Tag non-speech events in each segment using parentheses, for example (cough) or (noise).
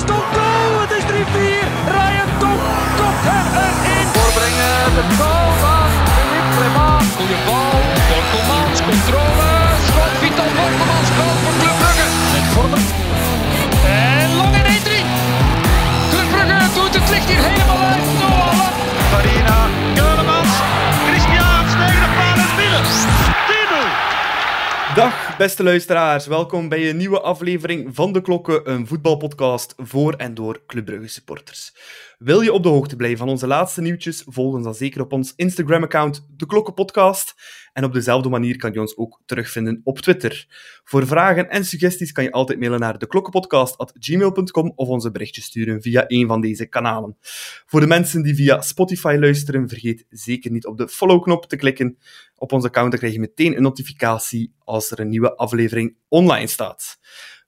is goal! Het is 3-4. Ryan Top kopt hem erin. Voorbrengen, de goal van Philippe Clement. Goeie bal, Borkelmans, controle. Schot, Vital Borkelmans, goal voor Club Brugge. Met Vormer. En lang in 1-3. Club Brugge doet het licht hier helemaal Dag beste luisteraars, welkom bij een nieuwe aflevering van De Klokken, een voetbalpodcast voor en door Club Brugge supporters. Wil je op de hoogte blijven van onze laatste nieuwtjes, volg ons dan zeker op ons Instagram-account De Klokken Podcast. En op dezelfde manier kan je ons ook terugvinden op Twitter. Voor vragen en suggesties kan je altijd mailen naar deklokkenpodcast.gmail.com of onze berichtjes sturen via een van deze kanalen. Voor de mensen die via Spotify luisteren, vergeet zeker niet op de follow-knop te klikken op ons account. Krijg je meteen een notificatie als er een nieuwe aflevering online staat.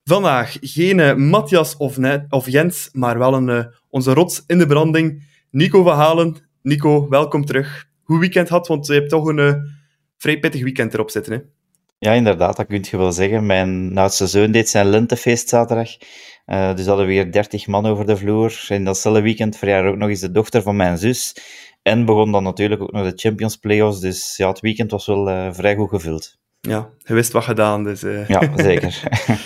Vandaag geen eh, Matthias of, of Jens, maar wel een, eh, onze rots in de branding, Nico van Halen. Nico, welkom terug. Hoe weekend had, want je hebt toch een eh, vrij pittig weekend erop zitten. Hè? Ja, inderdaad, dat kun je wel zeggen. Mijn oudste zoon deed zijn lentefeest zaterdag. Eh, dus hadden we weer 30 man over de vloer. In datzelfde weekend verjaarde ook nog eens de dochter van mijn zus. En begon dan natuurlijk ook nog de Champions Playoffs. Dus ja, het weekend was wel eh, vrij goed gevuld. Ja, je wist wat gedaan, dus... eh. Ja, zeker. (laughs)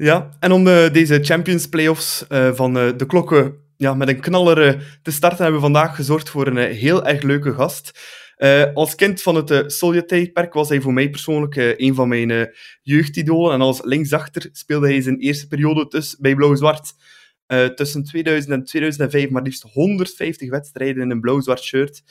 Ja, en om deze Champions Playoffs van de klokken ja, met een knaller te starten, hebben we vandaag gezorgd voor een heel erg leuke gast. Eh, als kind van het uh, Sovjet-tijdperk was hij voor mij persoonlijk eh, een van mijn jeugdidolen. En als linksachter speelde hij zijn eerste periode tussen, bij Blauw-Zwart. tussen 2000 en 2005 maar liefst 150 wedstrijden in een blauw-zwart shirt.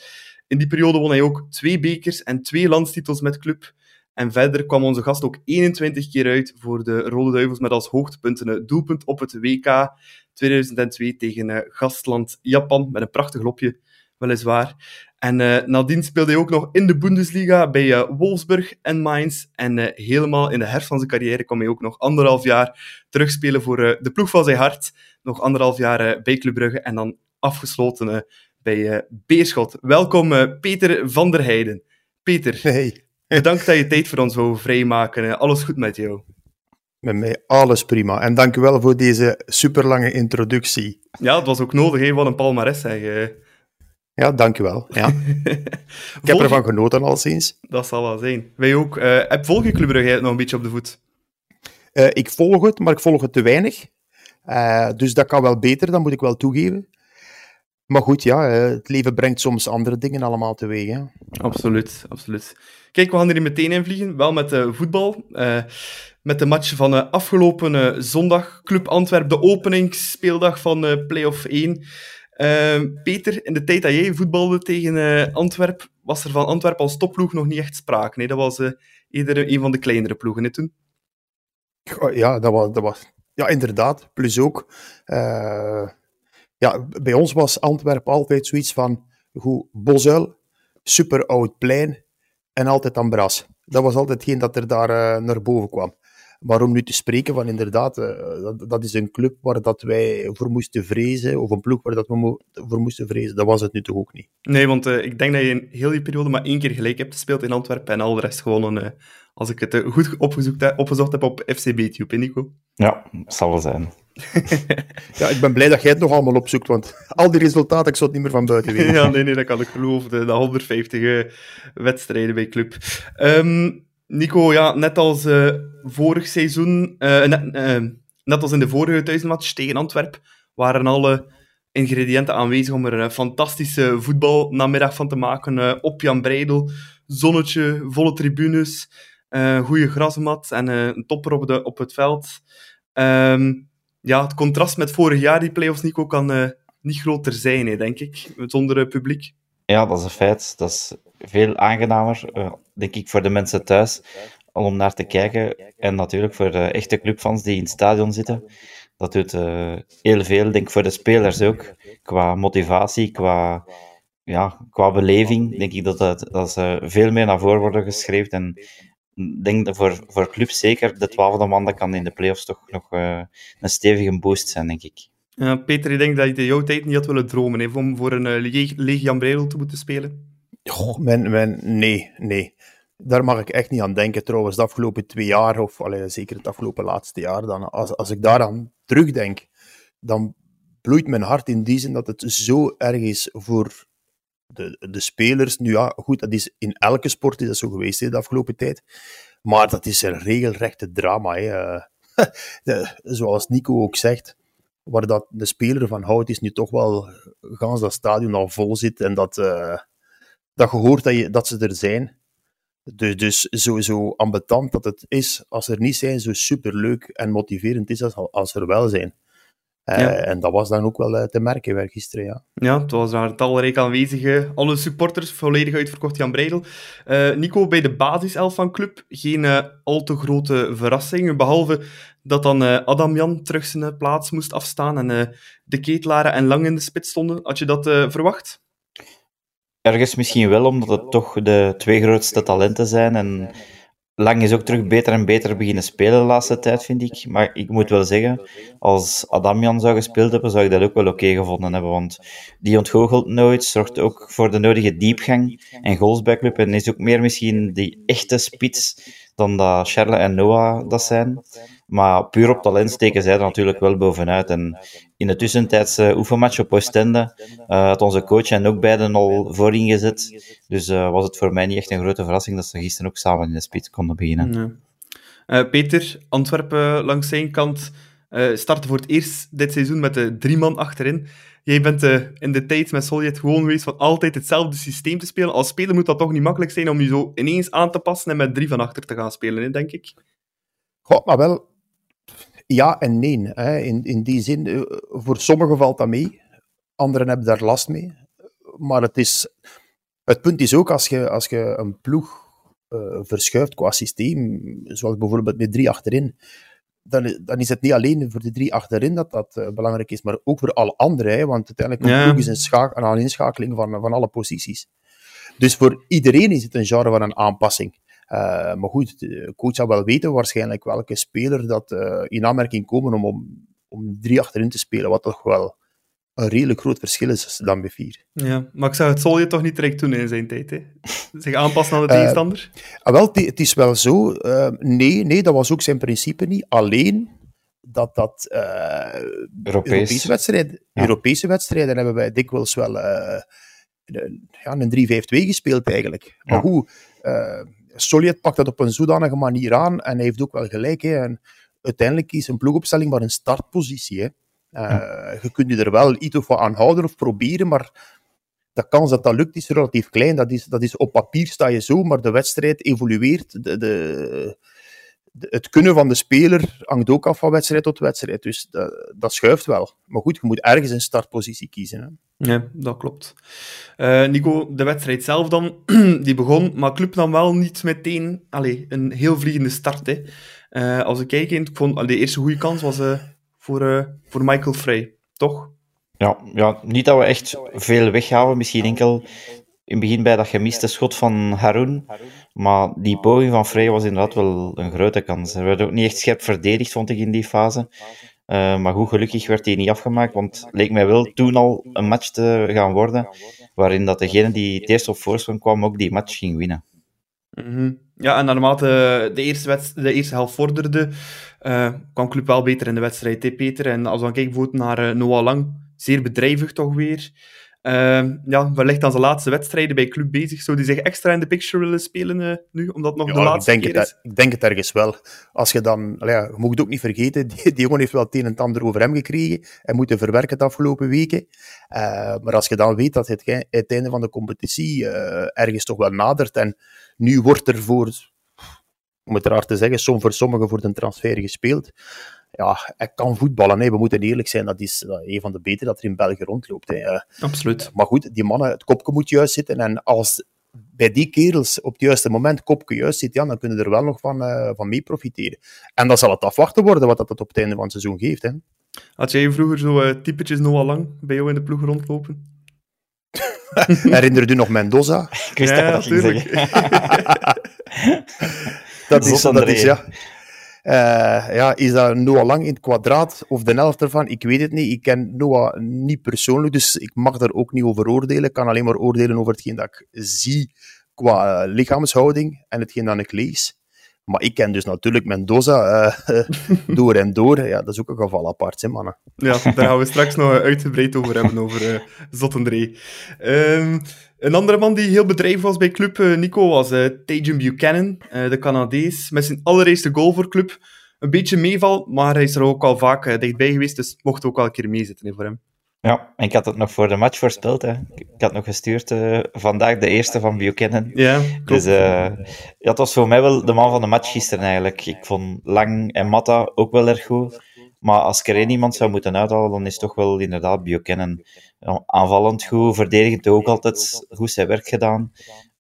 In die periode won hij ook twee bekers en twee landstitels met club. En verder kwam onze gast ook 21 keer uit voor de Rode Duivels met als hoogtepunt een doelpunt op het WK 2002 tegen gastland Japan, met een prachtig lopje, weliswaar. En eh, nadien speelde hij ook nog in de Bundesliga bij eh, Wolfsburg en Mainz. En eh, helemaal in de herfst van zijn carrière kwam hij ook nog anderhalf jaar terugspelen voor de ploeg van zijn hart. Nog anderhalf jaar bij Club Brugge en dan afgesloten bij Beerschot. Welkom Peter van der Heijden. Peter, Hey, bedankt dat je tijd voor ons wou vrijmaken. Alles goed met jou? met mij alles prima. En dank u wel voor deze superlange introductie. Ja, het was ook nodig, hè, wat een palmares zeg. Ja, dank u wel. Ja. (laughs) Ik heb ervan genoten al sinds. Dat zal wel zijn. Wij ook. eh heb volg je Club Brugge nog een beetje op de voet? Eh, ik volg het, maar ik volg het te weinig. Eh, dus dat kan wel beter, dat moet ik wel toegeven. Maar goed, ja, het leven brengt soms andere dingen allemaal teweeg. Hè. Absoluut, absoluut. Kijk, we gaan er meteen in vliegen. Wel met eh, voetbal. Met de match van afgelopen zondag. Club Antwerp, de openingsspeeldag van Play-off 1. Eh, Peter, in de tijd dat jij voetbalde tegen eh Antwerp, was er van Antwerp als topploeg nog niet echt sprake. Nee, dat was eh, eerder een van de kleinere ploegen toen. Ja, dat was, dat was, ja, inderdaad. Plus ook, eh, ja, bij ons was Antwerpen altijd zoiets van, goed, super oud plein en altijd Ambras. Dat was altijd hetgeen dat er daar naar boven kwam. Maar om nu te spreken van inderdaad, eh, dat, dat is een club waar dat wij voor moesten vrezen, of een ploeg waar dat we mo- voor moesten vrezen, dat was het nu toch ook niet. Nee, want eh, ik denk dat je in heel die periode maar één keer gelijk hebt gespeeld in Antwerpen en al de rest gewonnen. eh, als ik het goed opgezocht heb, opgezocht heb op FCB-tube, Nico? Ja, dat zal wel zijn. (laughs) Ja, ik ben blij dat jij het nog allemaal opzoekt, want (laughs) al die resultaten, ik zou het niet meer van buiten weten. (laughs) Ja, nee, nee, dat kan ik geloven. De, de 150 eh, wedstrijden bij club. Ehm, Nico, ja, net als eh, vorig seizoen, eh, net, eh, net als in de vorige thuismatch tegen Antwerp, waren alle ingrediënten aanwezig om er een fantastische voetbalnamiddag van te maken. op Jan Breidel, zonnetje, volle tribunes, goede grasmat en een topper op, de, op het veld. Ehm, ja, het contrast met vorig jaar, die play-offs, Nico, kan niet groter zijn, hè, denk ik, zonder publiek. Ja, dat is een feit. Dat is veel aangenamer, eh, denk ik, voor de mensen thuis om naar te kijken. En natuurlijk voor de echte clubfans die in het stadion zitten. Dat doet eh, heel veel, denk ik, voor de spelers ook. Qua motivatie, qua, ja, qua beleving, denk ik dat, dat, ze veel meer naar voren worden geschreven. En ik denk dat voor, voor clubs zeker, de twaalfde man, dat kan in de play-offs toch nog eh, een stevige boost zijn, denk ik. Peter, ik denk dat je in jouw tijd niet had willen dromen hè, om voor een eh, Jan Breidel te moeten spelen. Goh, nee, nee. Daar mag ik echt niet aan denken. Trouwens, de afgelopen twee jaar, of allee, zeker het afgelopen laatste jaar, dan, als, als ik daaraan terugdenk, dan bloeit mijn hart in die zin dat het zo erg is voor de, de spelers. Nu ja, goed, dat is in elke sport is dat zo geweest de afgelopen tijd. Maar dat is een regelrechte drama. Hè. (laughs) Zoals Nico ook zegt, waar dat de speler van houdt, is nu toch wel gans dat stadion al vol zit en dat, uh, dat je hoort dat, je, dat ze er zijn. Dus, dus sowieso ambetant dat het is, als ze er niet zijn, zo superleuk en motiverend is als, als er wel zijn. Uh, En dat was dan ook wel uh, te merken weer gisteren, ja. Ja, het was daar talrijk aanwezige. Alle supporters, volledig uitverkocht Jan Breidel. Uh, Nico, bij de basiself van club geen al te grote verrassingen, behalve dat dan Adam Jan terug zijn plaats moest afstaan en de ketelaren en Lang in de spits stonden. Had je dat verwacht? Ergens misschien wel, omdat het toch de twee grootste talenten zijn en Lang is ook terug beter en beter beginnen spelen de laatste tijd, vind ik. Maar ik moet wel zeggen, als Adamian zou gespeeld hebben, zou ik dat ook wel oké gevonden hebben. Want die ontgoochelt nooit, zorgt ook voor de nodige diepgang en goals bij club. En is ook meer misschien die echte spits dan dat Charles en Noah dat zijn. Maar puur op talent steken zij er natuurlijk wel bovenuit. En in de tussentijdse oefenmatch op Oostende uh, had onze coach en ook beiden al voorin gezet. Dus uh, was het voor mij niet echt een grote verrassing dat ze gisteren ook samen in de spits konden beginnen. Nee. Uh, Peter, Antwerpen langs zijn kant startte voor het eerst dit seizoen met de drie man achterin. Jij bent in de tijd met Soljet gewoon geweest van altijd hetzelfde systeem te spelen. Als speler moet dat toch niet makkelijk zijn om je zo ineens aan te passen en met drie van achter te gaan spelen, hè, denk ik. Goh, maar wel, ja en nee. Hè. In, in die zin, eh, voor sommigen valt dat mee, anderen hebben daar last mee. Maar het, is, het punt is ook, als je, als je een ploeg uh, verschuift qua systeem, zoals bijvoorbeeld met drie achterin, dan, dan is het niet alleen voor de drie achterin dat dat uh, belangrijk is, maar ook voor alle anderen. Hè, want uiteindelijk een ploeg is een, schaak, een van, van alle posities. Dus voor iedereen is het een genre van een aanpassing. Uh, maar goed, de coach zou wel weten waarschijnlijk welke speler dat uh, in aanmerking komen om, om, om drie achterin te spelen, wat toch wel een redelijk groot verschil is dan bij vier. Ja, maar ik zou het Sol je toch niet direct doen in zijn tijd, hè? Zich aanpassen aan de (laughs) tegenstander? Uh, wel, het is wel zo. nee, nee, dat was ook zijn principe niet. Alleen dat dat Europees. Europese, wedstrijden, ja. Europese wedstrijden hebben wij dikwijls wel ja, een 3-5-2 gespeeld eigenlijk. Maar ja. hoe Soljet pakt dat op een zodanige manier aan en hij heeft ook wel gelijk. Hè. En uiteindelijk is een ploegopstelling maar een startpositie. Hè. Uh, Je kunt je er wel iets of wat aan houden of proberen, maar de kans dat dat lukt is relatief klein. Dat is, dat is op papier sta je zo, maar de wedstrijd evolueert. De, de, het kunnen van de speler hangt ook af van wedstrijd tot wedstrijd. Dus dat, dat schuift wel. Maar goed, je moet ergens een startpositie kiezen. Hè. Ja, dat klopt. Uh, Nico, de wedstrijd zelf dan, (clears throat) die begon, maar club dan wel niet meteen allez, een heel vliegende start. Hè. Uh, als ik kijk, ik vond de eerste goede kans was uh, voor, voor Michael Frey, toch? Ja, ja, niet dat we echt veel weggaven, misschien enkel in het begin bij dat gemiste schot van Haroun. Maar die poging van Frey was inderdaad wel een grote kans. Er werd ook niet echt scherp verdedigd, vond ik, in die fase. Uh, maar goed, gelukkig werd hij niet afgemaakt, want leek mij wel toen al een match te gaan worden, waarin dat degene die het eerst op voorsprong kwam ook die match ging winnen. -hmm. Ja, en naarmate de eerste, de eerste helft vorderde, uh, kwam Club wel beter in de wedstrijd, Peter. En als we dan kijken naar uh, Noah Lang, zeer bedrijvig toch weer. Uh, ja, wellicht aan zijn laatste wedstrijden bij club bezig. Zou die zich extra in de picture willen spelen uh, nu, omdat nog ja, de laatste ik denk keer het, is? Ik denk het ergens wel. Als je dan, ja, je moet het ook niet vergeten, (laughs) die, die jongen heeft wel het een en het ander over hem gekregen en moeten verwerken de afgelopen weken. Uh, maar als je dan weet dat het, het einde van de competitie ergens toch wel nadert en nu wordt er voor, om het raar te zeggen, som voor sommigen voor de transfer gespeeld ja, hij kan voetballen. Hè. We moeten eerlijk zijn, dat is een van de betere dat er in België rondloopt. Hè. Absoluut. Maar goed, die mannen, het kopje moet juist zitten. En als bij die kerels op het juiste moment kopje juist zit, ja, dan kunnen er wel nog van, uh, van mee profiteren. En dan zal het afwachten worden wat dat op het einde van het seizoen geeft. Hè. Had jij vroeger zo uh, typetjes Noah Lang bij jou in de ploeg rondlopen? (laughs) Herinner je nog Mendoza? Ik wist ja, (laughs) dat ik dat dat is, ja... Uh, ja, is dat Noah Lang in het kwadraat of de helft ervan? Ik weet het niet. Ik ken Noah niet persoonlijk, dus ik mag daar ook niet over oordelen. Ik kan alleen maar oordelen over hetgeen dat ik zie qua uh, lichaamshouding en hetgeen dat ik lees. Maar ik ken dus natuurlijk Mendoza uh, (laughs) door en door. Ja, dat is ook een geval apart, hè, mannen. Ja, daar gaan we straks nog uitgebreid over hebben, over uh, Zottendree. Um, een andere man die heel bedrijvig was bij club, uh, Nico, was uh, Buchanan, de Canadees. Met zijn allereerste goal voor club. Een beetje meeval, maar hij is er ook al vaak dichtbij geweest, dus mocht ook wel een keer meezitten voor hem. Ja, en ik had het nog voor de match voorspeld. Hè. Ik had nog gestuurd uh, vandaag de eerste van Buchanan. Ja, Dus uh, ja, het was voor mij wel de man van de match gisteren eigenlijk. Ik vond Lang en Matta ook wel erg goed. Maar als ik er één iemand zou moeten uithalen, dan is het toch wel inderdaad Buchanan. Aanvallend goed, verdedigend ook altijd goed zijn werk gedaan.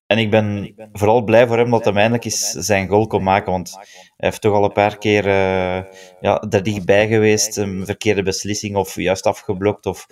En ik ben vooral blij voor hem dat hij eindelijk eens zijn goal kon maken. Want hij heeft toch al een paar keer uh, ja, er dichtbij geweest. Een verkeerde beslissing of juist afgeblokt. Of,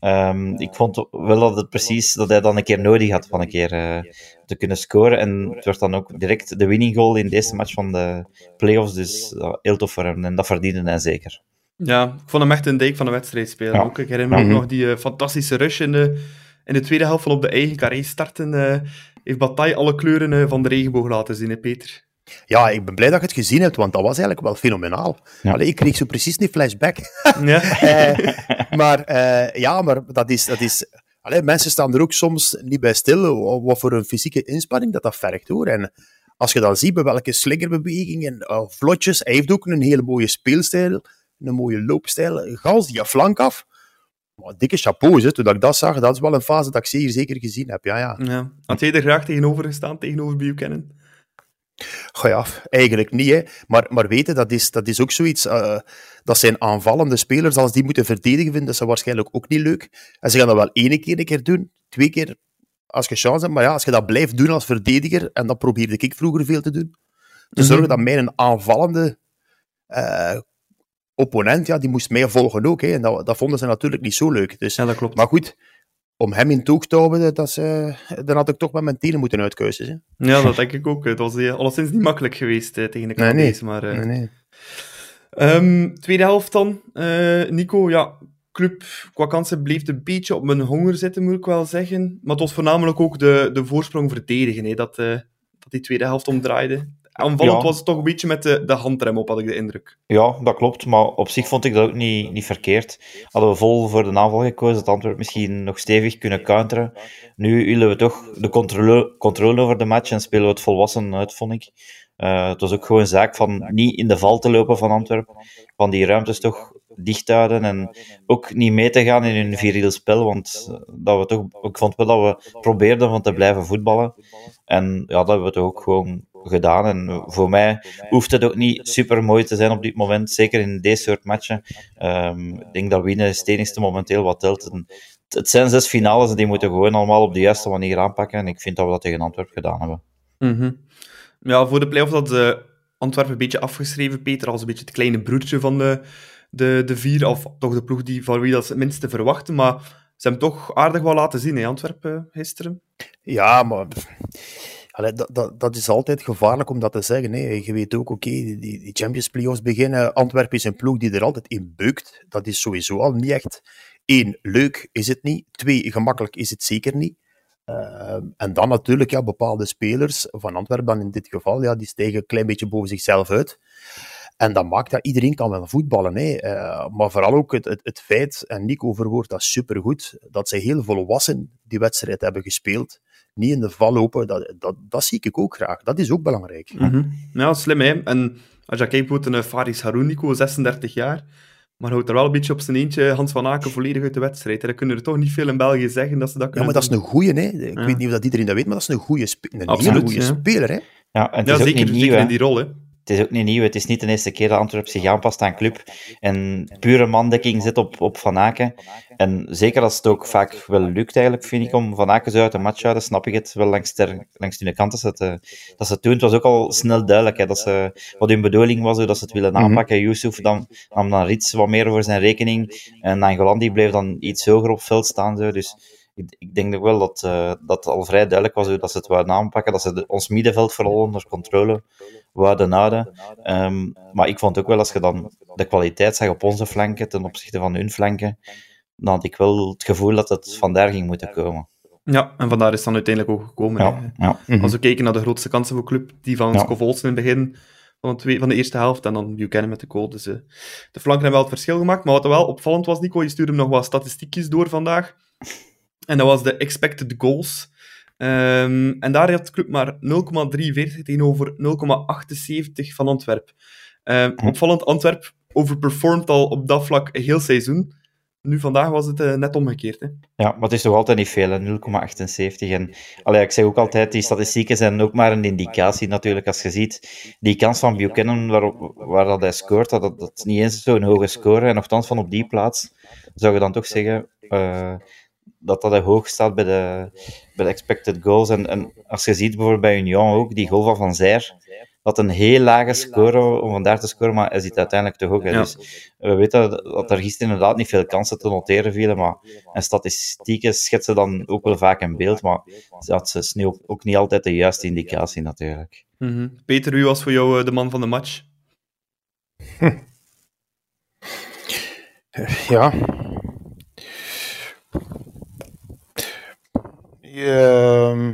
um, ik vond wel dat het precies dat hij dan een keer nodig had van een keer uh, te kunnen scoren. En het werd dan ook direct de winning goal in deze match van de playoffs. Dus uh, heel tof voor hem. En dat verdiende hij zeker. Ja, ik vond hem echt een dijk van de wedstrijd spelen. Ja. Ook. Ik herinner me mm -hmm. ook nog die fantastische rush in de, in de tweede helft van op de eigen carré starten heeft Bataille alle kleuren van de regenboog laten zien, hè, Peter? Ja, ik ben blij dat je het gezien hebt, want dat was eigenlijk wel fenomenaal. Ja. Allee, ik kreeg zo precies die flashback. (laughs) Ja. uh, (laughs) maar uh, ja, maar dat is... Dat is allee, mensen staan er ook soms niet bij stil wat voor een fysieke inspanning dat dat vergt, hoor. En als je dan ziet bij welke slingerbewegingen, uh, vlotjes, hij heeft ook een hele mooie speelstijl, een mooie loopstijl, gans die flank af. Maar dikke chapeau, hè. toen ik dat zag, dat is wel een fase dat ik zeer zeker gezien heb. Ja, ja. ja. Had jij er graag tegenover gestaan, tegenover Buchanan? Goh ja, eigenlijk niet. Hè. Maar, maar weten, dat is, dat is ook zoiets. Uh, dat zijn aanvallende spelers. Als die moeten verdedigen, vinden dat ze waarschijnlijk ook niet leuk. En ze gaan dat wel één keer een keer doen, twee keer als je chance hebt. Maar ja, als je dat blijft doen als verdediger, en dat probeerde ik vroeger veel te doen, te mm-hmm. zorgen dat mij een aanvallende uh, opponent, ja, die moest mij volgen ook. Hè. En dat, dat vonden ze natuurlijk niet zo leuk. Dus, ja, dat klopt. Maar goed, om hem in toog te houden, dat ze, dan had ik toch met mijn tenen moeten uitkeuzen. Hè. Ja, dat denk ik ook. Het was uh, alleszins niet makkelijk geweest uh, tegen de Canadees. Nee, nee. Maar, nee, nee. Um, tweede helft dan. Nico, ja, club qua kansen bleef een beetje op mijn honger zitten, moet ik wel zeggen. Maar het was voornamelijk ook de, de voorsprong verdedigen, hè, dat, dat die tweede helft omdraaide. Aanvallend ja. was het toch een beetje met de, de handrem op, had ik de indruk. Ja, dat klopt. Maar op zich vond ik dat ook niet, niet verkeerd. Hadden we vol voor de aanval gekozen, dat Antwerpen misschien nog stevig kunnen counteren. Nu willen we toch de controle, controle over de match en spelen we het volwassen uit, vond ik. Uh, het was ook gewoon een zaak van niet in de val te lopen van Antwerpen. Van die ruimtes toch dicht houden en ook niet mee te gaan in hun viriel spel, want dat we toch, ik vond wel dat we probeerden van te blijven voetballen. En ja, dat hebben we toch ook gewoon gedaan. En voor mij hoeft het ook niet super mooi te zijn op dit moment, zeker in deze soort matchen. Um, ik denk dat winnen is het enigste momenteel wat telt. En het zijn zes finales en die moeten gewoon allemaal op de juiste manier aanpakken. En ik vind dat we dat tegen Antwerpen gedaan hebben. Mm -hmm. Ja, voor de play-off had uh, Antwerpen een beetje afgeschreven, Peter, als een beetje het kleine broertje van de, de, de vier, of toch de ploeg die, van wie dat het minste verwachten. Maar ze hebben toch aardig wel laten zien, hè, Antwerpen, gisteren. Ja, maar... Allee, dat, dat, is altijd gevaarlijk om dat te zeggen. Je weet ook, oké, die, die Champions Playoffs beginnen. Antwerpen is een ploeg die er altijd in beukt. Dat is sowieso al niet echt. Eén, leuk is het niet. Twee, gemakkelijk is het zeker niet. Uh, en dan natuurlijk, ja, bepaalde spelers van Antwerpen dan in dit geval, ja, die stijgen een klein beetje boven zichzelf uit. En dat maakt dat iedereen kan wel voetballen. Hè. Uh, maar vooral ook het, het, het feit, en Nico verwoordt dat supergoed, dat ze heel volwassen die wedstrijd hebben gespeeld niet in de val lopen, dat, dat, dat zie ik ook graag. Dat is ook belangrijk. Mm -hmm. Ja, slim hè. En als je kijkt, bijvoorbeeld een Faris Harounico, 36 jaar, maar houdt er wel een beetje op zijn eentje Hans van Aken volledig uit de wedstrijd. En dan kunnen er toch niet veel in België zeggen dat ze dat kunnen Ja, maar dat is een goeie, hè. Ik ja. weet niet of dat iedereen dat weet, maar dat is een goede spe een Absoluut, goede ja. speler, hè. Ja, en het ja is zeker, ook niet nieuw, zeker in die rol, hè. Het is ook niet nieuw. Het is niet de eerste keer dat Antwerp zich aanpast aan club en pure mandekking zit op, op Van Aken. En zeker als het ook vaak wel lukt, eigenlijk, vind ik, om Van Aken zo uit de match te houden, snap ik het wel langs, ter, langs de kant dat ze het, dat ze het doen. Het was ook al snel duidelijk hè, dat ze, wat hun bedoeling was, hoe dat ze het willen aanpakken. Mm -hmm. Yusuf dan, nam dan Rits wat meer voor zijn rekening. En Nangolan die bleef dan iets hoger op veld staan. Zo. Dus ik, ik denk wel dat, uh, dat al vrij duidelijk was hoe dat ze het wilden aanpakken. Dat ze de, ons middenveld vooral onder controle wouden houden. Um, maar ik vond ook wel, als je dan de kwaliteit zag op onze flanken ten opzichte van hun flanken, dan had ik wel het gevoel dat het vandaar ging moeten komen. Ja, en vandaar is het dan uiteindelijk ook gekomen. Ja, ja. Als we kijken naar de grootste kansen voor club, die van ja. Scovolsen in het begin, van, de, twee, van de eerste helft. En dan Buchanan met de goal. Dus uh, de flanken hebben wel het verschil gemaakt. Maar wat wel opvallend was, Nico, je stuurde nog wat statistiekjes door vandaag. En dat was de expected goals. Um, en daar had de club maar 0,43 tegenover 0,78 van Antwerp. Um, opvallend, Antwerp overperformt al op dat vlak een heel seizoen. Nu, vandaag was het uh, net omgekeerd. Hè? Ja, maar het is toch altijd niet veel, 0,78. En allee, ik zeg ook altijd, die statistieken zijn ook maar een indicatie natuurlijk. Als je ziet, die kans van Buchanan waar, waar dat hij scoort, dat, dat, dat is niet eens zo'n hoge score. En nogthans van op die plaats, zou je dan toch zeggen... Uh, dat dat hoog staat bij de, bij de expected goals. En, en als je ziet bijvoorbeeld bij Union ook, die goal van Van Zijr, dat een heel lage score om vandaar te scoren, maar hij zit uiteindelijk te hoog. Ja. Dus we weten dat er gisteren inderdaad niet veel kansen te noteren vielen, maar en statistieken schetsen dan ook wel vaak een beeld, maar dat is ook, ook niet altijd de juiste indicatie natuurlijk. Mm -hmm. Peter, wie was voor jou de man van de match? Hm. (laughs) Ja, Uh,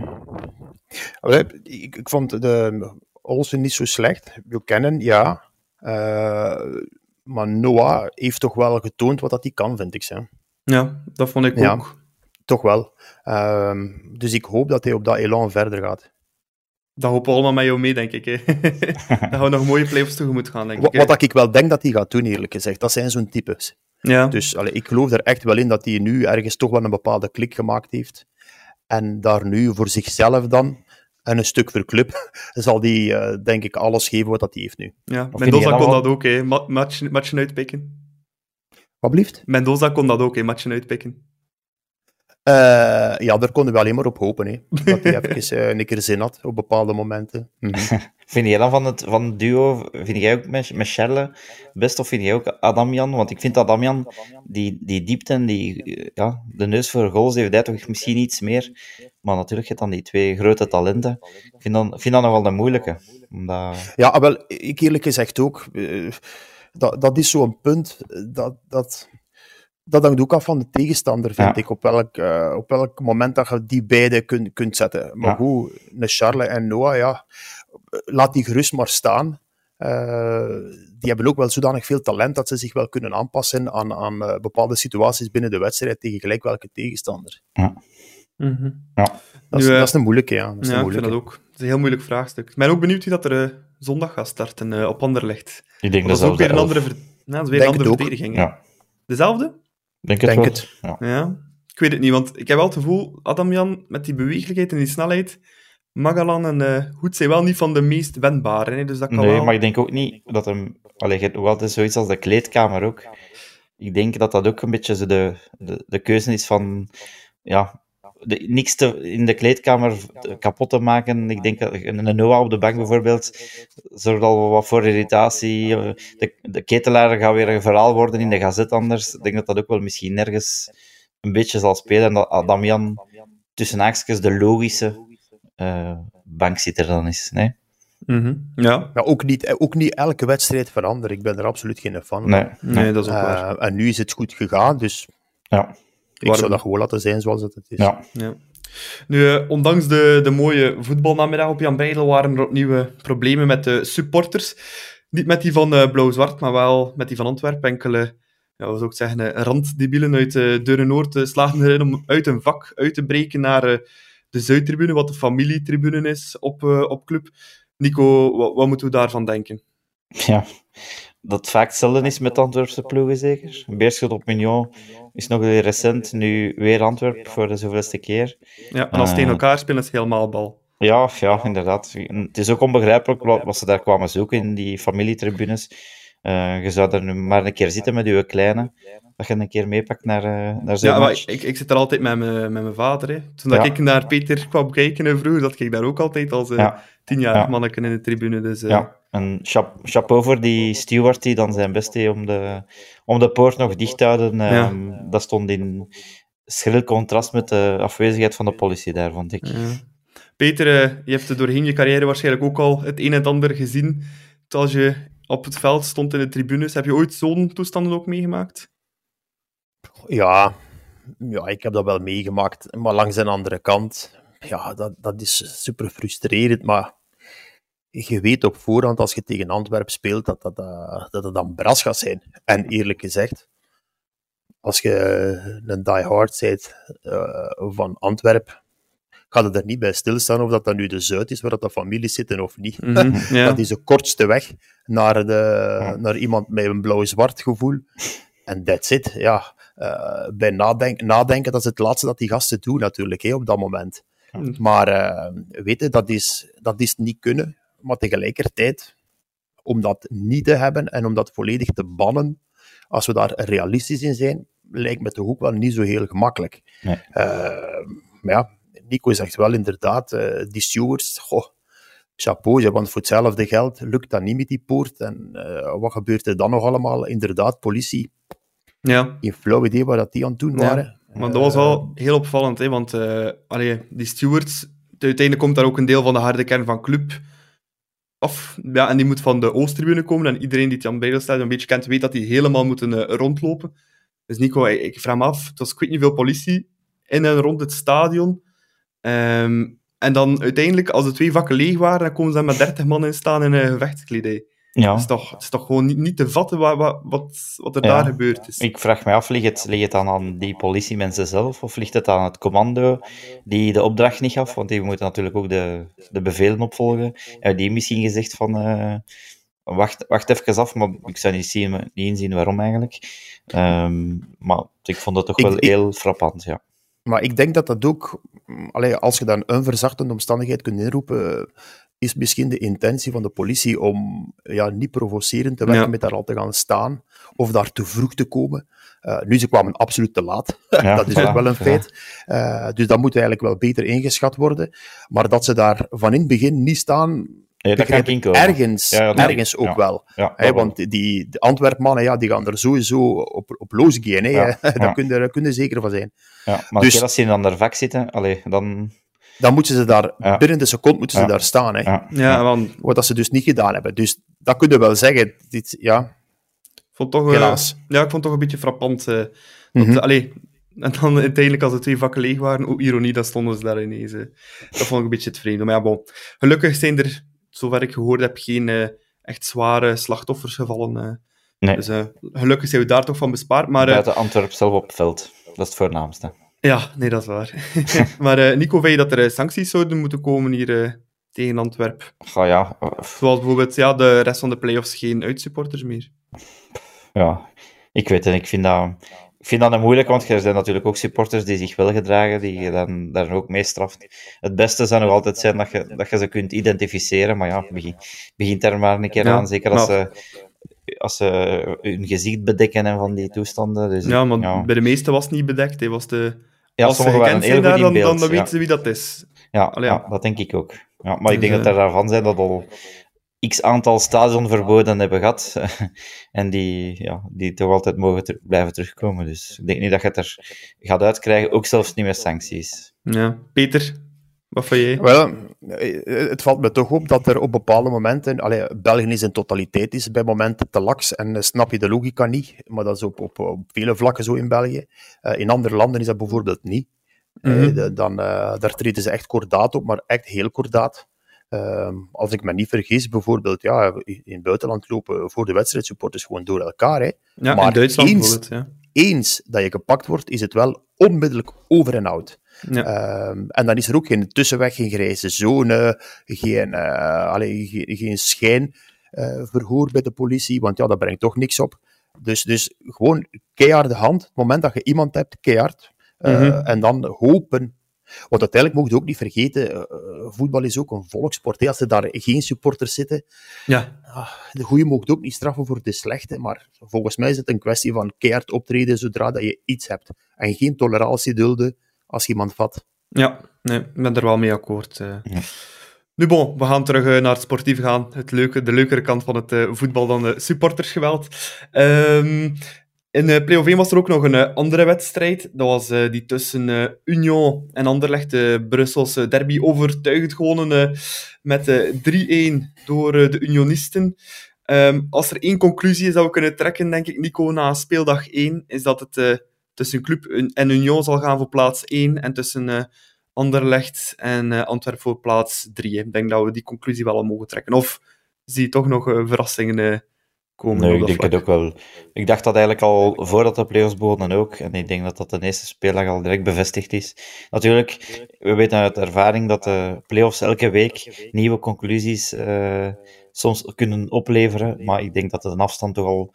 ik, ik, vond de Olsen niet zo slecht. We kennen, ja. Uh, maar Noah heeft toch wel getoond wat dat hij kan, vind ik. Hè. Ja, dat vond ik ja, ook. Toch wel. Uh, dus ik hoop dat hij op dat elan verder gaat. Dat hopen we allemaal met jou mee, denk ik. Hè. (laughs) dat gaan we nog mooie play-offs tegemoet gaan, denk ik. Wat, wat ik wel denk dat hij gaat doen, eerlijk gezegd, dat zijn zo'n types. Ja. Dus allee, ik geloof er echt wel in dat hij nu ergens toch wel een bepaalde klik gemaakt heeft. En daar nu voor zichzelf dan, en een stuk voor club, (laughs) zal die uh, denk ik alles geven wat hij heeft nu. Ja, Mendoza kon dat ook, hè. Matchen, matchen uitpikken. Wat blieft? Mendoza kon dat ook, hè. Matchen uitpikken. Uh, ja, daar konden we alleen maar op hopen. Hè. Dat hij (laughs) even uh, een keer zin had op bepaalde momenten. Mm -hmm. (laughs) vind jij dan van het, van het duo, vind jij ook Charles best of vind jij ook Adamian? Want ik vind Adamian, die, die diepte en die, ja, de neus voor goals heeft hij toch misschien iets meer. Maar natuurlijk je dan die twee grote talenten. Ik vind dat, vind dat nog wel een moeilijke. Omdat... Ja, wel, ik eerlijk gezegd ook. Uh, dat, dat is zo'n punt dat... dat dat hangt ook af van de tegenstander, vind ja. ik. Op welk, uh, op welk moment dat je die beide kunt, kunt zetten. Maar ja. hoe, een Charles en Noah, ja, laat die gerust maar staan. Uh, die hebben ook wel zodanig veel talent dat ze zich wel kunnen aanpassen aan, aan uh, bepaalde situaties binnen de wedstrijd tegen gelijk welke tegenstander. Ja. Mm -hmm. ja. Dat, is, nu, dat is een moeilijke, ja. Dat is ja, een moeilijke. ik vind dat ook. Het is een heel moeilijk vraagstuk. Ik ben ook benieuwd wie dat er zondag gaat starten op Anderlecht. Ik denk dat, dat is ook weer een andere, ver... ja, dat is weer een andere verdediging. Ja. Dezelfde? Denk het. Denk het. Ja. ja. Ik weet het niet, want ik heb wel het gevoel, Adamjan, met die bewegelijkheid en die snelheid, Magalan en uh, Hoed zijn wel niet van de meest wendbare. Hè? Dus dat kan nee, wel... maar ik denk ook niet dat hem... Allee, ook altijd zoiets als de kleedkamer ook. Ik denk dat dat ook een beetje de, de, de keuze is van... Ja, de, niks te, in de kleedkamer kapot te maken. Ik denk een Noah op de bank bijvoorbeeld zorgt al wat voor irritatie. De, de ketelaar gaat weer een verhaal worden in de gazet anders. Ik denk dat dat ook wel misschien nergens een beetje zal spelen. En dat Damian tussen haakjes de logische uh, bankzitter dan is. Nee? Mm -hmm. ja. ja ook, niet, ook niet elke wedstrijd veranderen. Ik ben er absoluut geen fan van. Nee, nee dat is ook uh. En nu is het goed gegaan, dus ja. Ik Waarom? zou dat gewoon laten zijn zoals het is. Ja. ja. Nu, uh, ondanks de, de mooie voetbalnamiddag op Jan Breidel waren er opnieuw problemen met de supporters. Niet met die van uh, Blauw-Zwart, maar wel met die van Antwerpen. Enkele, ja, wat zou ik zeggen, randdebielen uit uh, Deuren-Noord slagen erin om uit een vak uit te breken naar de Zuidtribune, wat de familietribune is op, op club. Nico, wat, wat moeten we daarvan denken? Ja, dat vaak hetzelfde is met Antwerpse ploegen, zeker. Beerschot op Mignon is nog weer recent, nu weer Antwerp voor de zoveelste keer. Ja, en als ze tegen elkaar spelen, is het helemaal bal. Ja, ja, inderdaad. Het is ook onbegrijpelijk wat ze daar kwamen zoeken in die familietribunes. Uh, je zou er nu maar een keer zitten met je kleine, dat je een keer meepakt naar, uh, naar zo'n ja, match. Ik, ik zit er altijd met, me, met mijn vader. Hè. Toen ja. ik naar Peter kwam kijken vroeger, dat ik daar ook altijd als uh, ja. tienjarig Ja. manneken in de tribune. Dus, Ja, en chap- chapeau voor die steward die dan zijn best deed om de, om de poort nog dicht te houden. Ehm, Dat stond in schril contrast met de afwezigheid van de politie daar, vond ik. Ja. Peter, uh, je hebt doorheen je carrière waarschijnlijk ook al het een en het ander gezien. Als je op het veld stond in de tribunes, heb je ooit zo'n toestanden ook meegemaakt? Ja, ja, ik heb dat wel meegemaakt, maar langs een andere kant. Ja, dat, dat is super frustrerend, maar je weet op voorhand als je tegen Antwerpen speelt dat dat, dat, het dan bras gaat zijn. En eerlijk gezegd, als je een die-hard bent uh, van Antwerpen, gaat het er niet bij stilstaan of dat dat nu de Zuid is, waar dat de families zitten of niet. Mhm. (laughs) Dat is de kortste weg naar, de, naar iemand met een blauw-zwart gevoel. En that's it. Ja, uh, bij nadenken, nadenken, dat is het laatste dat die gasten doen natuurlijk, hè, op dat moment. Maar uh, weet je, dat is, dat is niet kunnen. Maar tegelijkertijd, om dat niet te hebben en om dat volledig te bannen, als we daar realistisch in zijn, lijkt me toch ook wel niet zo heel gemakkelijk. Nee. Uh, maar ja, Nico zegt wel inderdaad, uh, die stewards, goh, chapeau, ja, want voor hetzelfde geld lukt dat niet met die poort. En uh, wat gebeurt er dan nog allemaal? Inderdaad, politie. Ja. Geen flauw idee waar dat die aan het doen Ja, waren. Maar dat was wel heel opvallend, hè, want uh, allee, die stewards, uiteindelijk komt daar ook een deel van de harde kern van club af. Ja, en die moet van de Oosttribune komen. En iedereen die het Jan Breidelstadion een beetje kent, weet dat die helemaal moeten uh, rondlopen. Dus Nico, ik, vraag me af, het was ik niet veel politie in en rond het stadion. Um, en dan uiteindelijk, als de twee vakken leeg waren, dan komen ze met 30 man in staan in een gevechtskledij. Ja. Het, is toch, het is toch gewoon niet, niet te vatten wat, wat, wat, wat er ja. daar gebeurd is. Ik vraag me af, ligt het, ligt het dan aan die politiemensen zelf, of ligt het aan het commando die de opdracht niet gaf? Want die moeten natuurlijk ook de, de bevelen opvolgen. Hebben die misschien gezegd van... Uh, wacht, wacht even af, maar ik zou niet, zien, niet inzien waarom eigenlijk. Um, maar ik vond het toch Ik- wel ik- heel frappant, ja. Maar ik denk dat dat ook, allee, als je dan een verzachtende omstandigheid kunt inroepen, is misschien de intentie van de politie om ja, niet provocerend te werken Ja. met daar al te gaan staan of daar te vroeg te komen. Eh, nu, ze kwamen absoluut te laat. (laughs) Ja, dat is ook wel een feit. Eh, dus dat moet eigenlijk wel beter ingeschat worden. Maar dat ze daar van in het begin niet staan, Nee, dat kan ik ergens, Ja, ja, dat- ergens ook ja. wel. Ja, want die, de Antwerpmannen, ja, die gaan er sowieso op, op losgaan. Ja, (laughs) Daar ja. kun je, daar zeker van zijn. ja, maar dus- dus... als ze een ander vak zitten, allee, dan... Dan moeten ze daar, Ja. binnen de seconde moeten ze Ja. daar staan. Hè. Ja, Ja, want Wat dat ze dus niet gedaan hebben. Dus dat kun je wel zeggen. Dit, ja, ik vond toch, eh, helaas. ja, ik vond het toch een beetje frappant. eh, dat, Mhm. allee, en dan uiteindelijk, als de twee vakken leeg waren, oh, ironie, dan stonden ze daar ineens. eh. dat vond ik een beetje het vreemde. Maar ja, bon. gelukkig zijn er, zover ik gehoord heb, geen echt zware slachtoffers gevallen. eh. Nee. Dus eh, gelukkig zijn we daar toch van bespaard. Maar eh, Buiten Antwerp zelf op het veld. Dat is het voornaamste. Ja, nee, dat is waar. (laughs) maar eh, Nico, vind je dat er eh, sancties zouden moeten komen hier eh, tegen Antwerp? Ga ja, Zoals bijvoorbeeld ja, de rest van de play-offs geen uitsupporters meer. ja, ik weet het. Ik vind dat, ik vind dat een moeilijk, want er zijn natuurlijk ook supporters die zich wel gedragen, die je dan daar ook mee straft. Het beste zou nog altijd zijn dat je, dat je ze kunt identificeren, maar ja, begin, begint er maar een keer aan. Zeker als ze, als ze hun gezicht bedekken en van die toestanden. Dus, Ja, maar ja. bij de meesten was het niet bedekt. Hij was de... Ja, als ze gekend heel zijn goed daar, in dan, dan, beeld. dan ja. weten ze wie dat is. Ja, ja. dat denk ik ook. Ja, maar ik Dus, denk dat eh, er daarvan zijn dat al x aantal stadionverboden hebben gehad. (laughs) en die, ja, die toch altijd mogen ter- blijven terugkomen. Dus ik denk niet dat je het er gaat uitkrijgen, ook zelfs niet met sancties. Ja. Peter, wat van jij? Wel, eh, het valt me toch op dat er op bepaalde momenten, allee, België is in totaliteit is bij momenten te laks en eh, snap je de logica niet, maar dat is op, op, op vele vlakken zo in België. Eh, in andere landen is dat bijvoorbeeld niet. Mhm. dan, eh, daar treden ze echt kordaat op, maar echt heel kordaat. Ehm, als ik me niet vergis, bijvoorbeeld, ja, in het buitenland lopen voor de wedstrijd supporters gewoon door elkaar. Hè. Ja, maar in Duitsland eens- bijvoorbeeld. Ja. Eens dat je gepakt wordt, is het wel onmiddellijk over en out. Ja. Ehm, en dan is er ook geen tussenweg, geen grijze zone, geen, eh allee, geen, geen schijnverhoor bij de politie, want ja, dat brengt toch niks op. Dus, dus gewoon keiharde hand, het moment dat je iemand hebt, keihard. Eh, Mhm. En dan hopen. Want uiteindelijk mocht je ook niet vergeten, eh, voetbal is ook een volkssport. hè. Als er daar geen supporters zitten, ja. Ah, de goede mocht ook niet straffen voor de slechte, maar volgens mij is het een kwestie van keihard optreden zodra dat je iets hebt. En geen tolerantie dulden als iemand vat. Ja, nee, ik ben er wel mee akkoord. eh. Ja. Nu bon, we gaan terug eh, naar het sportief gaan. Het leuke, de leukere kant van het eh, voetbal dan de supportersgeweld. Ehm, in uh, play-off 1 was er ook nog een eh, andere wedstrijd. Dat was eh, die tussen eh, Union en Anderlecht, de Brusselse derby, overtuigend gewonnen eh, met eh, 3-1 door eh, de Unionisten. Ehm, als er één conclusie is dat we kunnen trekken, denk ik, Nico, na speeldag 1, is dat het eh, tussen Club en Union zal gaan voor plaats 1 en tussen eh, Anderlecht en Antwerpen voor plaats 3. Ik denk dat we die conclusie wel al mogen trekken. Of zie je toch nog verrassingen komen? Nee, ik denk het ook wel. Ik dacht dat eigenlijk al voordat de playoffs begonnen ook. En ik denk dat dat de eerste speeldag al direct bevestigd is. Natuurlijk, we weten uit ervaring dat de playoffs elke week nieuwe conclusies uh, soms kunnen opleveren. Maar ik denk dat de afstand toch al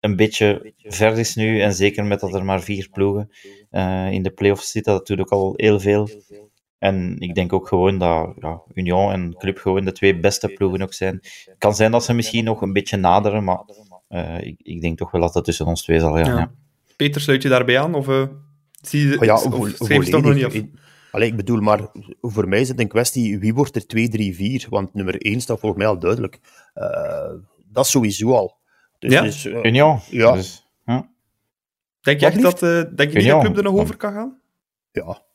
een beetje ver is nu. En zeker met dat er maar vier ploegen uh, in de playoffs zitten, dat natuurlijk al heel veel. En ik denk ook gewoon dat ja, Union en Club gewoon de twee beste ploegen ook zijn. Het kan zijn dat ze misschien nog een beetje naderen, maar uh, ik, ik, denk toch wel dat dat tussen ons twee zal gaan. Ja. Ja. Peter, sluit je daarbij aan? Of uh, zie je, oh ja, of, je toch nog niet af? Allee, ik bedoel, maar voor mij is het een kwestie wie wordt er 2, 3, 4? Want nummer 1 staat volgens mij al duidelijk. Uh, dat is sowieso al. Dus, ja? Dus, uh, Union. Ja. Dus, ja. Denk je echt dat, uh, denk je niet dat Club er nog over kan gaan? Ja.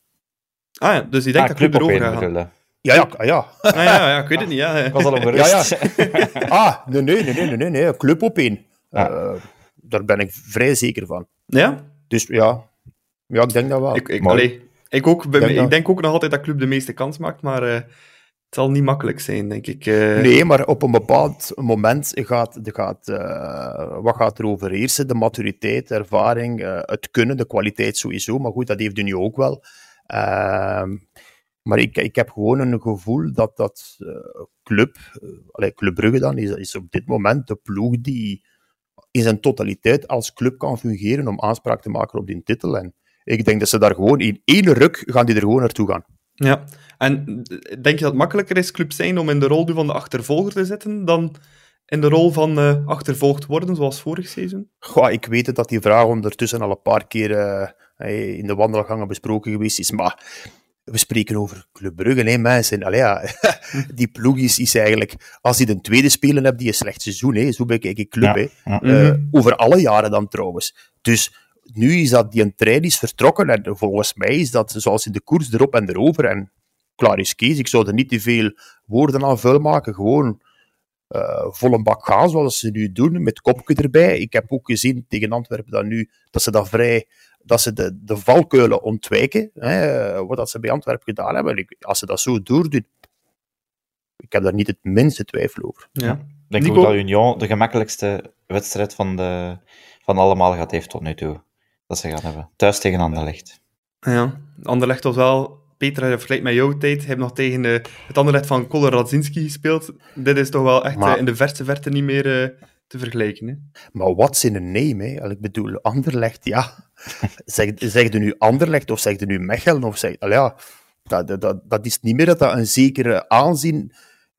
Ah ja, dus je denkt ah, dat Club erover gaat gaan? Ja, ja, ja. Ah, ja, ja, ik weet het niet. Ja. Ik was al op. (laughs) Ja, ja. (laughs) Ah, nee, nee, nee, nee, nee, nee. Club op één. Ah. Uh, daar ben ik vrij zeker van. Ja? Dus ja, ja ik denk dat wel. Ik, ik, allee, ik, ook, denk ik dat... denk ook nog altijd dat Club de meeste kans maakt, maar uh, het zal niet makkelijk zijn, denk ik. Uh... Nee, maar op een bepaald moment gaat, gaat uh, wat gaat er overheersen? De maturiteit, de ervaring, het kunnen, de kwaliteit sowieso. Maar goed, dat heeft u nu ook wel. Ehm, maar ik, ik heb gewoon een gevoel dat dat club, uh, Club Brugge dan, is, is op dit moment de ploeg die in zijn totaliteit als club kan fungeren om aanspraak te maken op die titel. En ik denk dat ze daar gewoon in één ruk gaan die er gewoon naartoe gaan. Ja, en denk je dat het makkelijker is club zijn om in de rol van de achtervolger te zitten dan in de rol van uh, achtervolgd worden, zoals vorig seizoen? Goh, ik weet het dat die vraag ondertussen al een paar keer uh, in de wandelgangen besproken geweest is, maar we spreken over Club Brugge, hè, mensen. Allee, ja. (laughs) die ploeg is, is eigenlijk, als je een tweede spelen hebt die een slecht seizoen, hè, zo bekijk ik Club, ja, ja. Uh, over alle jaren dan trouwens. Dus nu is dat, die een trein is vertrokken en volgens mij is dat zoals in de koers erop en erover en klaar is Kees. Ik zou er niet te veel woorden aan vuil maken, gewoon uh, vol een bak gaan zoals ze nu doen, met kopje erbij. Ik heb ook gezien tegen Antwerpen dat nu, dat ze dat vrij dat ze de, de valkuilen ontwijken, hè, wat dat ze bij Antwerpen gedaan hebben. Als ze dat zo doordoen, ik heb daar niet het minste twijfel over. Ja. Ik denk Nico... ook dat Union de gemakkelijkste wedstrijd van, de, van allemaal gaat heeft tot nu toe. Dat ze gaan hebben. Thuis tegen Anderlecht. Ja, Anderlecht was wel... Peter, vergelijkt met jouw tijd. Hij heeft nog tegen de, het Anderlecht van Koller Radzinski gespeeld. Dit is toch wel echt maar... in de verste verte niet meer... Te vergelijken. Hè? Maar wat in een name? Hè? Ik bedoel, Anderlecht, ja. (laughs) zeg, zeg je nu Anderlecht of zeg je nu Mechelen? Of zeg, ja, dat, dat, dat is niet meer dat dat een zekere aanzien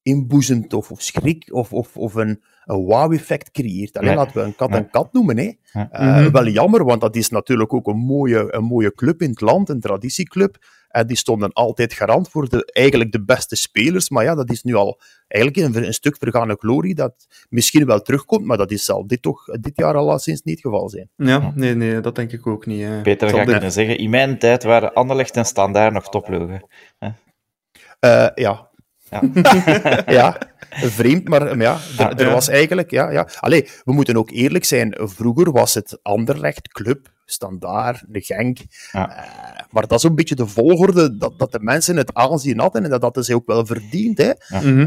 inboezemt of, of schrik of, of, of een, een wow-effect creëert. Alleen laten we een kat en kat noemen. Hè. Ja. Uh, wel jammer, want dat is natuurlijk ook een mooie, een mooie club in het land, een traditieclub. En die stonden altijd garant voor de, eigenlijk de beste spelers. Maar ja, dat is nu al eigenlijk een, een stuk vergane glorie dat misschien wel terugkomt, maar dat is, zal dit toch dit jaar al sinds niet het geval zijn. Ja, nee, nee, dat denk ik ook niet. Hè. Peter, ga ik kunnen zeggen, in mijn tijd waren Anderlecht en Standaard nog toplogen. Uh, ja. Ja. (laughs) ja, vreemd, maar ja, er, er was eigenlijk... Ja, ja. Allee, we moeten ook eerlijk zijn. Vroeger was het Anderlecht, Club, Standaard, de Genk. Ja. Uh, maar dat is een beetje de volgorde dat, dat de mensen het aanzien hadden en dat hadden ze ook wel verdiend. Hè. Ja. Uh,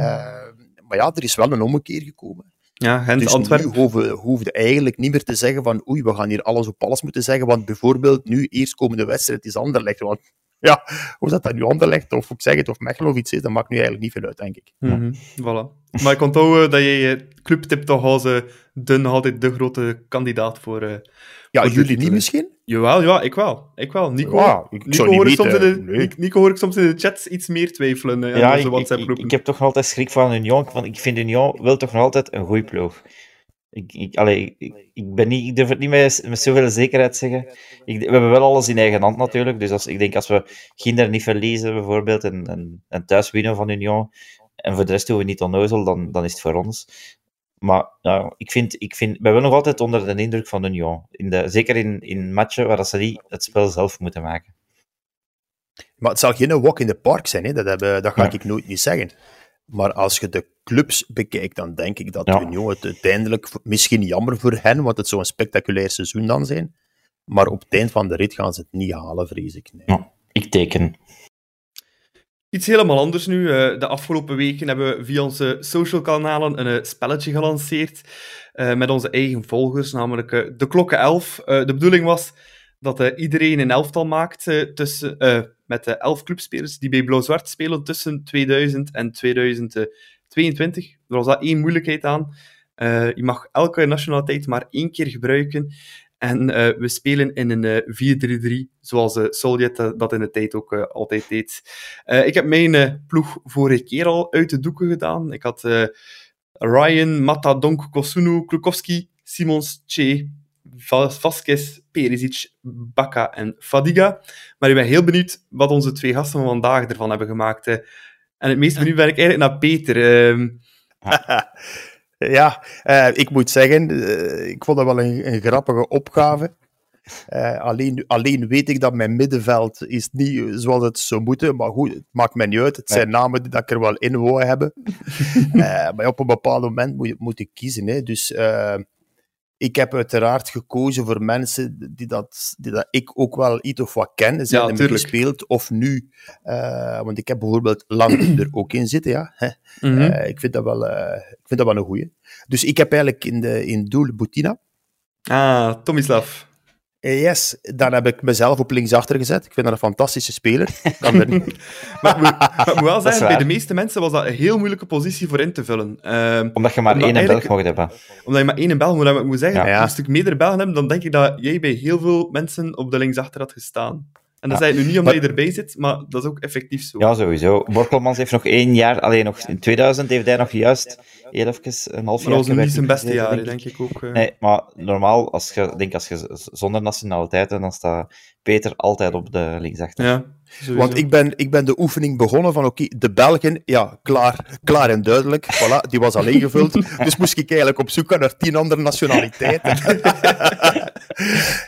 maar ja, er is wel een ommekeer gekomen. Ja, Gent, dus Antwerpen. nu hoeven, hoefde eigenlijk niet meer te zeggen van oei, we gaan hier alles op alles moeten zeggen, want bijvoorbeeld nu eerstkomende wedstrijd is Anderlecht, want ja, hoe dat dan nu Anderlecht of ik zeg het, of Mechelen of iets is, dat maakt nu eigenlijk niet veel uit, denk ik. Mm -hmm. voilà. Maar ik onthoud dat je je clubtip toch als uh, de, nog altijd de grote kandidaat voor... Uh, ja, voor jullie niet misschien? Jawel, ja, ik wel. Ik wel. Nico, ja, ik Nico, hoor, ik soms in de, nee. Nico hoor ik soms in de chats iets meer twijfelen uh, ja, onze WhatsApp-groepen. Ik, ik, heb toch nog altijd schrik van Union, want ik vind Union wel toch nog altijd een goede ploeg. Ik, ik, allee, ik, ik, ben niet, ik durf het niet met, met zoveel zekerheid zeggen. Ik, we hebben wel alles in eigen hand natuurlijk. Dus als, ik denk als we Ginder niet verliezen bijvoorbeeld en, en, en thuis winnen van Union en voor de rest doen we niet onnozel, dan, dan is het voor ons. Maar ja, ik vind, ik vind, ben wel nog altijd onder de indruk van Union. In de, zeker in, in matchen waar ze niet het spel zelf moeten maken. Maar het zal geen walk in the park zijn, hè? Dat, hebben, dat ga ja. ik nooit niet zeggen. Maar als je de clubs bekijkt, dan denk ik dat ja. Union het uiteindelijk, misschien jammer voor hen, want het zou een spectaculair seizoen dan zijn. Maar op het eind van de rit gaan ze het niet halen, vrees ik. Nee. Ja, ik teken. Iets helemaal anders nu. Eh, de afgelopen weken hebben we via onze social kanalen een eh, spelletje gelanceerd eh, met onze eigen volgers, namelijk de klokken 11. Eh, de bedoeling was dat iedereen een elftal maakt tussen, met de elf clubspelers die bij Blauw-Zwart spelen tussen 2000 en 2022. Er was daar één moeilijkheid aan. Je mag elke nationaliteit maar één keer gebruiken. En eh, we spelen in een eh 4-3-3, zoals uh, Soljet eh, dat in de tijd ook eh, altijd deed. Eh, ik heb mijn eh, ploeg vorige keer al uit de doeken gedaan. Ik had eh, Ryan, Mata, Donk, Kosunu, Klukowski, Simons, Che, Va- Vasquez, Perisic, Baka en Fadiga. Maar ik ben heel benieuwd wat onze twee gasten van vandaag ervan hebben gemaakt. eh. En het meest benieuwd ben ik eigenlijk naar Peter. (laughs) (laughs) Ja, eh, ik moet zeggen, eh, ik vond dat wel een, een grappige opgave. Eh, alleen, alleen weet ik dat mijn middenveld is niet zoals het zou moeten. Maar goed, het maakt mij niet uit. Het zijn namen die dat ik er wel in wou hebben. (laughs) Maar op een bepaald moment moet je moet ik kiezen. Hè. Dus ik heb uiteraard gekozen voor mensen die dat, die dat ik ook wel iets of wat ken. Zijn Ja, gespeeld of nu. Eh, want ik heb bijvoorbeeld Lang (clears throat) er ook in zitten. Ja. Mhm. Eh, ik, vind dat wel, eh, ik vind dat wel een goeie. Dus ik heb eigenlijk in, de, in doel Boutina. Ah, Tomislav. Eh, Yes, dan heb ik mezelf op linksachter gezet. Ik vind dat een fantastische speler. Kan er niet. Maar ik moet, maar ik moet wel zeggen, bij de meeste mensen was dat een heel moeilijke positie voor in te vullen. Ehm, Omdat je maar Omdat één eigenlijk- Belg mocht hebben. omdat je maar één in België moet hebben. Ik moet zeggen, Ja. moest ik meerdere Belgen hebben, dan denk ik dat jij bij heel veel mensen op de linksachter had gestaan. En dat Ja. zei nu niet omdat je erbij zit, maar dat is ook effectief zo. Ja, sowieso. Borkelmans heeft nog één jaar, alleen nog in 2000 heeft hij nog juist heel even een half maar jaar dat was niet zijn beste jaren, denk ik. denk ik ook. eh. Nee, maar normaal, als je, denk als je zonder nationaliteiten, dan staat Peter altijd op de linksachter. Ja, sowieso. Want ik ben, ik ben de oefening begonnen van, oké, de Belgen, ja, klaar, klaar en duidelijk. Voilà, die was al ingevuld. (laughs) Dus moest ik eigenlijk op zoek gaan naar tien andere nationaliteiten. (laughs)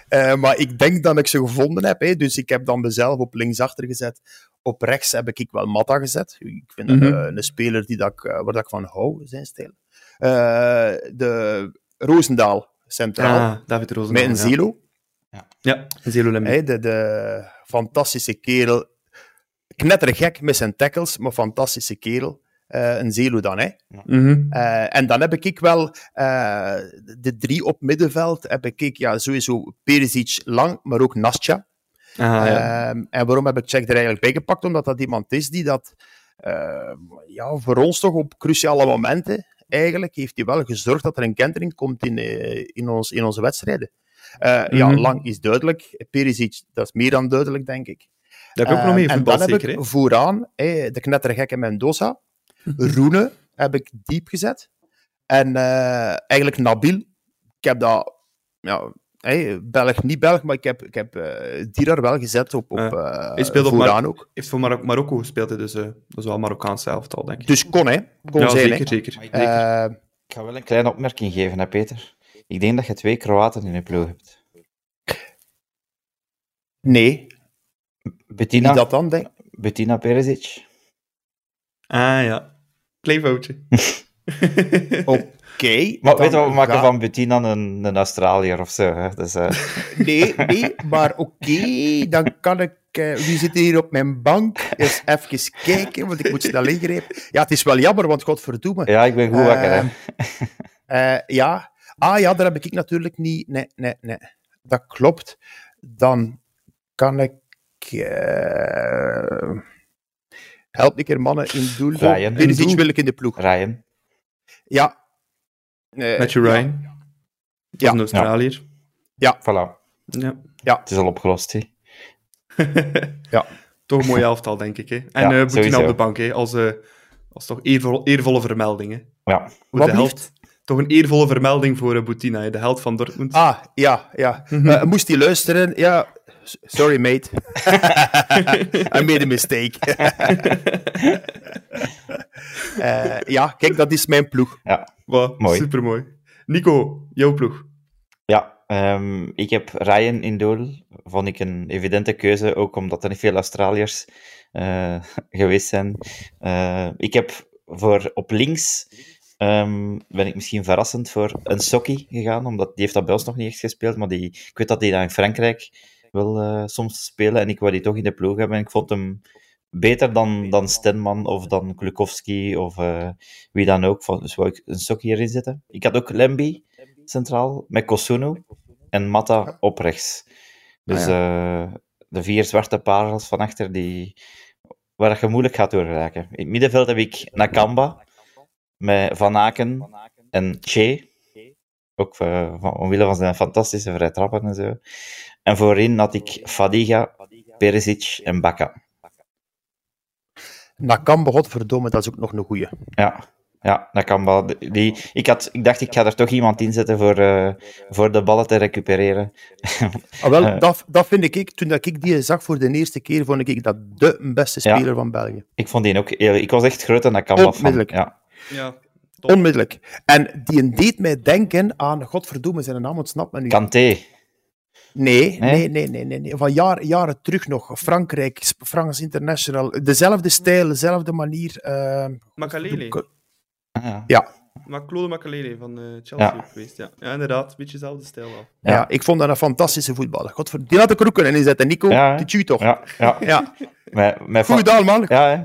Eh, maar ik denk dat ik ze gevonden heb. Hè. Dus ik heb dan mezelf op linksachter gezet. Op rechts heb ik wel Matta gezet. Ik vind Mhm. eh, een speler die dat ik, eh, waar dat ik van hou, zijn stijl. De Roosendaal, centraal. Ah, David Rozen. met een ja. Zelo. Ja, een Zelo Lemmy. Hè, de, de fantastische kerel. Knettergek met zijn tackles, maar fantastische kerel. Eh, een Zelo dan, hè. Mhm. Eh, en dan heb ik wel eh, de drie op middenveld. Heb ik ja, sowieso Perisic lang, maar ook Nastja. Ah, ja. Ehm, en waarom heb ik Check er eigenlijk bij gepakt? Omdat dat iemand is die dat ja, voor ons toch op cruciale momenten eigenlijk heeft hij wel gezorgd dat er een kentering komt in, in, ons, in onze wedstrijden. Eh, Ja, Mhm. lang is duidelijk. Perisic, dat is meer dan duidelijk, denk ik. Dat heb ik ook nog mee Ehm, en voetbal, dan heb ik vooraan eh, de knettergekke Mendoza. Roene heb ik diep gezet. En eh, eigenlijk Nabil. Ik heb dat... Ja, Belg, niet Belg, maar ik heb, ik heb eh, die daar wel gezet op, op eh, Hij Mar- ook. heeft voor Mar- Marokko gespeeld, dus eh, dat is wel een Marokkaanse elftal, denk ik. Dus kon, hè. Kon ja, zijn, zeker, hè. zeker. Eh, ik ga wel een kleine opmerking geven, hè, Peter. Ik denk dat je twee Kroaten in je ploeg hebt. nee, Bettina, wie dat dan, denk Bettina Perisic. Ah ja, klein foutje. (laughs) Oké. Maar weet je wat, we maken ga- van Bettina een, een Australiër of zo. Hè? Dus, eh, (laughs) Nee, nee, maar oké, dan kan ik... eh, wie zit hier op mijn bank? Eens even kijken, want ik moet snel ingrijpen. Ja, het is wel jammer, want godverdomme. ja, ik ben goed wakker. Hè? Eh, ja. Ah ja, daar heb ik natuurlijk niet... Nee, nee, nee. Dat klopt. Dan kan ik... eh, Help een keer mannen in doel. Ryan in Perisic doel. wil ik in de ploeg. Ryan. Ja. Eh, Matthew Ryan. Dat is Ja. een Australiër. Voilà. Ja. Het is al opgelost. Hè? (laughs) Toch een mooie elftal, denk ik. Hè. En Ja, eh Boutina sowieso. op de bank, hè, als, eh, als toch eervol, eervolle vermelding. Hè. Ja. Voor Wat de helft. Toch een eervolle vermelding voor uh, Boutina, hè, de held van Dortmund. Ah, ja, ja. Eh, moest hij luisteren? Ja. Sorry, mate. (laughs) I made a mistake. (laughs) Eh, ja, kijk, dat is mijn ploeg. Wow, mooi. Supermooi. Nico, jouw ploeg. Ja, ehm, ik heb Ryan in doel. Vond ik een evidente keuze, ook omdat er niet veel Australiërs eh, (laughs) geweest zijn. Eh, ik heb voor op links ehm, ben ik misschien verrassend voor een Sokkie gegaan, omdat die heeft dat bij ons nog niet echt gespeeld, maar die, ik weet dat hij daar in Frankrijk wil eh, soms spelen en ik wou die toch in de ploeg hebben en ik vond hem beter dan, dan Stenman of dan Klukowski of eh, wie dan ook. Dus wou ik een sok hierin zetten. Ik had ook Lemby centraal, met Kosunu en Matta op rechts. Dus eh, de vier zwarte parels van achter, die, waar je moeilijk gaat doorraken. In het middenveld heb ik Nakamba, met Van Aken en Che. Ook eh, van, omwille van zijn fantastische vrije trappen en zo. En voorin had ik Fadiga, Perisic en Bakka. Nakamba, godverdomme, dat is ook nog een goeie. Ja, ja Nakamba. Die, ik, had, ik dacht, ik ga er toch iemand in zetten voor, eh, voor de ballen te recupereren. (laughs) Ah, wel, Eh. dat, dat vind ik, toen dat ik die zag voor de eerste keer, vond ik dat de beste Ja. speler van België. Ik vond die ook. Ik was echt grote Nakamba fan. Onmiddellijk. Ja. Ja, top. Onmiddellijk. En die deed mij denken aan, godverdomme, zijn naam ontsnapt me nu. Kanté. Nee, Nee? nee, nee, nee. Van jaar, jaren terug nog. Frankrijk, Frans International. Dezelfde stijl, dezelfde manier. ehm, Makalele. Ah, ja. Maar Claude Makalele van eh, Chelsea Ja. geweest. Ja. ja, inderdaad. Een beetje dezelfde stijl wel. ja. Ja. ik vond dat een fantastische voetballer. Godver... Die had ik er ook kunnen inzetten. Nico, Ja, die tjue toch? Ja, ja. (laughs) Ja. Met, met Goed van, man. ja,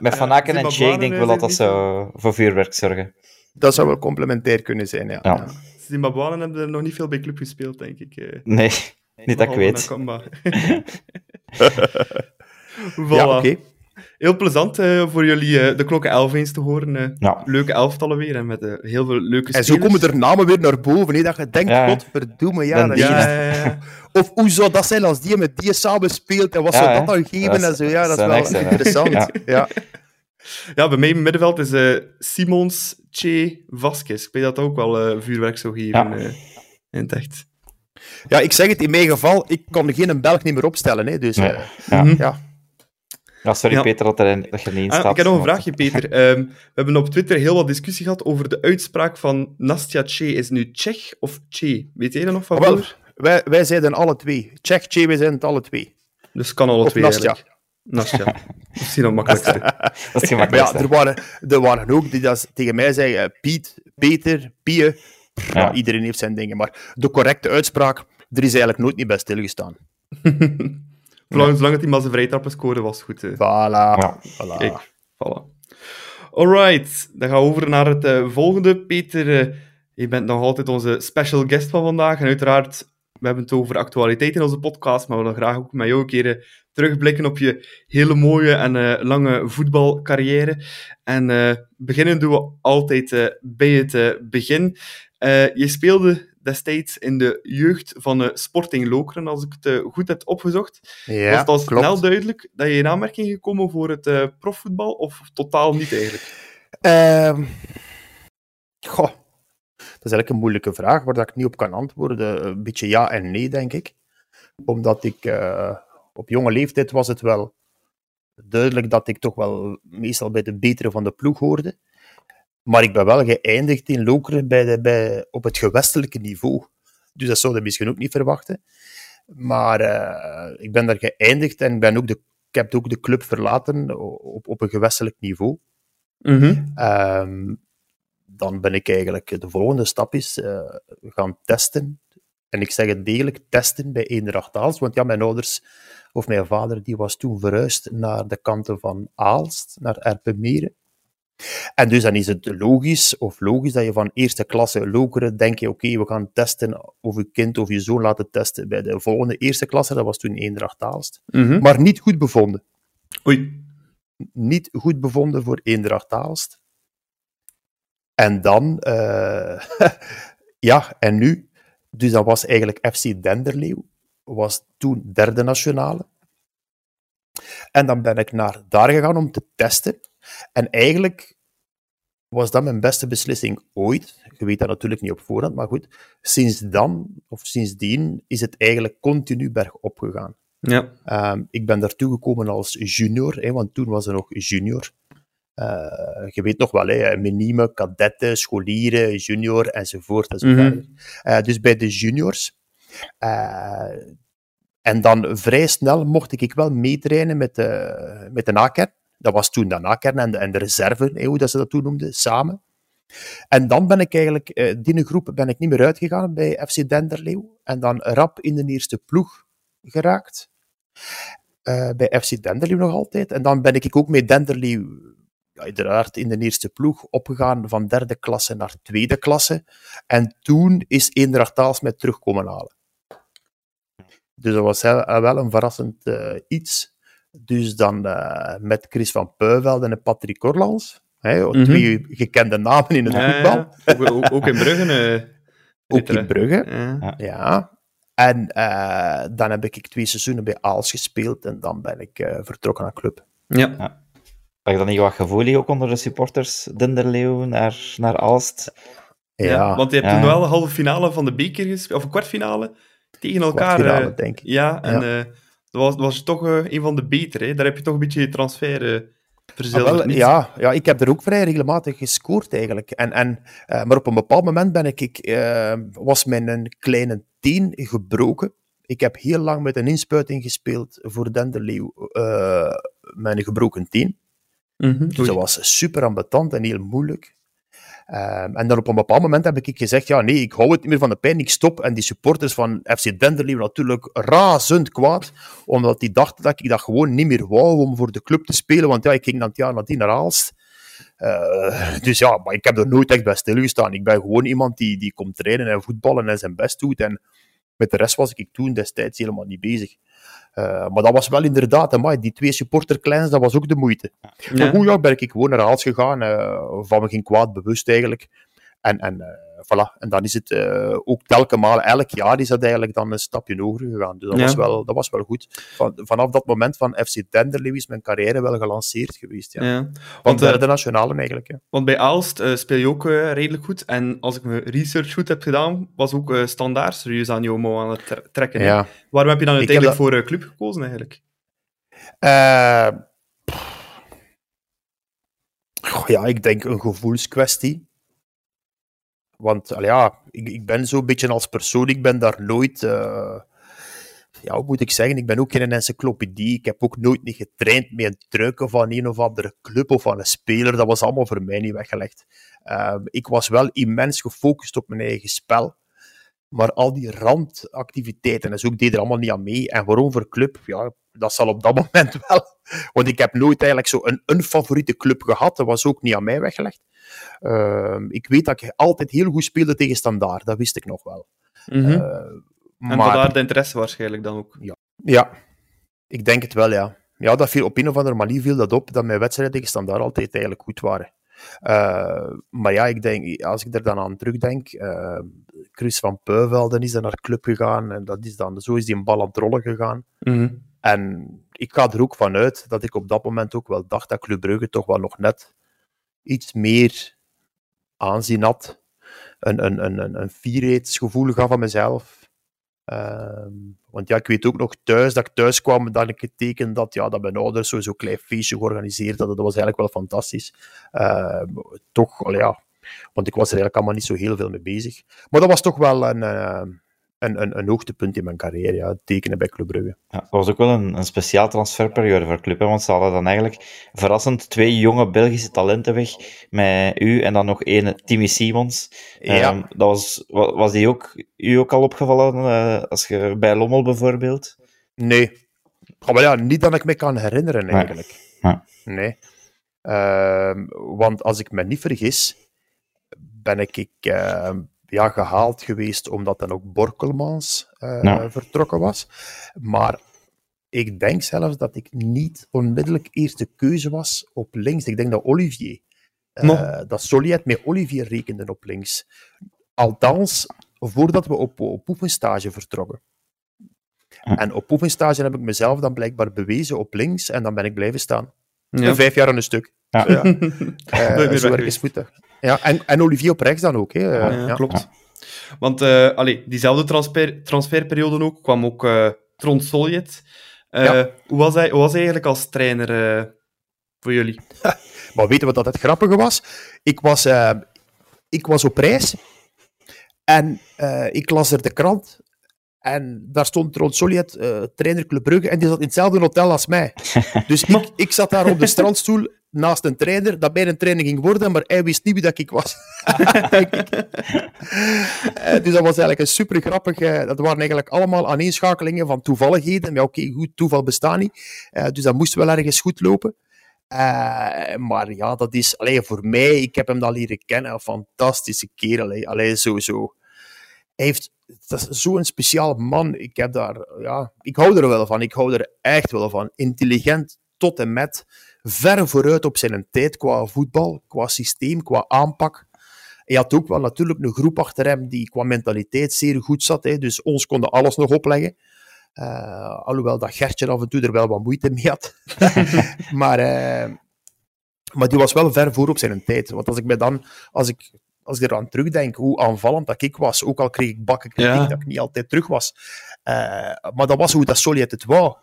met Van Ja, Aken en ik denk Zimbabweanen wel dat dat zou voor vuurwerk zorgen. Dat zou wel complementair kunnen zijn, ja. Ja. Zimbabweanen hebben er nog niet veel bij club gespeeld, denk ik. eh. Nee, niet dat ik weet. (laughs) (laughs) Voilà. Ja, oké. Heel plezant eh, voor jullie eh, de klokken 11 eens te horen. eh. Ja. Leuke elftallen weer en met heel veel leuke En spelers. zo komen er namen weer naar boven, hè, dat je denkt, Ja. godverdomme, ja. Dat Ja, ja, ja. Of hoe zou dat zijn als die met die samen speelt en wat Ja, zou dat dan geven Dat is- en zo. Ja, dat is wel interessant. Ja. Ja. (laughs) Ja, bij mij in het middenveld is eh, Simons, Che, Vasquez. Ik weet dat dat ook wel eh, vuurwerk zou geven Ja. eh, in het echt. ja, ik zeg het, in mijn geval, ik kon geen Belg niet meer opstellen. Hè, dus Nee. Ja. Ja. Ja, sorry Ja. Peter dat, er, dat je er niet in staat. Ah, ik heb nog een vraagje, Peter. (laughs) Ehm, we hebben op Twitter heel wat discussie gehad over de uitspraak van Nastja Che. Is het nu Tsjech of Che? Weet jij dat nog van Ah, wel, wij, wij zeiden alle twee. Check, Che, wij zijn het alle twee. Dus kan alle Of twee Nastja. eigenlijk. Nastja. Misschien het makkelijkste. Dat is (laughs) ja, er waren, er waren ook die dat tegen mij zeiden, eh, Piet, Peter, Pie. Ja. Ja. iedereen heeft zijn dingen. Maar de correcte uitspraak, er is eigenlijk nooit niet bij stilgestaan. (laughs) Zolang, zolang het hij maar zijn vrijtrappen scoren, was het goed. eh. Voilà. Ja. voilà. Kijk, voilà. Alright, dan gaan we over naar het eh, volgende. Peter, eh, je bent nog altijd onze special guest van vandaag. En uiteraard, we hebben het over actualiteit in onze podcast, maar we willen graag ook met jou een keer eh, terugblikken op je hele mooie en eh, lange voetbalcarrière. En eh, beginnen doen we altijd eh, bij het begin. Eh, je speelde destijds in de jeugd van eh, Sporting Lokeren, als ik het eh, goed heb opgezocht. Ja, Was het al klopt. snel duidelijk dat je in aanmerking gekomen voor het eh, profvoetbal, of totaal niet eigenlijk? Ehm, goh, dat is eigenlijk een moeilijke vraag waar dat ik niet op kan antwoorden. Een beetje ja en nee, denk ik. Omdat ik eh, op jonge leeftijd was het wel duidelijk dat ik toch wel meestal bij de betere van de ploeg hoorde. Maar ik ben wel geëindigd in Lokeren bij de, bij, op het gewestelijke niveau. Dus dat zou je misschien ook niet verwachten. Maar eh, ik ben daar geëindigd en ik, ben ook de, ik heb ook de club verlaten op, op een gewestelijk niveau. Ehm, dan ben ik eigenlijk, de volgende stap is eh, gaan testen. En ik zeg het degelijk, testen bij Eendracht Aalst. Want ja, mijn ouders, of mijn vader, die was toen verhuisd naar de kanten van Aalst, naar Erpenmeren. En dus dan is het logisch, of logisch, dat je van eerste klasse Lokeren denk je, oké, we gaan testen of je kind of je zoon laten testen bij de volgende eerste klasse. Dat was toen Eendracht Aalst. Maar niet goed bevonden Oei. niet goed bevonden voor Eendracht Aalst. En dan, eh, (laughs) ja, en nu? Dus dat was eigenlijk FC Denderleeuw, was toen derde nationale. En dan ben ik naar daar gegaan om te testen. En eigenlijk was dat mijn beste beslissing ooit. Je weet dat natuurlijk niet op voorhand, maar goed. Sinds dan, of sindsdien, is het eigenlijk continu bergop gegaan. Ja. Ehm, ik ben daartoe gekomen als junior, hè, want toen was er nog junior. Eh, je weet nog wel, hè, minime, kadetten, scholieren, junior enzovoort. enzovoort. Mhm. Eh, dus bij de juniors. Eh, en dan vrij snel mocht ik wel meetrainen met de, met de. Dat was toen de nakern en de, en de reserve, hoe dat ze dat toen noemden, samen. En dan ben ik eigenlijk, eh, die groep ben ik niet meer uitgegaan bij FC Denderleeuw. En dan rap in de eerste ploeg geraakt. eh, bij FC Denderleeuw nog altijd. En dan ben ik ook met Denderleeuw, ja, uiteraard in de eerste ploeg, opgegaan van derde klasse naar tweede klasse. En toen is Eendracht Taals mij terugkomen halen. Dus dat was wel, een verrassend uh, iets. Dus dan uh, met Chris van Puiveld en Patrick Korlands. Hè, Mhm. Twee gekende namen in het Ja, voetbal. ja. Ook, in Brugge. eh, (laughs) Ook in Brugge. Ja. Ja. En eh, dan heb ik twee seizoenen bij Aals gespeeld en dan ben ik eh, vertrokken naar club. Ja. Lag je dan niet wat gevoelig ook onder de supporters, Denderleeuw, naar, naar Aalst? Ja, Ja, want je hebt Ja. toen wel de halve finale van de beker gespeeld, of een kwartfinale, tegen elkaar. kwartfinale, eh, denk ik. Ja, en Ja. eh, dat was, was toch eh, een van de betere. hè. Daar heb je toch een beetje je transfer eh Ah, verzilverd. Niet- ja, ja, ik heb er ook vrij regelmatig gescoord eigenlijk. En, en, eh, maar op een bepaald moment ben ik, ik, eh, was mijn een kleine teen gebroken. Ik heb heel lang met een inspuiting gespeeld voor Denderleeuw eh met een gebroken teen. Dus dat was super ambetant en heel moeilijk. Ehm, en dan op een bepaald moment heb ik gezegd, ja nee, ik hou het niet meer van de pijn, ik stop. En die supporters van FC Denderleeuw natuurlijk razend kwaad, omdat die dachten dat ik dat gewoon niet meer wou om voor de club te spelen, want ja, ik ging dan het jaar nadien naar Aalst. Eh, dus ja, maar ik heb er nooit echt bij stilgestaan. Ik ben gewoon iemand die, die komt trainen en voetballen en zijn best doet. En met de rest was ik toen destijds helemaal niet bezig. Eh, maar dat was wel inderdaad, amai, die twee supporterkleins, dat was ook de moeite. Ja. Maar goed, ja, ben ik gewoon naar Haals gegaan, eh, van me geen kwaad bewust eigenlijk. En, en eh, voilà, en dan is het eh, ook telkens maal, elk jaar is dat eigenlijk dan een stapje hoger gegaan. Dus dat, Ja. was, wel, dat was wel goed. Van, vanaf dat moment van FC Denderleeuw is mijn carrière wel gelanceerd geweest. Ja. Ja. Want eh, derde nationale eigenlijk. Ja. want bij Aalst eh, speel je ook redelijk goed. En als ik mijn research goed heb gedaan, was ook standaard serieus aan jouw mouw aan het tre- trekken. Ja. Waarom heb je dan uiteindelijk dat- voor club gekozen eigenlijk? Ja, ik denk een gevoelskwestie. Want ja, ik, ik ben zo'n beetje als persoon, ik ben daar nooit. eh, ja, moet ik zeggen? Ik ben ook geen encyclopedie. Ik heb ook nooit niet getraind met een truiken van een of andere club of van een speler. Dat was allemaal voor mij niet weggelegd. Eh, ik was wel immens gefocust op mijn eigen spel. Maar al die randactiviteiten en zo, ik deed er allemaal niet aan mee. En waarom voor club? Ja, dat zal op dat (laughs) moment wel. Want ik heb nooit eigenlijk zo een, een favoriete club gehad. Dat was ook niet aan mij weggelegd. Ehm, ik weet dat ik altijd heel goed speelde tegen Standaard. Dat wist ik nog wel. Eh, en maar vandaar de interesse waarschijnlijk dan ook. ja, ik denk het wel, ja. Ja, dat viel op een of andere manier viel dat op, dat mijn wedstrijden tegen Standaard altijd eigenlijk goed waren. Eh, maar ja, ik denk, als ik er dan aan terugdenk, eh Chris van Peuvelden is dan naar club gegaan en dat is dan, zo is die een bal aan het rollen gegaan. Mhm. En ik ga er ook vanuit dat ik op dat moment ook wel dacht dat Club Brugge toch wel nog net iets meer aanzien had. Een, een, een, een, een fierheidsgevoel gaf aan mezelf. Ehm, want ja, ik weet ook nog thuis, dat ik thuis kwam, dat ik het teken dat, ja, dat mijn ouders sowieso een klein feestje georganiseerd hadden. Dat was eigenlijk wel fantastisch. Ehm, toch, al ja, want ik was er eigenlijk allemaal niet zo heel veel mee bezig. Maar dat was toch wel een, eh, een, een, een hoogtepunt in mijn carrière, ja, tekenen bij Club Brugge. Ja, dat was ook wel een, een speciaal transferperiode voor Club, hè, want ze hadden dan eigenlijk verrassend twee jonge Belgische talenten weg, met u en dan nog één, Timmy Simons. Ja. Ehm, dat was, wa- was die ook, u ook al opgevallen, eh, als je bij Lommel bijvoorbeeld? Nee. Oh, maar ja, niet dat ik me kan herinneren, eigenlijk. Nee. Nee. Ehm, want als ik me niet vergis, ben ik, ik ehm, ja, gehaald geweest omdat dan ook Borkelmans eh, vertrokken was. Maar ik denk zelfs dat ik niet onmiddellijk eerste keuze was op links. Ik denk dat Olivier, eh, dat Soliet met Olivier rekende op links. Althans, voordat we op, op oefenstage vertrokken. En op oefenstage heb ik mezelf dan blijkbaar bewezen op links en dan ben ik blijven staan. Ja. Vijf jaar aan een stuk. Ja. Ja. (laughs) Eh, zo dat. Ja, en, en Olivier op rechts dan ook. Hè. Ja, ja. klopt. Want eh allee, diezelfde transfer, transferperiode ook kwam ook eh Trond Soljet. Eh, Ja. hoe, was hij, hoe was hij eigenlijk als trainer eh, voor jullie? (laughs) Maar weten we wat het grappige was? Ik was, eh, ik was op reis en eh, ik las er de krant En daar stond Ron Soliet, uh, trainer Club Brugge, en die zat in hetzelfde hotel als mij. (laughs) Dus ik, ik zat daar op de strandstoel naast een trainer, dat bij een training ging worden, maar hij wist niet wie dat ik was. (laughs) uh, dus dat was eigenlijk een super grappig. Uh, dat waren eigenlijk allemaal aaneenschakelingen van toevalligheden. Maar oké, okay, goed, toeval bestaat niet. Uh, dus dat moest wel ergens goed lopen. maar ja, dat is allee, voor mij, ik heb hem dan leren kennen, een fantastische kerel. Allee, sowieso. Hij heeft dat is zo'n speciaal man. Ik, heb daar, ja, ik hou er wel van. Ik hou er echt wel van. Intelligent tot en met. Ver vooruit op zijn tijd qua voetbal, qua systeem, qua aanpak. Hij had ook wel natuurlijk een groep achter hem die qua mentaliteit zeer goed zat. Hè. Dus ons konden alles nog opleggen. Uh, alhoewel dat Gertje af en toe er wel wat moeite mee had. (laughs) maar, uh, maar die was wel ver voor op zijn tijd. Want als ik me dan, als ik als ik eraan terugdenk, hoe aanvallend dat ik was, ook al kreeg ik bakken kritiek ja. dat ik niet altijd terug was. Uh, maar dat was hoe dat Solid het wou.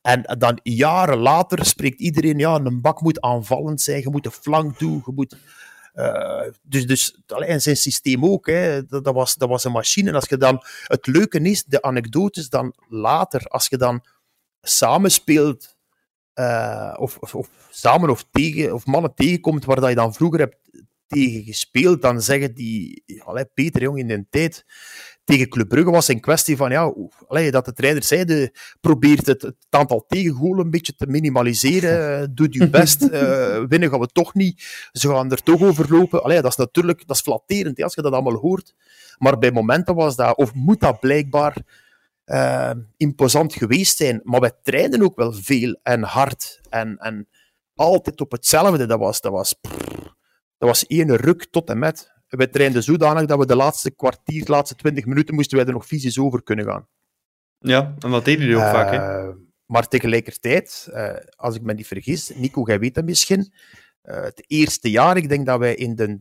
En dan jaren later spreekt iedereen, ja, een bak moet aanvallend zijn, je moet de flank doen, je moet... Uh, dus dus alleen zijn systeem ook, hè, dat, dat, was, dat was een machine. En als je dan, het leuke is, de anekdotes dan later, als je dan samenspeelt, uh, of, of, of, samen of, tegen, of mannen tegenkomt waar dat je dan vroeger hebt tegen gespeeld, dan zeggen die, allee, Peter Jong in de tijd, tegen Club Brugge was een kwestie van, ja, allee, dat de trainer zei, probeert het, het aantal tegengolen een beetje te minimaliseren, doe je best, uh, (laughs) winnen gaan we toch niet, ze gaan er toch overlopen. Allee, dat is natuurlijk, dat is flatterend, als je dat allemaal hoort. Maar bij momenten was dat, of moet dat blijkbaar uh, imposant geweest zijn. Maar wij trainen ook wel veel en hard en, en altijd op hetzelfde. Dat was, dat was, dat was één ruk tot en met. We trainden zodanig dat we de laatste kwartier, de laatste twintig minuten, moesten wij er nog fysisch over kunnen gaan. Ja, en wat deden jullie ook vaak, hè? Eh, maar tegelijkertijd, uh, als ik me niet vergis, Nico, jij weet dat misschien, uh, het eerste jaar, ik denk dat wij in de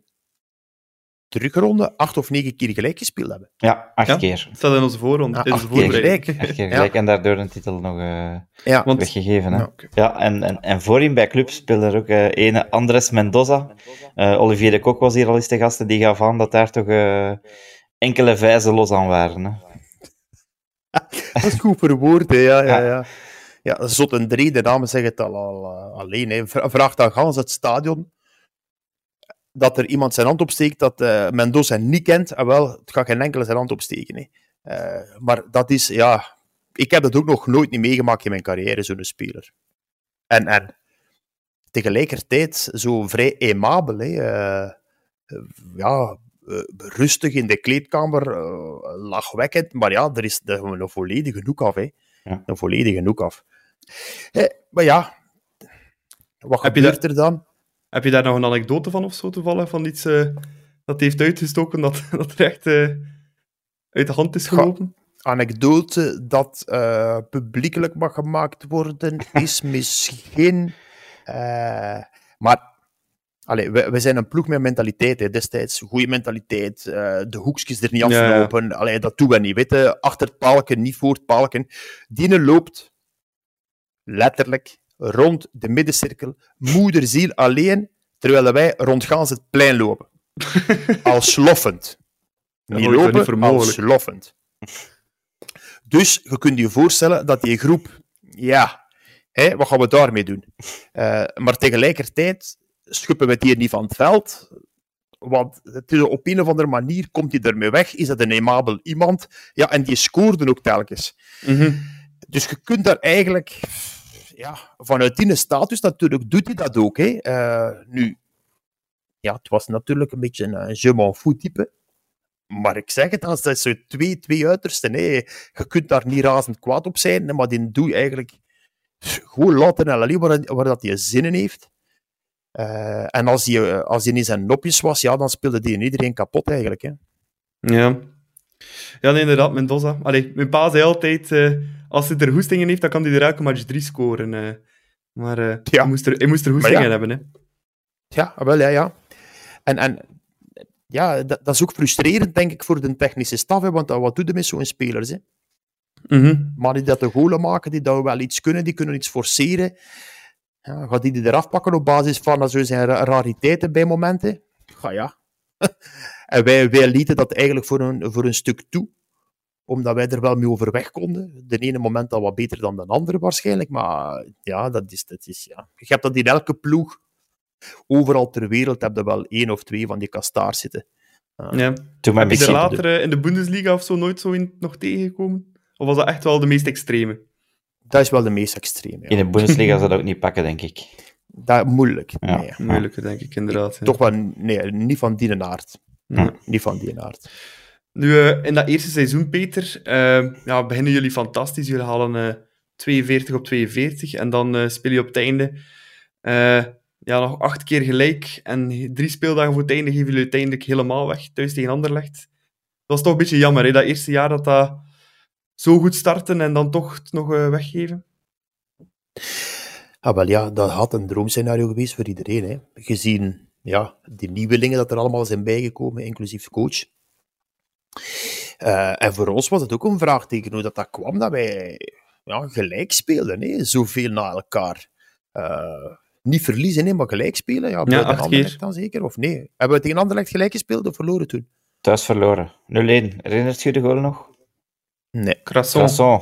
terugronde acht of negen keer gelijk gespeeld hebben. Ja, acht ja, keer. Dat staat in onze voorronde. Ja, in acht keer gelijk. Acht keer gelijk ja. en daardoor een titel nog uh, ja. weggegeven. Hè? Ja, okay. ja en, en, en voorin bij club speelde er ook uh, ene Andres Mendoza. Uh, Olivier de Kok was hier al eens de gasten, die gaf aan dat daar toch enkele vijzen los aan waren. Hè? (laughs) dat is goed verwoord, hè. ja, ja, ja. Ja, zot en drie, de namen zeggen het al, al alleen. Hè. Vraag dan gans het stadion dat er iemand zijn hand opsteekt dat uh, Mendoza niet kent, en wel, het gaat geen enkele zijn hand opsteken. Uh, maar dat is, ja, ik heb dat ook nog nooit niet meegemaakt in mijn carrière, zo'n speler. En, en tegelijkertijd zo vrij aimabel, hè. Uh, ja, rustig in de kleedkamer, lachwekkend, maar ja, er is er een volledige hoek af. Hè. Ja. Een volledige hoek af. maar ja, wat heb gebeurt er dan? Heb je daar nog een anekdote van of zo toevallig? Van iets uh, dat heeft uitgestoken dat, (laughs) dat er echt uh, uit de hand is gelopen? Anekdote dat uh, publiekelijk mag gemaakt worden is (laughs) misschien. maar Allee, we, we, zijn een ploeg met mentaliteit. Hè. Destijds goede mentaliteit. de hoekjes er niet aflopen. Ja. Allee, dat doen we niet. Weten. Achter het palken, niet voor het palken. Diene loopt letterlijk rond de middencirkel, moederziel alleen, terwijl wij rondgaans het plein lopen. (laughs) Als sloffend. Niet Ja, lopen, niet als sloffend. Dus je kunt je voorstellen dat die groep, ja, wat gaan we daarmee doen? Uh, maar tegelijkertijd schuppen we het hier niet van het veld, want het is op een of andere manier komt hij ermee weg. Is dat een aimabel iemand? Ja, en die scoorde ook telkens. Mm -hmm. Dus je kunt daar eigenlijk ja, vanuit die status natuurlijk doet hij dat ook. Hè. Uh, nu, ja, het was natuurlijk een beetje een je m'en fout type. Maar ik zeg het, dat zo twee, twee uitersten. Hè. Je kunt daar niet razend kwaad op zijn, maar die doe je eigenlijk gewoon laten en alleen waar, waar dat hij zinnen heeft. Uh, en als hij, als in zijn nopjes was, ja, dan speelde die iedereen kapot eigenlijk. Hè. Ja. Ja, inderdaad, Mendoza. Allee, mijn pa zei altijd, uh, als hij er hoestingen heeft, dan kan hij er elke match drie scoren. Uh, maar uh, ja. hij, moest er, hij moest er hoestingen ja. hebben. Hè. Ja, wel, ja, ja. En, en ja, dat, dat, is ook frustrerend, denk ik, voor de technische staf. Hè, want wat doe je met zo'n spelers? Hè? Mm -hmm. Maar die dat de golen maken, die dat wel iets kunnen, die kunnen iets forceren. Ja, gaat die die eraf pakken op basis van dat zo zijn rariteiten bij momenten? Ga ja. (laughs) En wij, wij lieten dat eigenlijk voor een, voor een stuk toe. Omdat wij er wel mee overweg konden. De ene moment al wat beter dan de andere waarschijnlijk, maar ja, dat is, dat is ja. Je hebt dat in elke ploeg. Overal ter wereld heb je wel één of twee van die kastaars zitten. Ja. Toen Heb je er later in de Bundesliga of zo nooit zo in, nog tegengekomen? Of was dat echt wel de meest extreme? Dat is wel de meest extreme. In de Bundesliga zou dat ook niet pakken, denk ik. Dat moeilijk. Ja. Nee. Moeilijke, denk ik, inderdaad. ja. Toch wel, nee, niet van die aard. Ja. Niet van die aard. Nu, eh, in dat eerste seizoen, Peter, eh, ja, beginnen jullie fantastisch. Jullie halen eh 42 op 42 en dan eh, speel je op het einde eh, ja, nog acht keer gelijk. En drie speeldagen voor het einde geven jullie uiteindelijk helemaal weg, thuis tegen Anderlecht. Dat was toch een beetje jammer, hè? dat eerste jaar dat dat zo goed starten en dan toch nog eh, weggeven. Ah, wel ja, dat had een droomscenario geweest voor iedereen. Hè. Gezien ja, die nieuwelingen dat er allemaal zijn bijgekomen, inclusief coach. Eh, en voor ons was het ook een vraagteken hoe dat, dat kwam, dat wij ja, gelijk speelden. Hè. Zoveel na elkaar. Eh, niet verliezen, hè, maar gelijk spelen. Ja, buiten acht keer. dan zeker, of nee? Hebben we tegen Anderlecht gelijk gespeeld of verloren toen? Thuis verloren. 0-1. Herinnert je de goal nog? Nee. Crasson. Crasson.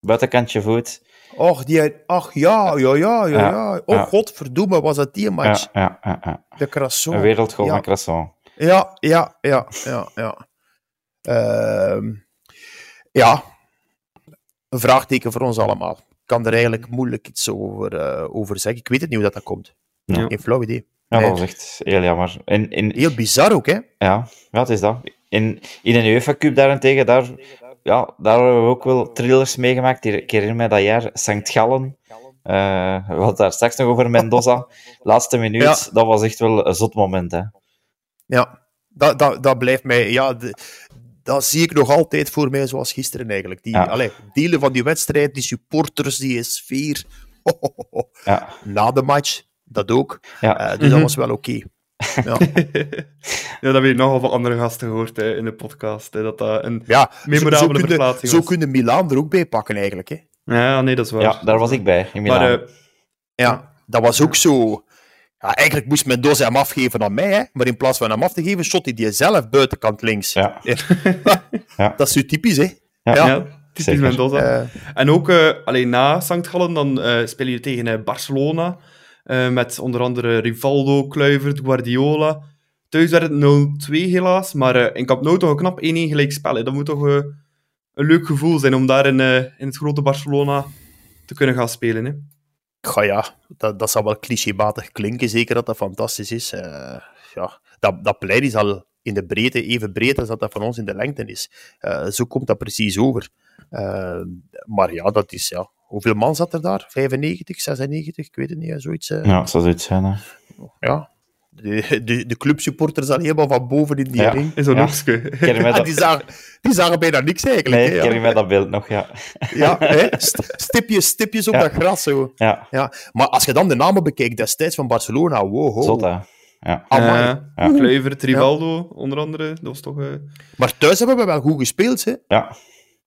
Buitenkantje voet. Och, die, ach ja, ja, ja, ja. Ja, ja. Oh, ja. godverdomme, was dat die match? Ja, ja, ja, ja. De Crasson. Een wereldgoal Ja. van Crasson. Ja, ja, ja, ja, ja. Ehm, ja, een vraagteken voor ons allemaal. Ik kan er eigenlijk moeilijk iets over, eh, over zeggen. Ik weet het niet hoe dat, dat komt. Ja. Geen flauw idee. Ja, dat was echt heel jammer. In, in, Heel bizar ook, hè? ja, ja, het is dat. In, in een UEFA Cup daarentegen, daar, ja, daar hebben we ook wel thrillers meegemaakt. Ik herinner mij dat jaar, St. Gallen. Eh, we hadden daar straks nog over Mendoza. (laughs) Laatste minuut, Ja. dat was echt wel een zot moment. Hè. Ja, dat, dat, dat blijft mij... Ja, de- dat zie ik nog altijd voor mij zoals gisteren eigenlijk. Die, Ja. allee, delen van die wedstrijd, die supporters, die sfeer. (laughs) Ja, Na de match, dat ook. ja. Eh, dus dat was wel oké. Ja. (laughs) ja, dat heb ik nogal van andere gasten gehoord hè, in de podcast. Hè, dat dat een... ja, zo, Memorabele zo, kun je, zo was. kun je Milaan er ook bij pakken eigenlijk. Hè. Ja, nee, dat is waar. ja, daar was ik bij, in Milaan. Maar eh, Ja, dat was ook zo. Ja, eigenlijk moest Mendoza hem afgeven aan mij, hè? maar in plaats van hem af te geven, shot hij die zelf buitenkant links. ja, (laughs) (laughs) Dat is zo typisch, hè? Ja. Ja. ja, typisch zeker. Mendoza. Eh, En ook uh, alleen na St. Gallen, dan uh, speel je tegen uh, Barcelona. Uh, met onder andere Rivaldo, Kluivert, Guardiola. Thuis werd het 0-2 helaas, maar uh, in Camp Nou toch een knap 1-1 gelijk spel. Hè. Dat moet toch uh, een leuk gevoel zijn om daar in, uh, in het grote Barcelona te kunnen gaan spelen. Hè. Ja, dat, dat zal wel clichématig klinken, zeker dat dat fantastisch is. Uh, ja, dat, dat plein is al in de breedte even breed als dat, dat van ons in de lengte is. Uh, zo komt dat precies over. Uh, maar ja, dat is ja. Hoeveel man zat er daar? 95, 96, ik weet het niet, zoiets. Ja, zou zoiets zijn. Hè. Ja. De, de, de clubsupporters al helemaal van boven in die ja. ring. In zo'n ja. hoekje. Ah, die, zagen, die zagen bijna niks eigenlijk. Nee, hè, ik herinner mij dat beeld nog, ja. Ja, (laughs) hè? stipjes, stipjes op Ja. dat gras. Zo. Ja, Ja. Maar als je dan de namen bekijkt destijds van Barcelona, wow, ho. zot hè. Ja. Ja, Ja. Kluivert, Rivaldo, onder andere. Dat was toch... eh, Maar thuis hebben we wel goed gespeeld, hè? Ja.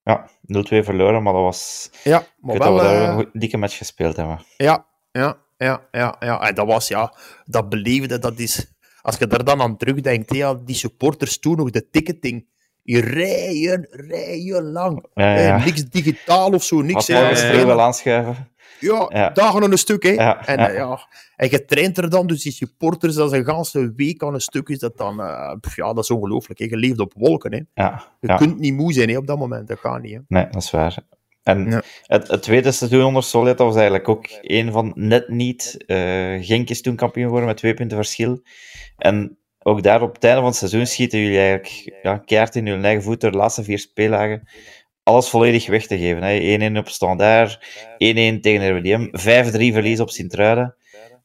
Ja, 0-2 verloren, maar dat was... Ja, Ik maar weet dat wel... we daar eh, een dikke match gespeeld hebben. ja, ja, ja, ja, ja. En dat was, ja, dat beleefde, dat is... Als je daar dan aan terugdenkt, ja, die supporters toen nog, de ticketing, die rijen, rijen lang. Ja, ja, niks digitaal of zo, niks. Ja, wel aanschuiven. Ja, Ja. dagen aan een stuk, hè. Ja, en, ja. eh, ja. en je traint er dan, dus die supporters, dat is een ganse week aan een stuk, is dat dan... eh, pff, ja, dat is ongelooflijk, hè. Je leeft op wolken, hè. Je kunt niet moe zijn, hè, op dat moment. Dat gaat niet, hè. Nee, dat is waar. En Ja. het, het tweede seizoen onder Solid dat was eigenlijk ook een van net niet. eh Genk is toen kampioen geworden met twee punten verschil. En ook daar op het einde van het seizoen schieten jullie eigenlijk ja, keihard in hun eigen voet door de laatste vier speeldagen alles volledig weg te geven. hè. 1-1 op Standaard, 1-1 tegen RWDM, 5-3 verlies op Sint-Truiden.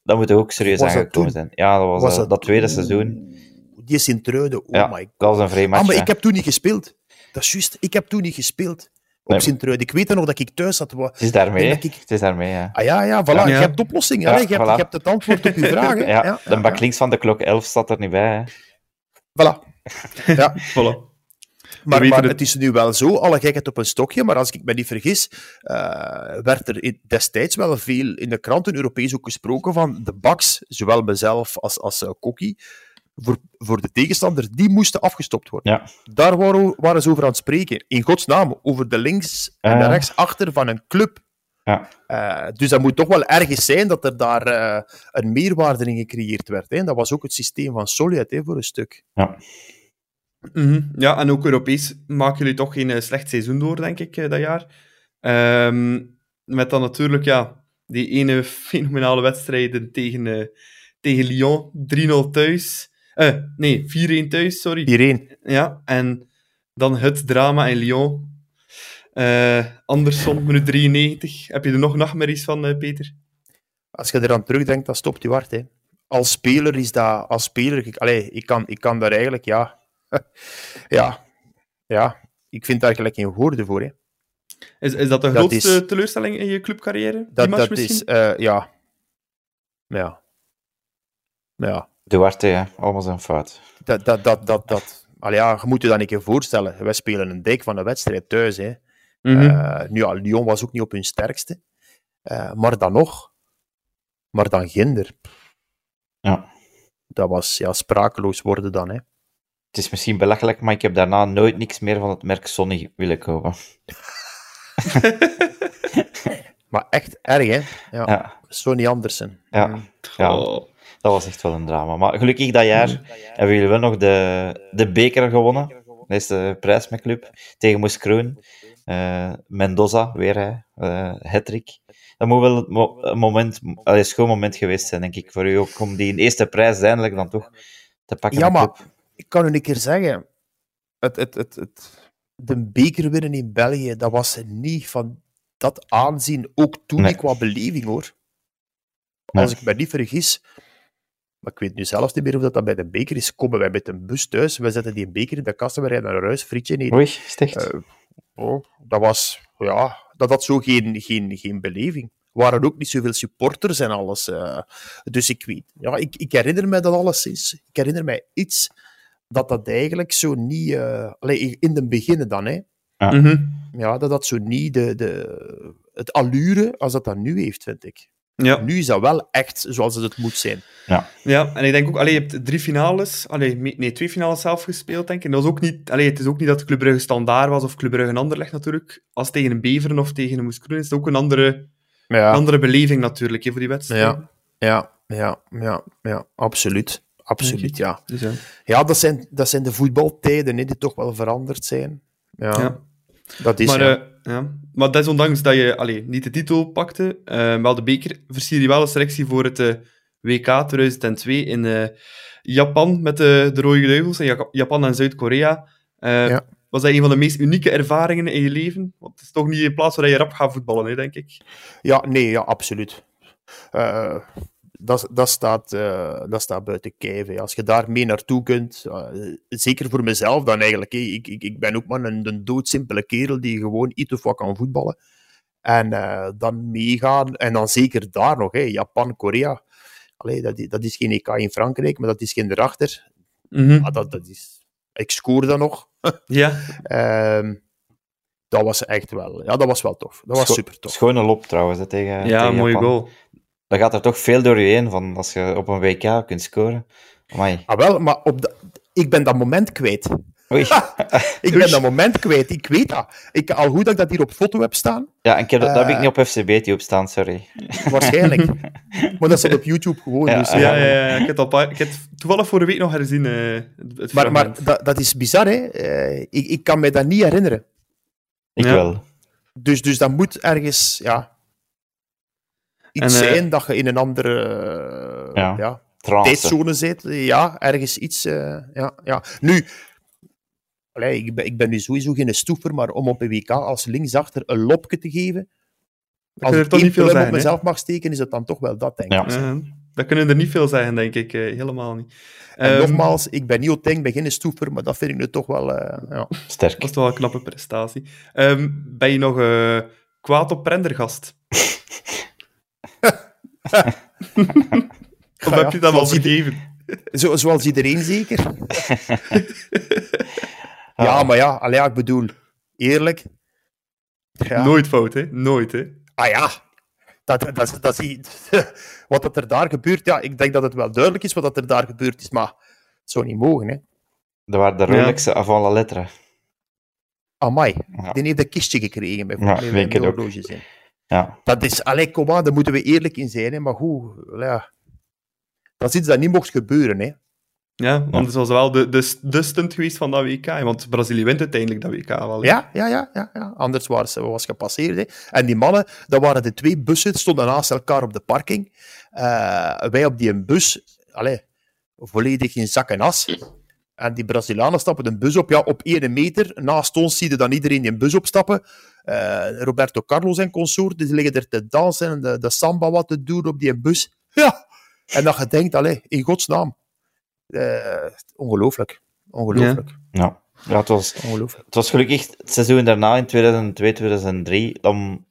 Dat moet ook serieus aangekomen zijn. Ja, dat was, Was eh, dat- dat tweede seizoen. Die Sint-Truiden, oh Ja, my dat was een vreemd match. Ah, maar hè. ik heb toen niet gespeeld. Dat is juist. Ik heb toen niet gespeeld op Nee. Sint-Truiden. Ik weet nog dat ik thuis zat. Het is daarmee. ik- Het is daarmee, ja. Ah ja, ja, voilà. Ja. Je hebt de oplossing. Ja, hè. je, hebt, voilà. je hebt het antwoord op je vragen. (laughs) Ja, de bak links van de klok 11 staat er niet bij. Hè. Voilà. (laughs) Ja. voilà. Maar, het- is nu wel zo, alle gekheid op een stokje, maar als ik me niet vergis, eh, werd er destijds wel veel in de kranten Europees ook gesproken van de baks, zowel mezelf als, als Kokkie, voor, voor de tegenstander, die moesten afgestopt worden. Ja. Daar waren, waren ze over aan het spreken. In godsnaam, over de links en de Ah. rechtsachter van een club. Ja. Eh, dus dat moet toch wel ergens zijn dat er daar eh, een meerwaarde in gecreëerd werd. Hè. Dat was ook het systeem van Solid hè, voor een stuk. Ja. Mhm. Ja, en ook Europees maken jullie toch geen eh, slecht seizoen door, denk ik, eh, dat jaar. Ehm, met dan natuurlijk, ja, die ene (laughs) fenomenale wedstrijden tegen, eh, tegen Lyon. 3-0 thuis. Eh, nee, 4-1 thuis, sorry. Hierheen. Ja, en dan het drama in Lyon. Eh Anderson, minuut 93. Heb je er nog nachtmerries van, eh, Peter? Als je eraan terugdenkt, dan stopt je hart. Hè. Als speler is dat... Als speler... Ik, allee, ik, kan, ik kan daar eigenlijk... Ja... (laughs) ja. Ja. Ik vind daar gelijk geen woorden voor. Hè. Is, is dat de Dat grootste is- teleurstelling in je clubcarrière? Dat, misschien? is... ja. Ja. Ja. Duarte, ja, allemaal zijn fout. Dat, dat, dat, dat, dat. Allee, ja, je moet je dat een keer voorstellen. Wij spelen een dijk van de wedstrijd thuis. Hè. Mhm. Eh, nu ja, Lyon was ook niet op hun sterkste. Eh, maar dan nog. Maar dan Ginder. Ja. Dat was ja, sprakeloos worden dan. Hè. Het is misschien belachelijk, maar ik heb daarna nooit niks meer van het merk Sony willen kopen. (laughs) Maar echt erg, hè? Ja. Ja, Sonny Andersen. ja, ja, Oh. Dat was echt wel een drama. Maar gelukkig dat jaar hebben jullie wel nog de, de beker gewonnen. Dat is de prijs met club. Tegen Moes Kroon. Eh, Mendoza, weer hij. eh Hattrick. Dat moet wel een moment, een schoon moment geweest zijn, denk ik, voor u ook, om die eerste prijs eindelijk dan toch te pakken. Ja, maar ik kan u een keer zeggen. Het, het, het, het, de beker winnen in België, dat was niet van dat aanzien. Ook toen Nee. niet qua beleving, hoor. Nee. Als ik me niet vergis, maar ik weet nu zelfs niet meer of dat, dat bij de beker is, komen wij met een bus thuis, wij zetten die beker in de kast en we rijden naar huis, frietje eten. Oei, is het echt? Eh, oh, dat was, ja, dat had zo geen, geen, geen beleving. Er waren ook niet zoveel supporters en alles. eh. dus ik weet, ja, ik, ik herinner me dat alles is. Ik herinner mij iets dat dat eigenlijk zo niet, eh, allee, in de beginnen dan, hè. Mhm. Ja, dat dat zo niet de, de, het allure als dat dat nu heeft, vind ik. Ja. Nu is dat wel echt zoals het moet zijn. ja, en ik denk ook, allee, je hebt drie finales, allee, nee, twee finales zelf gespeeld, denk ik. En dat was ook niet, allee, het is ook niet dat Club Brugge standaard was of Club Brugge een ander leg natuurlijk. Als tegen een Beveren of tegen een Moeskroen is het ook een andere, Ja, andere beleving natuurlijk hè, voor die wedstrijd. ja, ja, ja, ja, ja absoluut. Absoluut, ja. Dus, ja. Ja, dat zijn, dat zijn de voetbaltijden hè, die toch wel veranderd zijn. Ja, Ja. dat is Maar, ja. eh, ja. maar desondanks dat je allee, niet de titel pakte, eh, wel de beker, versier je wel een selectie voor het eh, WK 2002 in eh, Japan met de, de Rode Duivels in Ja- Japan en Zuid-Korea. Ja. Was dat een van de meest unieke ervaringen in je leven? Want het is toch niet een plaats waar je rap gaat voetballen, hè, denk ik. Ja, nee, ja, absoluut. Dat, dat, staat, eh, dat staat buiten kijf. hè. Als je daar mee naartoe kunt, eh, zeker voor mezelf dan eigenlijk. hè. Ik, ik, ik ben ook maar een, een doodsimpele kerel die gewoon iets of wat kan voetballen. En eh, dan meegaan, en dan zeker daar nog, hè, Japan, Korea. Allee, dat, is- dat is geen EK in Frankrijk, maar dat is geen erachter. Maar dat, dat is... Ik scoorde nog. (laughs) Ja, Ehm, dat was echt wel... Ja, dat was wel tof. Dat was Scho- super tof. Schone lop trouwens, hè, tegen, ja tegen mooie Japan. goal. Dan gaat er toch veel door je heen van als je op een WK kunt scoren. Amai. Ah, wel, maar op de, ik ben dat moment kwijt. Oei. (laughs) Ik ben dat moment kwijt, ik weet dat. Ik, al goed dat ik dat hier op foto heb staan, Ja, en ik heb, dat dat heb ik Eh. niet op FCB op staan, sorry. (laughs) waarschijnlijk. maar dat staat op (laughs) YouTube gewoon. Ja, dus, ja, Ja, ja, ja, ik heb, pa- ik heb toevallig vorige week nog herzien. eh, het Maar, maar dat, dat is bizar, hè. Eh, ik, ik kan me dat niet herinneren. Ik Ja. wel. Dus, dus dat moet ergens, ja... Iets En, eh, zijn dat je in een andere eh, Ja. ja. Tijdzone zit. Ja, ergens iets. eh, ja, ja. Nu, allee, ik, ben, ik ben nu sowieso geen stoever, maar om op een WK als linksachter een lopje te geven, Dat als ik er toch niet veel op zijn, hè? mezelf mag steken, is het dan toch wel dat, denk ik. Ja. Ja, dat kunnen er niet veel zijn, denk ik. eh, helemaal niet. En Ehm, nogmaals, ik ben niet Oteng, ik ben geen stoever, maar dat vind ik nu toch wel... eh, ja. Sterk. Dat is toch wel een knappe prestatie. Ehm, ben je nog kwaad op Prendergast? (laughs) Of Ja, heb je dat al vergeven? Zo, zoals iedereen zeker. Ah. Ja, maar ja, allee, ja, ik bedoel, eerlijk. Ja. Nooit fout, hè? Nooit, hè? Ah ja, dat, dat, dat, dat is, (laughs) wat dat er daar gebeurt, ja, ik denk dat het wel duidelijk is wat dat er daar gebeurd is, maar Dat zou niet mogen, hè. Dat waren de Ja. Rolexen avant la lettre. Amai, Ja. die heeft een kistje gekregen met, Ja, met, ik met het ook. horloges in. Ja, Dat is, allee, kom aan, daar moeten we eerlijk in zijn, hè. maar goed, ja. Dat is iets dat niet mocht gebeuren, hè. Ja, want het was wel de, de, de stunt geweest van dat WK. Want Brazilië wint uiteindelijk dat WK wel. hè. Ja, ja, ja, ja, ja. anders waren ze, was gepasseerd. Hè. En die mannen, dat waren de twee bussen, stonden naast elkaar op de parking. Eh, wij op die bus, allee, volledig in zak en as. En die Brazilianen stappen een bus op, ja, op één meter. Naast ons zie je dan iedereen die een bus opstappen. Eh, Roberto Carlos en consorten, die liggen er te dansen en de, de samba wat te doen op die bus. Ja, en dat je denkt, allee, in godsnaam. Eh ongelooflijk. Ongelooflijk. ja. ja het, was, Ongelooflijk. het was gelukkig het seizoen daarna, in 2002, 2003, dan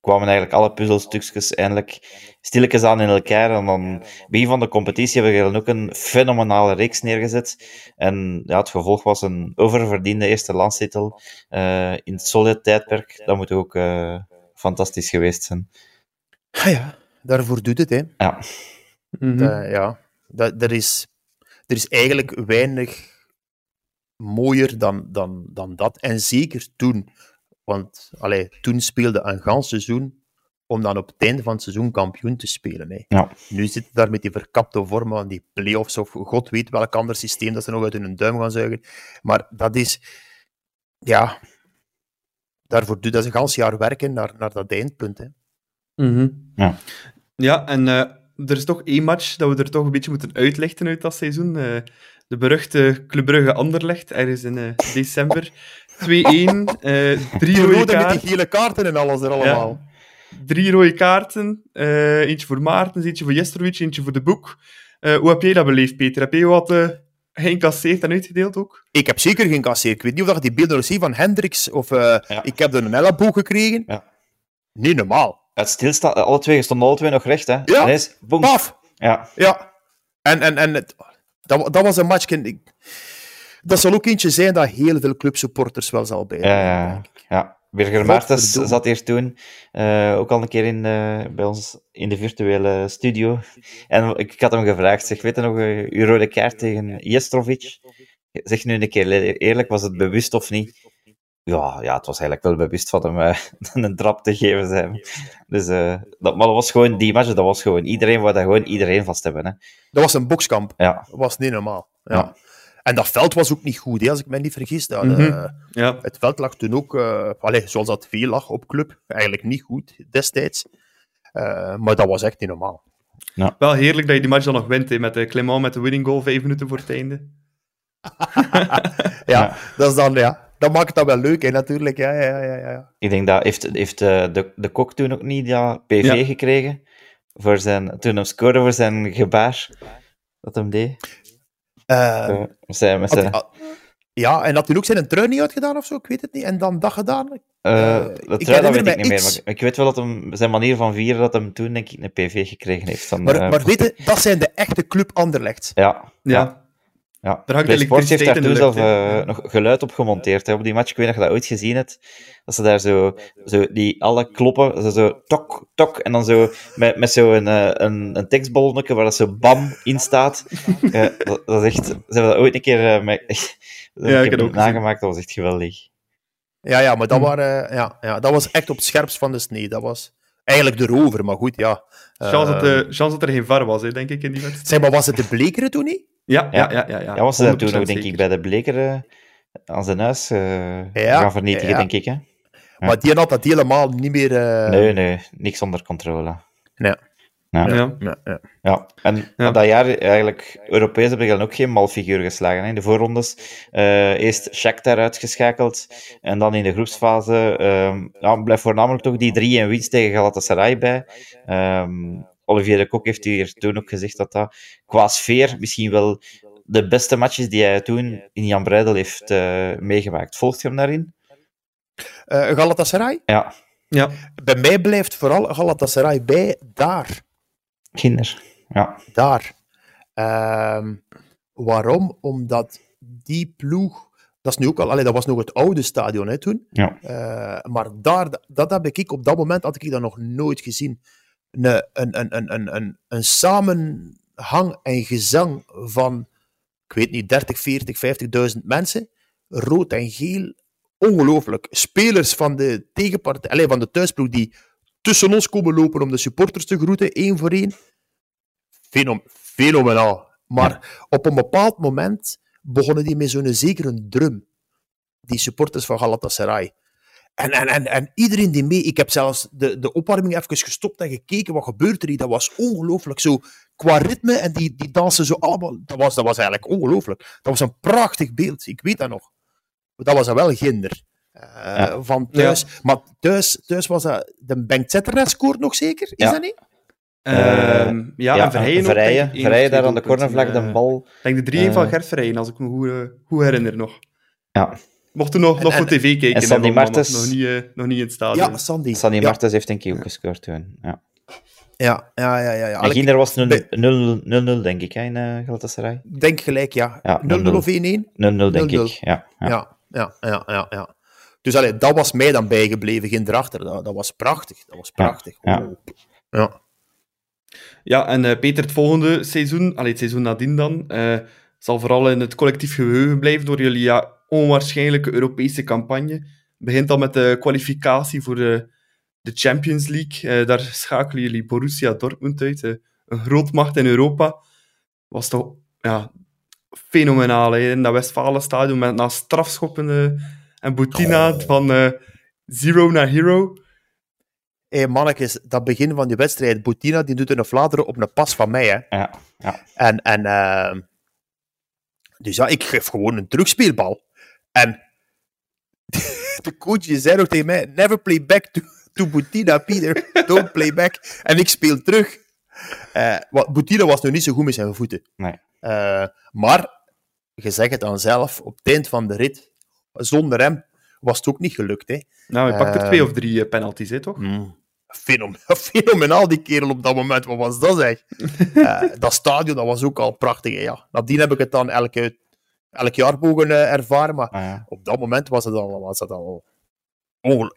kwamen eigenlijk alle puzzelstukjes eindelijk stilletjes aan in elkaar. En dan, begin van de competitie, hebben we dan ook een fenomenale reeks neergezet. En ja, het gevolg was een oververdiende eerste landstitel eh, in het solid tijdperk. Dat moet ook eh, fantastisch geweest zijn. Ah ja, daarvoor doet het, hè. Ja, Mhm. Eh, ja, dat, er, is, er is eigenlijk weinig mooier dan, dan, dan dat. En zeker toen. Want allee, toen speelde een gans seizoen om dan op het einde van het seizoen kampioen te spelen. Hè. ja. Nu zitten daar met die verkapte vormen van die play-offs of god weet welk ander systeem dat ze nog uit hun duim gaan zuigen. Maar dat is, ja, daarvoor doet dat een gans jaar werken naar, naar dat eindpunt. Hè. Mhm. Ja. Ja, en eh, er is toch één match dat we er toch een beetje moeten uitlichten uit dat seizoen. Eh, de beruchte Club Brugge Anderlecht, ergens in eh, december. 2-1, eh, drie rode met die gele kaarten en alles er allemaal. Drie rode kaarten. eh, eentje voor Maartens, eentje voor Jestrovic, eentje voor de Boek. Eh, hoe heb jij dat beleefd, Peter? Heb jij wat eh, geïncasseerd en uitgedeeld ook? Ik heb zeker geen kasseer. Ik weet niet of je die beelden nog ziet van Hendricks of eh, Ja. ik heb er een elleboog gekregen. Ja. Niet normaal. Het stilstaan, alle twee stonden alle twee nog recht, hè? Ja. Boem. Paf! Ja, Ja. En, en, en het, dat, dat was een match. ik- Dat zal ook eentje zijn dat heel veel clubsupporters wel zal bij. ja, ja. Birger Maartens zat hier toen eh, ook al een keer in, eh, bij ons in de virtuele studio. En ik, ik had hem gevraagd, zeg, weet je nog, eh, uw rode kaart tegen Jestrovic? Zeg nu een keer eerlijk, was het bewust of niet? Ja, ja, het was eigenlijk wel bewust van hem (laughs) een trap te geven zijn. Dus, dat, maar dat was gewoon, die match, dat was gewoon, iedereen wou daar gewoon iedereen vast hebben. Hè. Dat was een bokskamp. Ja, Dat was niet normaal. Ja. Ja. En dat veld was ook niet goed, hè, als ik me niet vergis. Dat, Mhm. eh, Ja. het veld lag toen ook, eh, allee, zoals dat veel lag op club, eigenlijk niet goed destijds. Eh, maar dat was echt niet normaal. Wel heerlijk dat je die match dan nog wint, hè, met de Clement met de winning goal, vijf minuten voor het einde. (laughs) Ja, Ja. dat is dan, ja. Dat maakt dat wel leuk, hè, natuurlijk. Ja, ja, ja, ja, ja. ik denk dat heeft, heeft eh, de, de kok toen ook niet ja, PV Ja. gekregen. Voor zijn, toen hem scoorde voor zijn gebaar. Dat hem deed. Eh, Eh, zijn, met had- zijn, ah, ja, en had hij ook zijn trui niet uitgedaan of zo? Ik weet het niet. En dan dat gedaan? eh, eh, dat ik trui, dat herinner weet me ik niet meer. Maar ik weet wel dat hem, zijn manier van vieren, dat hem toen denk ik een PV gekregen heeft. Van, Maar, eh, maar weet je, dat zijn de echte club Anderlecht. ja, Ja. ja. Ja, Er hangt Sports heeft daar toen zelf hè. eh, nog geluid op gemonteerd hè, op die match. Ik weet niet of je dat ooit gezien hebt. Dat ze daar zo, zo die alle kloppen, zo, zo tok, tok, en dan zo met, met zo'n een, een, een tekstballonnetje waar dat zo bam in staat. (laughs) Eh, dat, dat is echt... Ze hebben dat ooit een keer eh, met, (laughs) ik ik heb ook nagemaakt. Dat was echt geweldig. Ja, ja, maar dat, waren, ja, ja, dat was echt op het scherpst van de snee. Dat was eigenlijk de rover, maar goed, ja. Chance dat, Eh, de, chance dat er geen VAR was, hè, denk ik, in die wedstrijd. Zeg maar, was het de Blekeren toen niet? Ja, ja, Ja. ja. ja, ja. Ja, was ze daar toen 100% nog, denk ik, bij de Bleker eh, aan zijn huis eh, Ja, gaan vernietigen, ja. denk ik. Hè? Ja. Maar die had dat helemaal niet meer... eh, Nee, nee, niks onder controle. Nee. Ja. Ja. Ja, ja. Ja, en Ja. dat jaar eigenlijk, Europees hebben dan ook geen malfiguur geslagen. Hè. In de voorrondes eh, eerst Shakhtar uitgeschakeld en dan in de groepsfase ehm ja, blijft voornamelijk toch die 3 en winst tegen Galatasaray bij. Ehm, Olivier de Kok heeft hier toen ook gezegd dat dat qua sfeer misschien wel de beste matches die hij toen in Jan Breidel heeft eh, meegemaakt. Volgt je hem daarin? Eh, Galatasaray? Ja, Ja. Bij mij blijft vooral Galatasaray bij daar. Kinder. Ja, Daar. Ehm, waarom? Omdat die ploeg... Dat, is nu ook al, allee, dat was nog het oude stadion hè, toen. ja. Eh, maar daar, dat heb ik op dat moment had ik dat nog nooit gezien. Een, een, een, een, een, een, een samenhang en gezang van ik weet niet, 30, 40, 50.000 mensen. Rood en geel, ongelooflijk. Spelers van de tegenpartij, alleen van de thuisploeg, die tussen ons komen lopen om de supporters te groeten, één voor één. Fenom fenomenaal. Maar op een bepaald moment begonnen die met zo'n zekere drum. Die supporters van Galatasaray. En, en, en, en iedereen die mee... Ik heb zelfs de, de opwarming even gestopt en gekeken. Wat gebeurt er hier? Dat was ongelooflijk. Zo qua ritme en die, die dansen zo allemaal... Dat was, dat was eigenlijk ongelooflijk. Dat was een prachtig beeld. Ik weet dat nog. Dat was dan wel ginder. Uh, Van thuis. Maar thuis, thuis was dat... De Benkzetternet scoort nog zeker? Is Ja. dat niet? Ehm, ja, ja, en Verheyen ook, Verheyen, denk ik, één Verheyen daar aan de cornervlag, de Eh, bal. Ik denk de 3-1 van Eh. Gert Verheyen, als ik me goed, eh, goed herinner nog. Ja, Mocht toen nog, nog en- voor tv kijken. en Sandy maar nog- Martens- Nog niet, eh, nog niet in het stadion. Ja, Sandy. Sandy ja. Martens heeft denk ik ook gescoord toen. Ja. Ja, ja, ja. ja, ja. En Ginder was 0-0, Nee. 0-0, denk ik, hè, in eh, Galatasaray. 0-0, Denk gelijk, ja. Ja, 0-0 of 1-1? denk 0-0. ik. Ja, ja. Ja, ja, ja, ja. ja. Dus allee, dat was mij dan bijgebleven, geen erachter. Dat, dat was prachtig. Dat was prachtig. ja. Oh. ja. Ja, en eh, Peter, het volgende seizoen, allee, het seizoen nadien dan, eh, zal vooral in het collectief geheugen blijven door jullie ja, onwaarschijnlijke Europese campagne. Het begint al met de kwalificatie voor de, de Champions League. Eh, daar schakelen jullie Borussia Dortmund uit, eh, een grootmacht in Europa. Was toch ja, fenomenaal, hè, in dat Westfalenstadion met na strafschoppen eh, en Boutina Oh. van eh, zero naar hero. Hé, mannetjes, dat begin van die wedstrijd, Boutina die doet een Vlaanderen op een pas van mij. Hè. Ja, ja. En, en ehm, dus ja, ik geef gewoon een terugspeelbal. En (laughs) de coach die zei nog tegen mij, never play back to, to Boutina, Peter. Don't play back. En ik speel terug. Eh wat, Boutina was nog niet zo goed met zijn voeten. Nee. Eh, maar, je zegt het dan zelf, op het eind van de rit, zonder hem, was het ook niet gelukt. Hè. Nou, hij pakt er Eh, twee of drie eh, penalties, hè, toch? Fenom- (laughs) fenomenaal, die kerel op dat moment. Wat was dat, zeg? (laughs) Eh, dat stadion, dat was ook al prachtig. hè, Ja. Nadien heb ik het dan elke, elk jaar mogen ervaren, maar Ah, ja. op dat moment was het al, was het al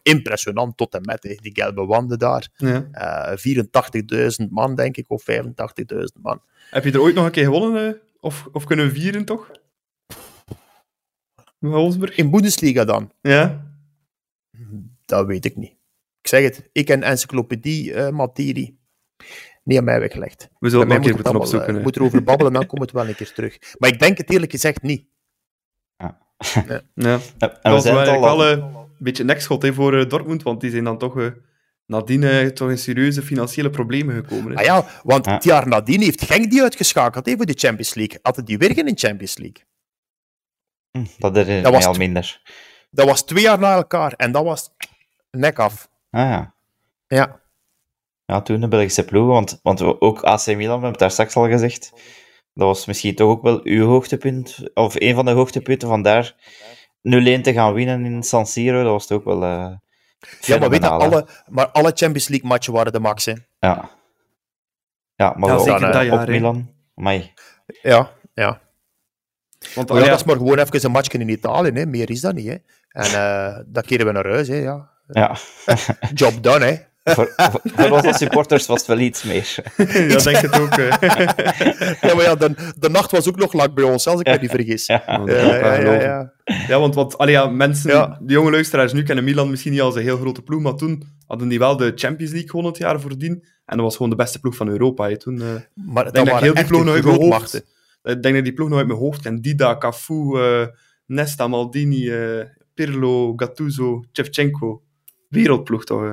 impressionant tot en met. hè. Die gelbe wanden daar. Ja. Eh 84.000 man, denk ik, of 85.000 man. Heb je er ooit nog een keer gewonnen? Of, of kunnen we vieren, toch? Wolfsburg? In Bundesliga dan? Ja? Dat weet ik niet. Ik zeg het, ik en encyclopedie-materie. niet aan mij weggelegd. We zullen het nog een keer moet moeten opzoeken. eh, hè. moet erover babbelen, dan komt het wel een keer terug. Maar ik denk het eerlijk gezegd niet. Ja. En Dat we was zijn wel, eh, een beetje nekschot hè, voor eh, Dortmund, want die zijn dan toch eh, nadien eh, toch in serieuze financiële problemen gekomen. hè. Ah ja, want Ja. het jaar nadien heeft Genk die uitgeschakeld hè, voor de Champions League. Hadden die weer geen Champions League. Hm, Dat herinner Dat was al minder. Dat was twee jaar na elkaar en dat was nek af. Ah ja. Ja. Ja, toen de Belgische ploegen, want, want we- ook AC Milan, we hebben het daar straks al gezegd, dat was misschien toch ook wel uw hoogtepunt, of een van de hoogtepunten, vandaar 0-1 te gaan winnen in San Siro, dat was toch ook wel eh Ja, maar weet je, alle, maar alle Champions League matchen waren de max. Hè. Ja. Ja, maar Ja, wel zeker op, dat jaar, op hè. Milan. Amai. Ja, ja. Want Maar ja, ja, dat is maar gewoon even een matchje in Italië. Hè. Meer is dat niet. Hè. En eh dan keren we naar huis. Hè, ja. Ja. (laughs) Job done, hè. voor, voor, voor ons als supporters was het wel iets meer. (laughs) ja, denk het ook. (laughs) Ja, maar ja, de, de nacht was ook nog lang bij ons, als ik me niet vergis. Ja, Ja. Dat ik ja, ja, geloven. ja. Ja, want, want allee, ja, mensen, Ja. de jonge luisteraars nu kennen Milan misschien niet als een heel grote ploeg, maar toen hadden die wel de Champions League gewonnen het jaar voordien. En dat was gewoon de beste ploeg van Europa. hè. Toen, eh, Maar ik dat denk dat ik waren heel die echt nog grootmachten. Ik denk dat die ploeg nog uit mijn hoofd ken. Dida, Cafu, eh, Nesta, Maldini, eh, Pirlo, Gattuso, Shevchenko. Wereldploeg toch? hè.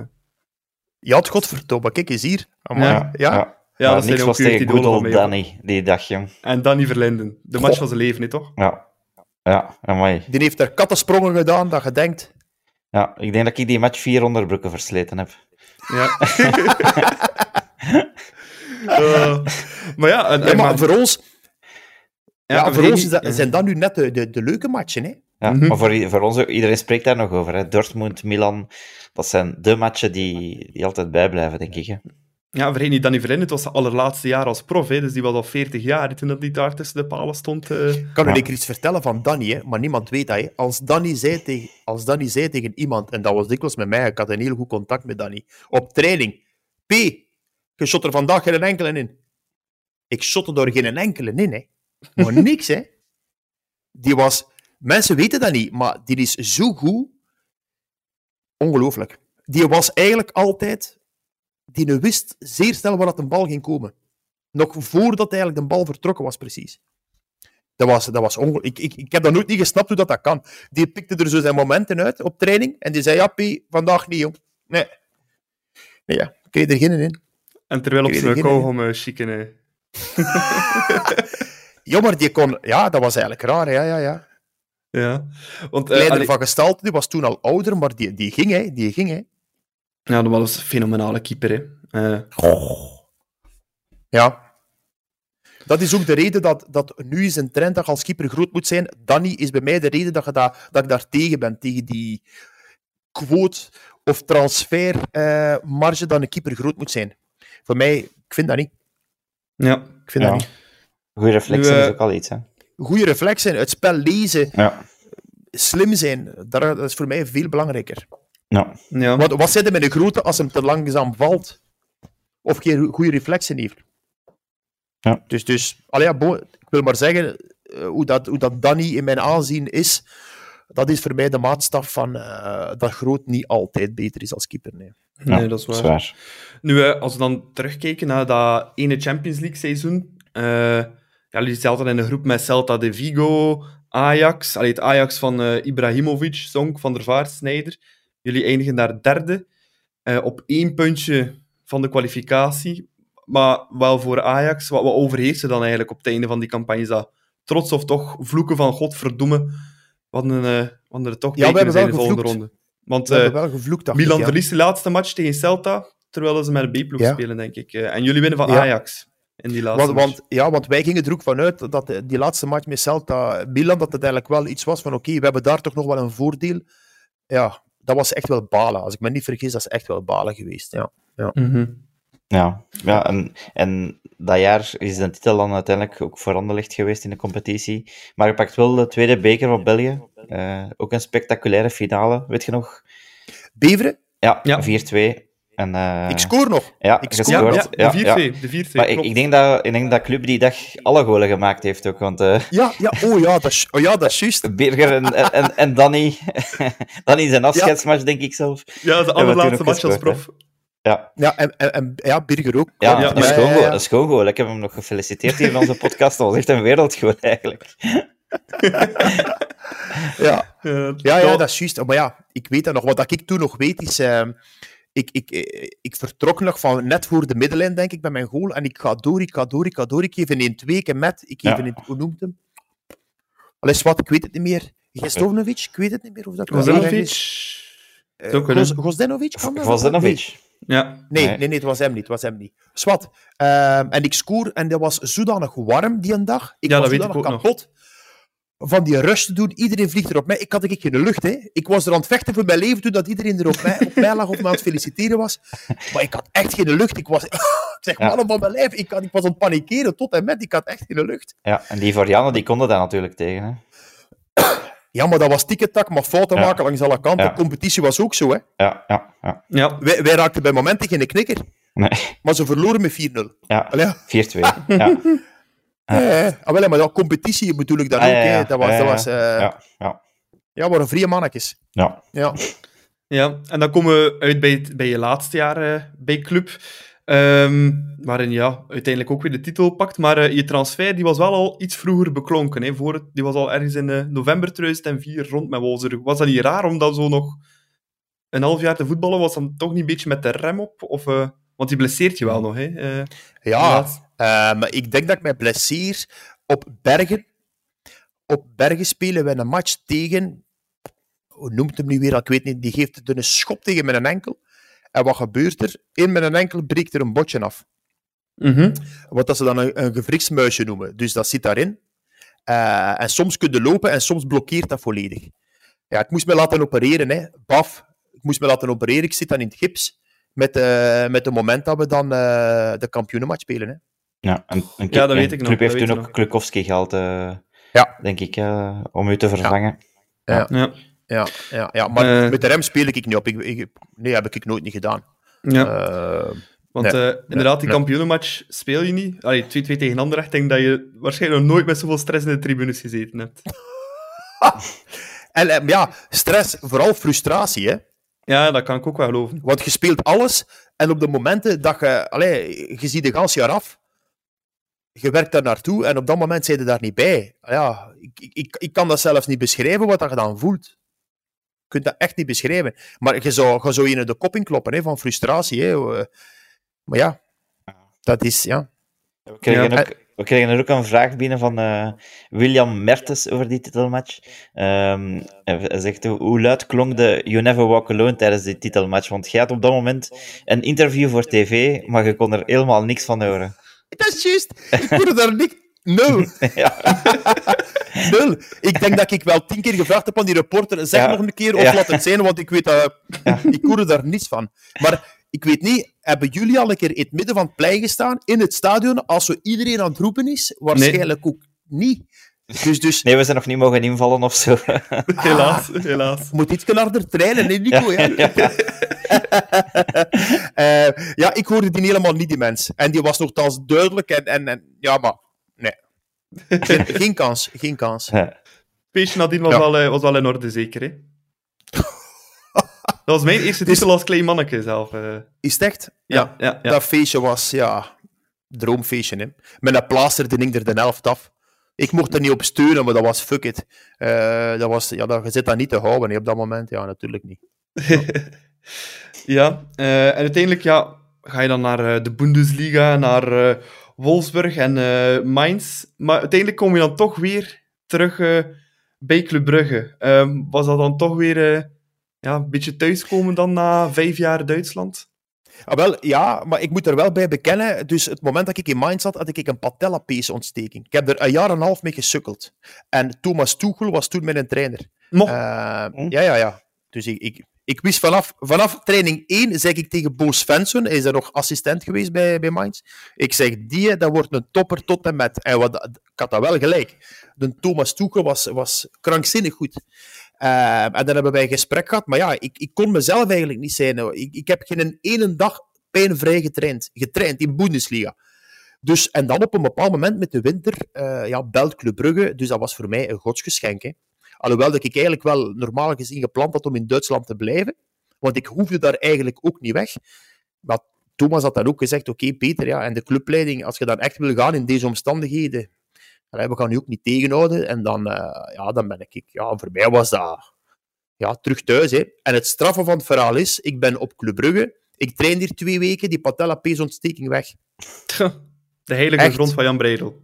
Je had godverdomme, kijk eens hier. Amai. Ja. Ja. Ja, dat niks was tegen good old. Danny, die dag, jong. En Danny Verlinden. De match van zijn leven, hè, toch? Ja. Ja, amai. Die heeft er kattensprongen gedaan dat je denkt... Ja, ik denk dat ik die match vier onderbroeken versleten heb. Ja. (laughs) (laughs) Eh, maar ja, en, Ja, en- maar maar- voor ons, ja, ja, voor ons niet- is dat- zijn dat nu net de, de, de leuke matchen. Hè? Ja, Mhm. maar voor, voor ons, iedereen spreekt daar nog over. Hè. Dortmund, Milan, dat zijn de matchen die, die altijd bijblijven, denk ik. Hè. Ja, vergeet niet, Danny Verlinden, het was zijn allerlaatste jaar als prof, hè, dus die was al 40 jaar toen dat die daar tussen de palen stond. eh. Ik kan u Ja. een keer iets vertellen van Danny, hè, maar niemand weet dat. Hè. Als, Danny zei tegen, als Danny zei tegen iemand, en dat was dikwijls met mij, ik had een heel goed contact met Danny, op training, P, je shot er vandaag geen enkele in. Ik shotte er geen enkele in, hè. Maar niks, hè. die was... Mensen weten dat niet, maar die is zo goed. Ongelooflijk. Die was eigenlijk altijd... Die wist zeer snel waar dat een bal ging komen. Nog voordat eigenlijk de bal vertrokken was, precies. Dat was, dat was onge- ik, ik, ik heb dat nooit niet gesnapt hoe dat, dat kan. Die pikte er zo zijn momenten uit op training. En die zei, ja, P, vandaag niet, jong. Nee. Nee, ja. Kreeg er geen in. En terwijl op zijn uh, chicken. (laughs) hè. Ja, maar die kon... Ja, dat was eigenlijk raar, ja, ja, ja. Ja. Want, eh, Leider allee, van gestalte, die was toen al ouder, maar die, die ging, hè. Die ging, hè. ja, dat was een fenomenale keeper. Hè. Eh, Ja. Dat is ook de reden dat, dat nu is een trend dat je als keeper groot moet zijn. Danny is bij mij de reden dat, je dat, dat ik daar tegen ben. Tegen die quote of transfermarge marge dat een keeper groot moet zijn. Voor mij, ik vind dat niet. ja. Ik vind Ja. dat niet. Goede reflexen Nu, is ook al iets, hè. Goede reflexen, het spel lezen, Ja. slim zijn, dat is voor mij veel belangrijker. Ja. ja. Wat, wat zit er met een grote als hem te langzaam valt? Of geen goede reflexen heeft? Ja. Dus, dus ja, bo- ik wil maar zeggen, eh, hoe, dat, hoe dat Danny in mijn aanzien is, dat is voor mij de maatstaf van eh, dat groot niet altijd beter is als keeper. Nee. Nee, dat is waar. Zwaar. Nu, eh, als we dan terugkijken naar dat ene Champions League seizoen. eh ja, jullie zaten in een groep met Celta de Vigo, Ajax. Allee, het Ajax van eh, Ibrahimovic, Zonk, Van der Vaart, Snijder. Jullie eindigen daar derde. eh, op één puntje van de kwalificatie. Maar wel voor Ajax. Wat, wat overheerste dan eigenlijk op het einde van die campagne? Is dat trots of toch vloeken van godverdomme? We hadden, eh, we hadden er toch Ja, we hebben wel in de volgende ronde. Want We eh, hebben wel gevloekt, Milan ja. verliest de laatste match tegen Celta, terwijl ze met een B-ploeg Ja. spelen, denk ik. Eh, en jullie winnen van Ja. Ajax in die laatste Want, match. want, ja, want wij gingen er ook vanuit dat de- die laatste match met Celta Milan, dat het eigenlijk wel iets was van oké, we hebben daar toch nog wel een voordeel. Ja, dat was echt wel balen. Als ik me niet vergis, dat is echt wel balen geweest. Ja. Mhm. Ja, ja en, en dat jaar is de titel dan uiteindelijk ook voor Anderlecht geweest in de competitie. Maar je pakt wel de tweede beker van België. Eh, ook een spectaculaire finale, weet je nog? Beveren, Ja, Ja. 4-2. En, eh, ik scoor nog. Ja, ik scoor Ja, ja, de Ja, 4-2. ja. De 4-2 Maar ik, klopt. ik, denk dat, ik denk dat Club die dag alle golen gemaakt heeft ook. Want eh, Ja, ja, oh ja, dat is, oh ja, dat is juist. Birger en, en, en, Danny, (laughs) Danny zijn afscheidsmatch, denk ik zelf. Ja, de allerlaatste match als prof. Ja, Ja, en, en, en ja, Birger ook. ja, Ja, een ja, schoon ja, goal, ja. een schoon goal. Ik heb hem nog gefeliciteerd hier in onze podcast. Dat was echt een wereldgoal eigenlijk. Ja, Eh, ja, ja, dat is juist. Maar ja, ik weet dat nog. Wat ik toen nog weet is... ehm, ik, ik, eh, ik vertrok nog van net voor de middenlijn, denk ik, bij mijn goal. En ik ga door, ik ga door, ik ga door. Ik geef een 1-2, ik heb met. Ik geef Ja. een... Hoe noemt hem? Allee, wat, ik weet het niet meer. Gestovnovic, ik weet het niet meer. Of dat. Eh, Gosdenovic? kan dat? Vosdenovic. Nee, Ja. nee, Nee. nee, het was hem niet. Het was hem niet. Swat. Ehm, en ik scoor en dat was zodanig warm die een dag. Ik Ja, was dat weet ik ook nog. Van die rush te doen. Iedereen vliegt er op mij. Ik had ik geen lucht. Hè. Ik was er aan het vechten voor mijn leven toen dat iedereen er op mij, op mij lag of me aan het feliciteren was. Maar ik had echt geen lucht. Ik was, (laughs) ik zeg, Ja. mannen van mijn lijf. Ik, had, ik was aan het panikeren tot en met. Ik had echt geen lucht. Ja, en die Varianen die konden daar natuurlijk tegen. Hè. Ja, maar dat was tikketak, maar fouten Ja. maken langs alle kanten. Ja. De competitie was ook zo. Hè. Ja, ja, ja. Ja. Wij, wij raakten bij momenten geen knikker. Nee, Maar ze verloren met 4-0. ja. Allee, ja. (laughs) 4-2. Ja, Eh, ah, wel, maar dat competitie bedoel ik daar Ah, ook. ja, hè. ja. Dat was, Ja, dat was, eh, ja, ja. ja, waren vrije mannetjes. ja. Ja. Ja, en dan komen we uit bij, het- bij je laatste jaar eh, bij Club. Ehm, waarin ja, uiteindelijk ook weer de titel pakt. Maar eh, je transfer die was wel al iets vroeger beklonken. Hè, voor het, die was al ergens in eh, november 2004 rond met Wolfsburg. Was dat niet raar om dan zo nog een half jaar te voetballen? Was dan toch niet een beetje met de rem op? Of, eh, want die blesseert je wel nog. Hè? Eh, Ja, eh, maar ik denk dat ik mij blesseer op Bergen. Op Bergen spelen we een match tegen... Hoe noemt hem nu weer? Ik weet niet. Die geeft het een schop tegen mijn enkel. En wat gebeurt er? In mijn enkel breekt er een botje af. Mhm. Wat dat ze dan een, een gewrichtsmuisje noemen. Dus dat zit daarin. Eh, en soms kun je lopen en soms blokkeert dat volledig. Ja, ik moest me laten opereren. Hè. Baf, ik moest me laten opereren. Ik zit dan in het gips. Met, eh met het moment dat we dan eh, de kampioenenmatch spelen. Hè. Ja, en, en Ja, dat en weet ik nog, Club dat heeft toen ook. Klukowski gehaald, eh, Ja. denk ik, eh, om u te vervangen. Ja. Ja, ja, ja. maar Eh. met de rem speel ik niet op. Ik, ik, nee, heb ik nooit niet gedaan. ja. Eh, Want Nee, eh, inderdaad, die nee. kampioenenmatch speel je niet. Allee, 2-2 tegen Anderlecht. Ik denk dat je waarschijnlijk nog nooit met zoveel stress in de tribunes gezeten hebt. (laughs) en ja, stress, vooral frustratie, hè. Ja, dat kan ik ook wel geloven. Want je speelt alles en op de momenten dat je... Allee, je ziet de gans jaar af. Je werkt daar naartoe en op dat moment zijn je daar niet bij. Ja, ik, ik, ik kan dat zelfs niet beschrijven wat dat je dan voelt. Je kunt dat echt niet beschrijven. Maar je zou, je zou je in de kop inkloppen hè, van frustratie. Hè. Eh, Maar ja, dat is... Ja. We kregen, Ja. ook, we kregen er ook een vraag binnen van eh, William Mertens over die titelmatch. Ehm, hij zegt, hoe- hoe luid klonk de You Never Walk Alone tijdens die titelmatch? Want jij had op dat moment een interview voor tv, maar je kon er helemaal niks van horen. Dat is juist. Ik hoorde daar niks... Nul. (laughs) Ja. (laughs) Nul. Ik denk dat ik wel tien keer gevraagd heb aan die reporter, zeg Ja. nog een keer of Ja. laat het zijn, want ik weet dat... Ik hoorde daar niets van. Maar ik weet niet, hebben jullie al een keer in het midden van het plein gestaan, in het stadion, als zo iedereen aan het roepen is? Waarschijnlijk ook niet. Dus, dus Nee, we zijn nog niet mogen invallen of zo. (laughs) Helaas, helaas. moet iets harder trainen, hè, Nico? Ja, (laughs) (laughs) Eh, ja, ik hoorde die helemaal niet, die mens. En die was nogthans duidelijk en, en, en ja, maar nee. Geen, geen kans, geen kans. Feestje nadien was, Ja. wel, eh, was wel in orde, zeker. Hè? Dat was mijn eerste Dus- titel als klein manneke zelf. eh. Is het echt? ja, ja, ja. Dat feestje was, ja, droomfeestje. Hè. Met een plaster ik er de helft af. Ik mocht er niet op steunen, maar dat was fuck it. Eh, dat was, ja, je zit dat niet te houden op dat moment. Ja, natuurlijk niet. (laughs) Ja, eh, en uiteindelijk ja, ga je dan naar eh, de Bundesliga, naar Wolfsburg en Mainz. Maar uiteindelijk kom je dan toch weer terug bij Club Brugge. Ehm, was dat dan toch weer ja, een beetje thuiskomen dan na vijf jaar Duitsland? Ah, wel, ja, maar ik moet er wel bij bekennen. Dus het moment dat ik in Mainz zat, had ik een patellapeesontsteking. Ik heb er een jaar en een half mee gesukkeld. En Thomas Tuchel was toen mijn trainer. Nog? Eh, Hm. ja, ja, ja. Dus ik, ik, ik wist vanaf, vanaf training 1, zeg ik tegen Bo Svensson, hij is er nog assistent geweest bij, bij Mainz. Ik zeg, die, dat wordt een topper tot en met. En wat, ik had dat wel gelijk. De Thomas Tuchel was, was krankzinnig goed. Eh, en dan hebben wij een gesprek gehad. Maar ja, ik, ik kon mezelf eigenlijk niet zijn. Ik, ik heb geen ene dag pijnvrij getraind. Getraind in Bundesliga. Dus, en dan op een bepaald moment met de winter eh, ja, belt Club Brugge. Dus dat was voor mij een godsgeschenk. Alhoewel dat ik eigenlijk wel normaal gezien gepland had om in Duitsland te blijven. Want ik hoefde daar eigenlijk ook niet weg. Maar Thomas had dan ook gezegd, oké Peter, ja, en de clubleiding, als je dan echt wil gaan in deze omstandigheden, we gaan je ook niet tegenhouden. En dan, eh, ja, dan ben ik, ja, voor mij was dat ja, terug thuis. Hè. En het straffen van het verhaal is, ik ben op Club Brugge, ik train hier twee weken, die patella peesontsteking weg. De heilige Echt? grond van Jan Breidel.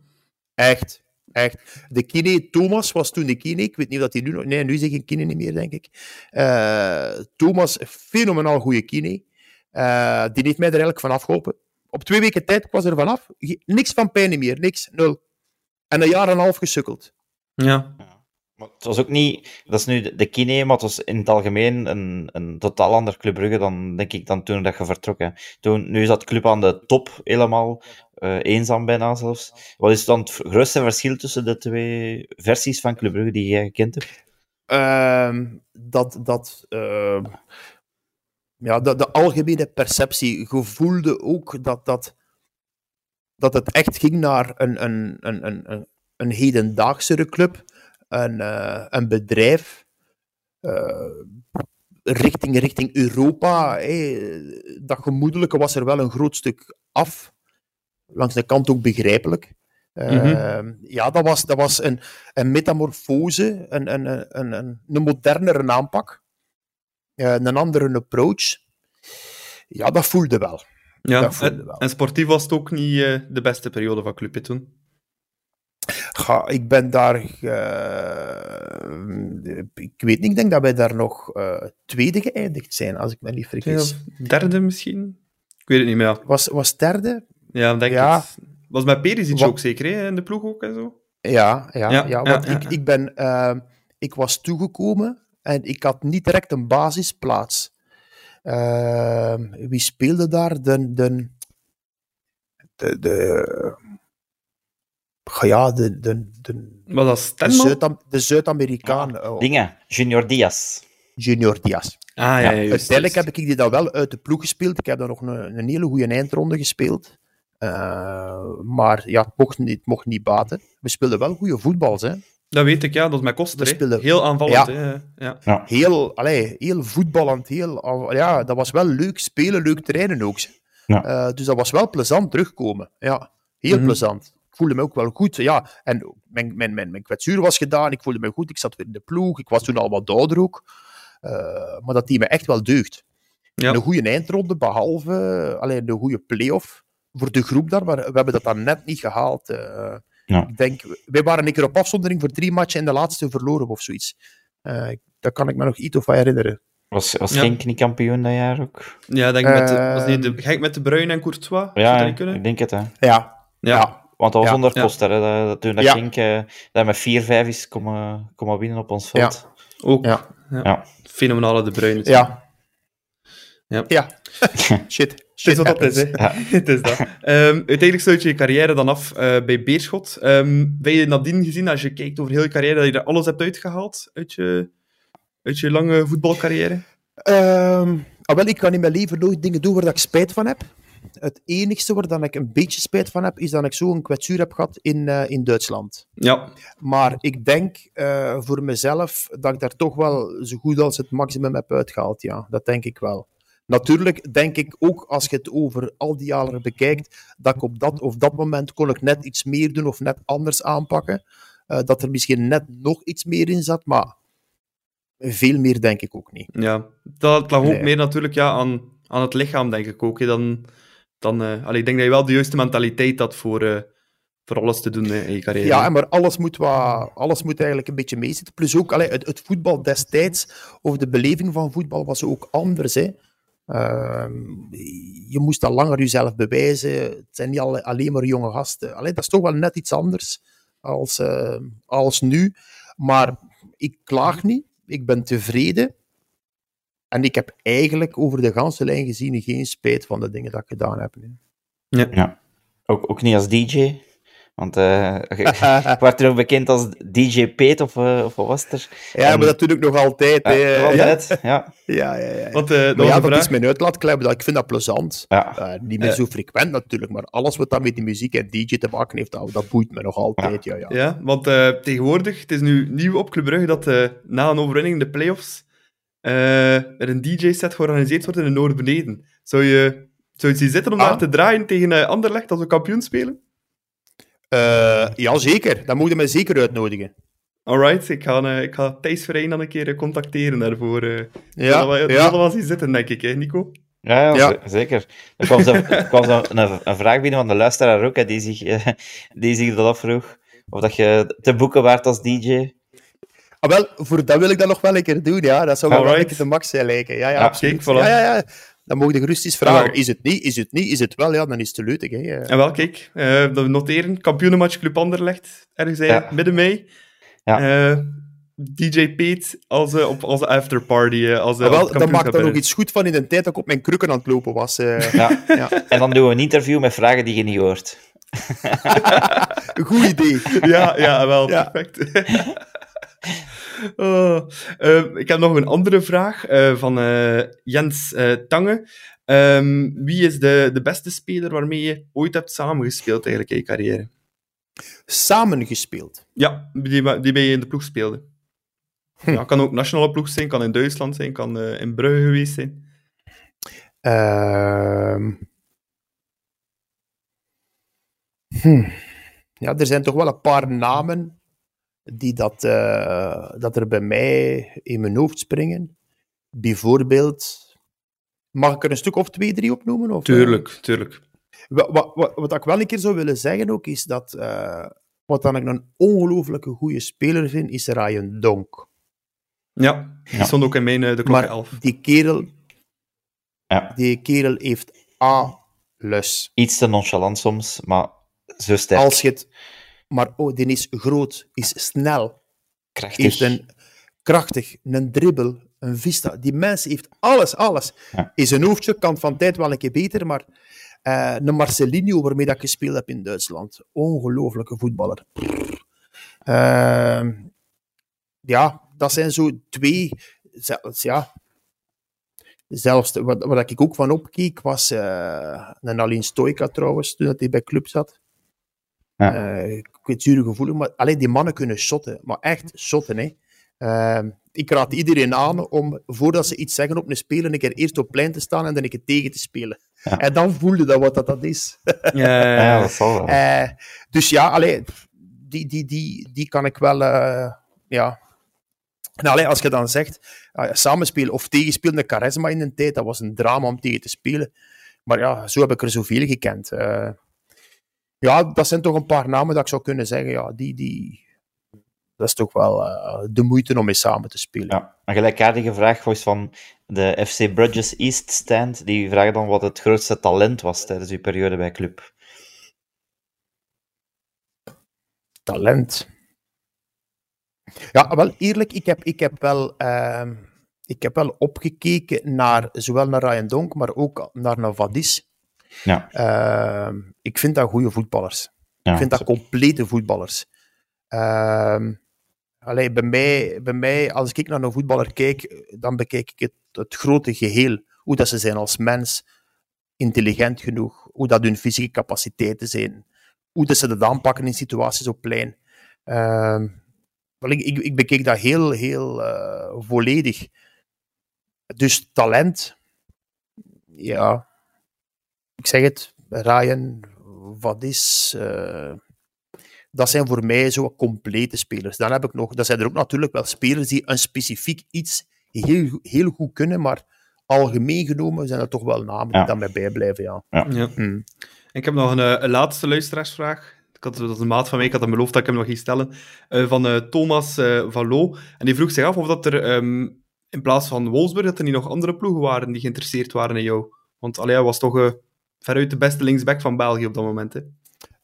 Echt, echt. De kine, Thomas was toen de kine. Ik weet niet of dat hij nu nog... Nee, nu zeg ik kine niet meer, denk ik. Eh, Thomas, fenomenaal goede kine. Eh, die heeft mij er eigenlijk van afgeholpen. Op twee weken tijd was er vanaf. Niks van pijn meer, niks, nul. En een jaar en een half gesukkeld. Ja. Maar het was ook niet, dat is nu de, de kine, maar het was in het algemeen een, een totaal ander Club Brugge dan, denk ik, dan toen dat je vertrok. Hè. Toen, nu is dat club aan de top, helemaal eh, eenzaam bijna zelfs. Wat is dan het grootste verschil tussen de twee versies van Club Brugge die jij gekend hebt? Ehm, dat, dat, ehm, ja, de, de algemene perceptie. Je voelde ook dat, dat, dat het echt ging naar een, een, een, een, een, een hedendaagse club, een, eh, een bedrijf, eh, richting, richting Europa. Dat gemoedelijke was er wel een groot stuk af. Langs de kant ook begrijpelijk. Ehm, Ja, dat was, dat was een, een metamorfose, een, een, een, een, een, modernere aanpak, Eh, een andere approach. Ja, dat voelde wel. Ja. En, sportief was het ook niet eh, de beste periode van Club hè, toen. Ga, ik ben daar. eh, ik weet niet, ik denk dat wij daar nog eh, tweede geëindigd zijn, als ik me niet Ja, vergis. derde misschien? Ik weet het niet meer. Ja, Was, was derde? ja denk Ja. het. Was met Perisic ook zeker, hè? in de ploeg ook en zo? Ja, ja, Ja, want ik, ik, ben, ik was toegekomen en ik had niet direct een basisplaats. Eh, wie speelde daar? De, de, de, de, ja, de, de, de, Was dat? Zuid- de Zuid-Amerikaan, eh, Dingen, Junior Diaz. Junior Diaz. Ah, ja, ja, juist, Uiteindelijk heb ik die dan wel uit de ploeg gespeeld. Ik heb dan nog een, een hele goede eindronde gespeeld. Eh, maar ja, het mocht, niet, het mocht niet baten. We speelden wel goede voetbal, hè. Dat weet ik, ja. Dat is met Koster. Heel aanvallend. Ja. Hè. Ja. Heel, allee, heel voetballend. Heel, ja, dat was wel leuk spelen, leuk trainen ook. Ja. Eh, dus dat was wel plezant terugkomen. Ja, heel Mhm. plezant. Ik voelde me ook wel goed. Ja, en mijn, mijn, mijn, mijn kwetsuur was gedaan. Ik voelde me goed. Ik zat weer in de ploeg. Ik was toen al wat ouder ook. Eh, maar dat die me echt wel deugt. Ja. Een goede eindronde, behalve alleen een goede play-off voor de groep daar. Maar we hebben dat dan net niet gehaald. eh. Ja. Ik denk, wij waren een keer op afzondering voor drie matchen en de laatste verloren of zoiets. Eh, dat kan ik me nog iets of wat herinneren. Was, was Ja. Genk niet kampioen dat jaar ook? Ja, denk met, de- was niet de. Genk met de Bruin en Courtois? Zou Ja, ik denk het, hè. Ja, Ja. Want dat was Ja. zonder Ja. Koster, hè. Dat, toen dat Ja. Genk eh, dat met 4-5 is komen, komen winnen op ons veld. Ook. Ja. Ja. Ja. Fenomenale de Bruin. ja. Ja. ja. (laughs) Shit. Het is wat dat is, hè. Ja. (laughs) Het is dat. Ehm, uiteindelijk sluit je je carrière dan af eh, bij Beerschot. Ehm ben je nadien gezien, als je kijkt over heel je carrière, dat je er alles hebt uitgehaald uit je, uit je lange voetbalcarrière? Ehm, ah, wel, ik kan in mijn leven nooit dingen doen waar dat ik spijt van heb. Het enigste waar dan ik een beetje spijt van heb, is dat ik zo'n kwetsuur heb gehad in, eh, in Duitsland. Ja. Maar ik denk eh, voor mezelf dat ik daar toch wel zo goed als het maximum heb uitgehaald. Ja, dat denk ik wel. Natuurlijk denk ik ook, als je het over al die jaren bekijkt, dat ik op dat of dat moment kon ik net iets meer doen of net anders aanpakken. Eh, dat er misschien net nog iets meer in zat, maar veel meer denk ik ook niet. ja. Dat lag ook Nee. meer natuurlijk ja, aan, aan het lichaam, denk ik ook. hè, Dan, dan, eh, allee, ik denk dat je wel de juiste mentaliteit had voor, eh, voor alles te doen in je carrière. Ja, maar alles moet, wat, alles moet eigenlijk een beetje meezitten. Plus ook, allee, het, het voetbal destijds, of de beleving van voetbal, was ook anders. Hè. Ehm, je moest al langer jezelf bewijzen. Het zijn niet alle- alleen maar jonge gasten. Allee, dat is toch wel net iets anders als, eh, als nu. Maar ik klaag niet. Ik ben tevreden. En ik heb eigenlijk over de ganse lijn gezien geen spijt van de dingen dat ik gedaan heb. hè. Ook, ook niet als DJ. Want eh ik (laughs) werd er ook bekend als DJ Peet, of, eh, of wat was het er? Ja, En- maar dat doe ik nog altijd. Ja, hè. nog altijd, ja. Ja, ja, ja. Want, eh, dat ja, dat is mijn uitlaatklep. dat- Ik vind dat plezant. ja. Eh, niet meer Eh. zo frequent natuurlijk, maar alles wat dan met die muziek en DJ te maken heeft, dat, dat boeit me nog altijd. Ja. Ja, Ja, want eh, tegenwoordig, het is nu nieuw op Club Brugge dat eh, na een overwinning in de playoffs eh, er een DJ-set georganiseerd wordt in de Noord-Beneden. Zou je, zou je zien zitten om Ah. daar te draaien tegen eh, Anderlecht als we kampioen spelen? Eh, ja, zeker. Dat moet je mij zeker uitnodigen. Alright, ik ga, eh, ik ga Thijs Verheyen dan een keer eh, contacteren daarvoor. eh. Ja, dat wel, ja. wel zien zitten, denk ik, hè, Nico? Ja, ja, zeker. Er kwam, zo, er kwam zo een, een vraag binnen van de luisteraar ook, hè, die, zich, die zich dat afvroeg. Of dat je te boeken waard als DJ. Ah, wel, voor dat wil ik dat nog wel een keer doen, ja. Dat zou wel een keer de max zijn lijken. Ja, ja, Ja, absoluut. kijk, voilà. Ja, ja, ja. Dan mogen de gerust eens vragen. Is het niet? Is het niet? Is het wel? Ja, dan is het te leutig. Hè. Eh, En wel, kijk, eh, dat we noteren. Kampioenenmatch Club Anderlecht, ergens in Ja. midden mei. Ja. Eh, DJ Peet als, eh, op als afterparty. eh, als, Ah, als wel, dat maakt er is. iets goed van in de tijd dat ik op mijn krukken aan het lopen was. eh. Ja. ja. En dan doen we een interview met vragen die je niet hoort. Een (laughs) goed idee. Ja, ja, wel, Ja. perfect. (laughs) (laughs) Oh, eh, ik heb nog een andere vraag eh, van eh, Jens eh, Tange. Ehm, wie is de, de beste speler waarmee je ooit hebt samengespeeld eigenlijk in je carrière? Samengespeeld. Ja, die, die bij je in de ploeg speelde. Hm. Ja, kan ook nationale ploeg zijn, kan in Duitsland zijn, kan in Brugge geweest zijn. Ehm. Hm. Ja, er zijn toch wel een paar namen die dat, eh, dat er bij mij in mijn hoofd springen. Bijvoorbeeld, mag ik er een stuk of twee, drie opnoemen? Of, eh? Tuurlijk, tuurlijk. Wat, wat, wat, wat ik wel een keer zou willen zeggen ook, is dat eh, wat dan ik een ongelooflijke goede speler vind, is Ryan Donk. Ja, die Ja. stond ook in mijn de klok Maar 11. die kerel, Ja. die kerel heeft alles. Iets te nonchalant soms, maar zo sterk. Als je het... Maar oh, die is groot, is snel, krachtig. heeft een krachtig, een dribbel, een vista. Die mens heeft alles, alles. Ja. In zijn hoofdje kan van tijd wel een keer beter, maar eh een Marcelinho waarmee dat ik gespeeld heb in Duitsland. Ongelooflijke voetballer. Ehm, ja, dat zijn zo twee... Zelfs, ja, zelfs wat, wat ik ook van opkeek was eh, een Alin Stoika trouwens, toen hij bij club zat. Ja. Uh, kwetsurengevoelig, maar alleen die mannen kunnen shotten. Maar echt shotten, hè. Uh, ik raad iedereen aan om, voordat ze iets zeggen op een speler, een keer eerst op plein te staan en dan een keer tegen te spelen. Ja. En dan voelde dat wat dat, dat is. Ja, ja (laughs) dat zal wel. Uh, dus ja, allee, die, die, die, die kan ik wel... Uh, ja. En allee, als je dan zegt, uh, samenspelen of tegenspelen, de charisma in een tijd, dat was een drama om tegen te spelen. Maar ja, zo heb ik er zoveel gekend. Ja, dat zijn toch een paar namen dat ik zou kunnen zeggen, ja, die... die dat is toch wel uh, de moeite om mee samen te spelen. Ja, een gelijkaardige vraag was van de FC Bridges East Stand. Die vraagt dan wat het grootste talent was tijdens uw periode bij club. Talent. Ja, wel eerlijk, ik heb, ik heb, wel, uh, ik heb wel opgekeken naar zowel naar Ryan Donk, maar ook naar Navadis. Ja. Uh, ik vind dat goede voetballers. Ja, ik vind dat complete voetballers. Uh, Allee, bij, mij, bij mij, als ik naar een voetballer kijk, dan bekijk ik het, het grote geheel. Hoe dat ze zijn als mens, intelligent genoeg, hoe dat hun fysieke capaciteiten zijn, hoe dat ze dat aanpakken in situaties op plein. Uh, wel, ik, ik, ik, bekeek dat heel, heel uh, volledig. Dus talent, ja, ik zeg het, Ryan, wat is... Uh, dat zijn voor mij zo complete spelers. Dan heb ik nog, dan zijn er ook natuurlijk wel spelers die een specifiek iets heel, heel goed kunnen, maar algemeen genomen zijn er toch wel namen die dan mij bijblijven. Ja. ja. ja. Mm. Ik heb nog een, eh, een, laatste luisteraarsvraag. Ik had, dat is een maat van mij, ik had hem beloofd dat ik hem nog ging stellen. Uh, van uh, Thomas uh, Vallot. En die vroeg zich af of dat er um, in plaats van Wolfsburg, dat er niet nog andere ploegen waren die geïnteresseerd waren in jou. Want allee, hij was toch veruit de beste linksback van België op dat moment. Hè?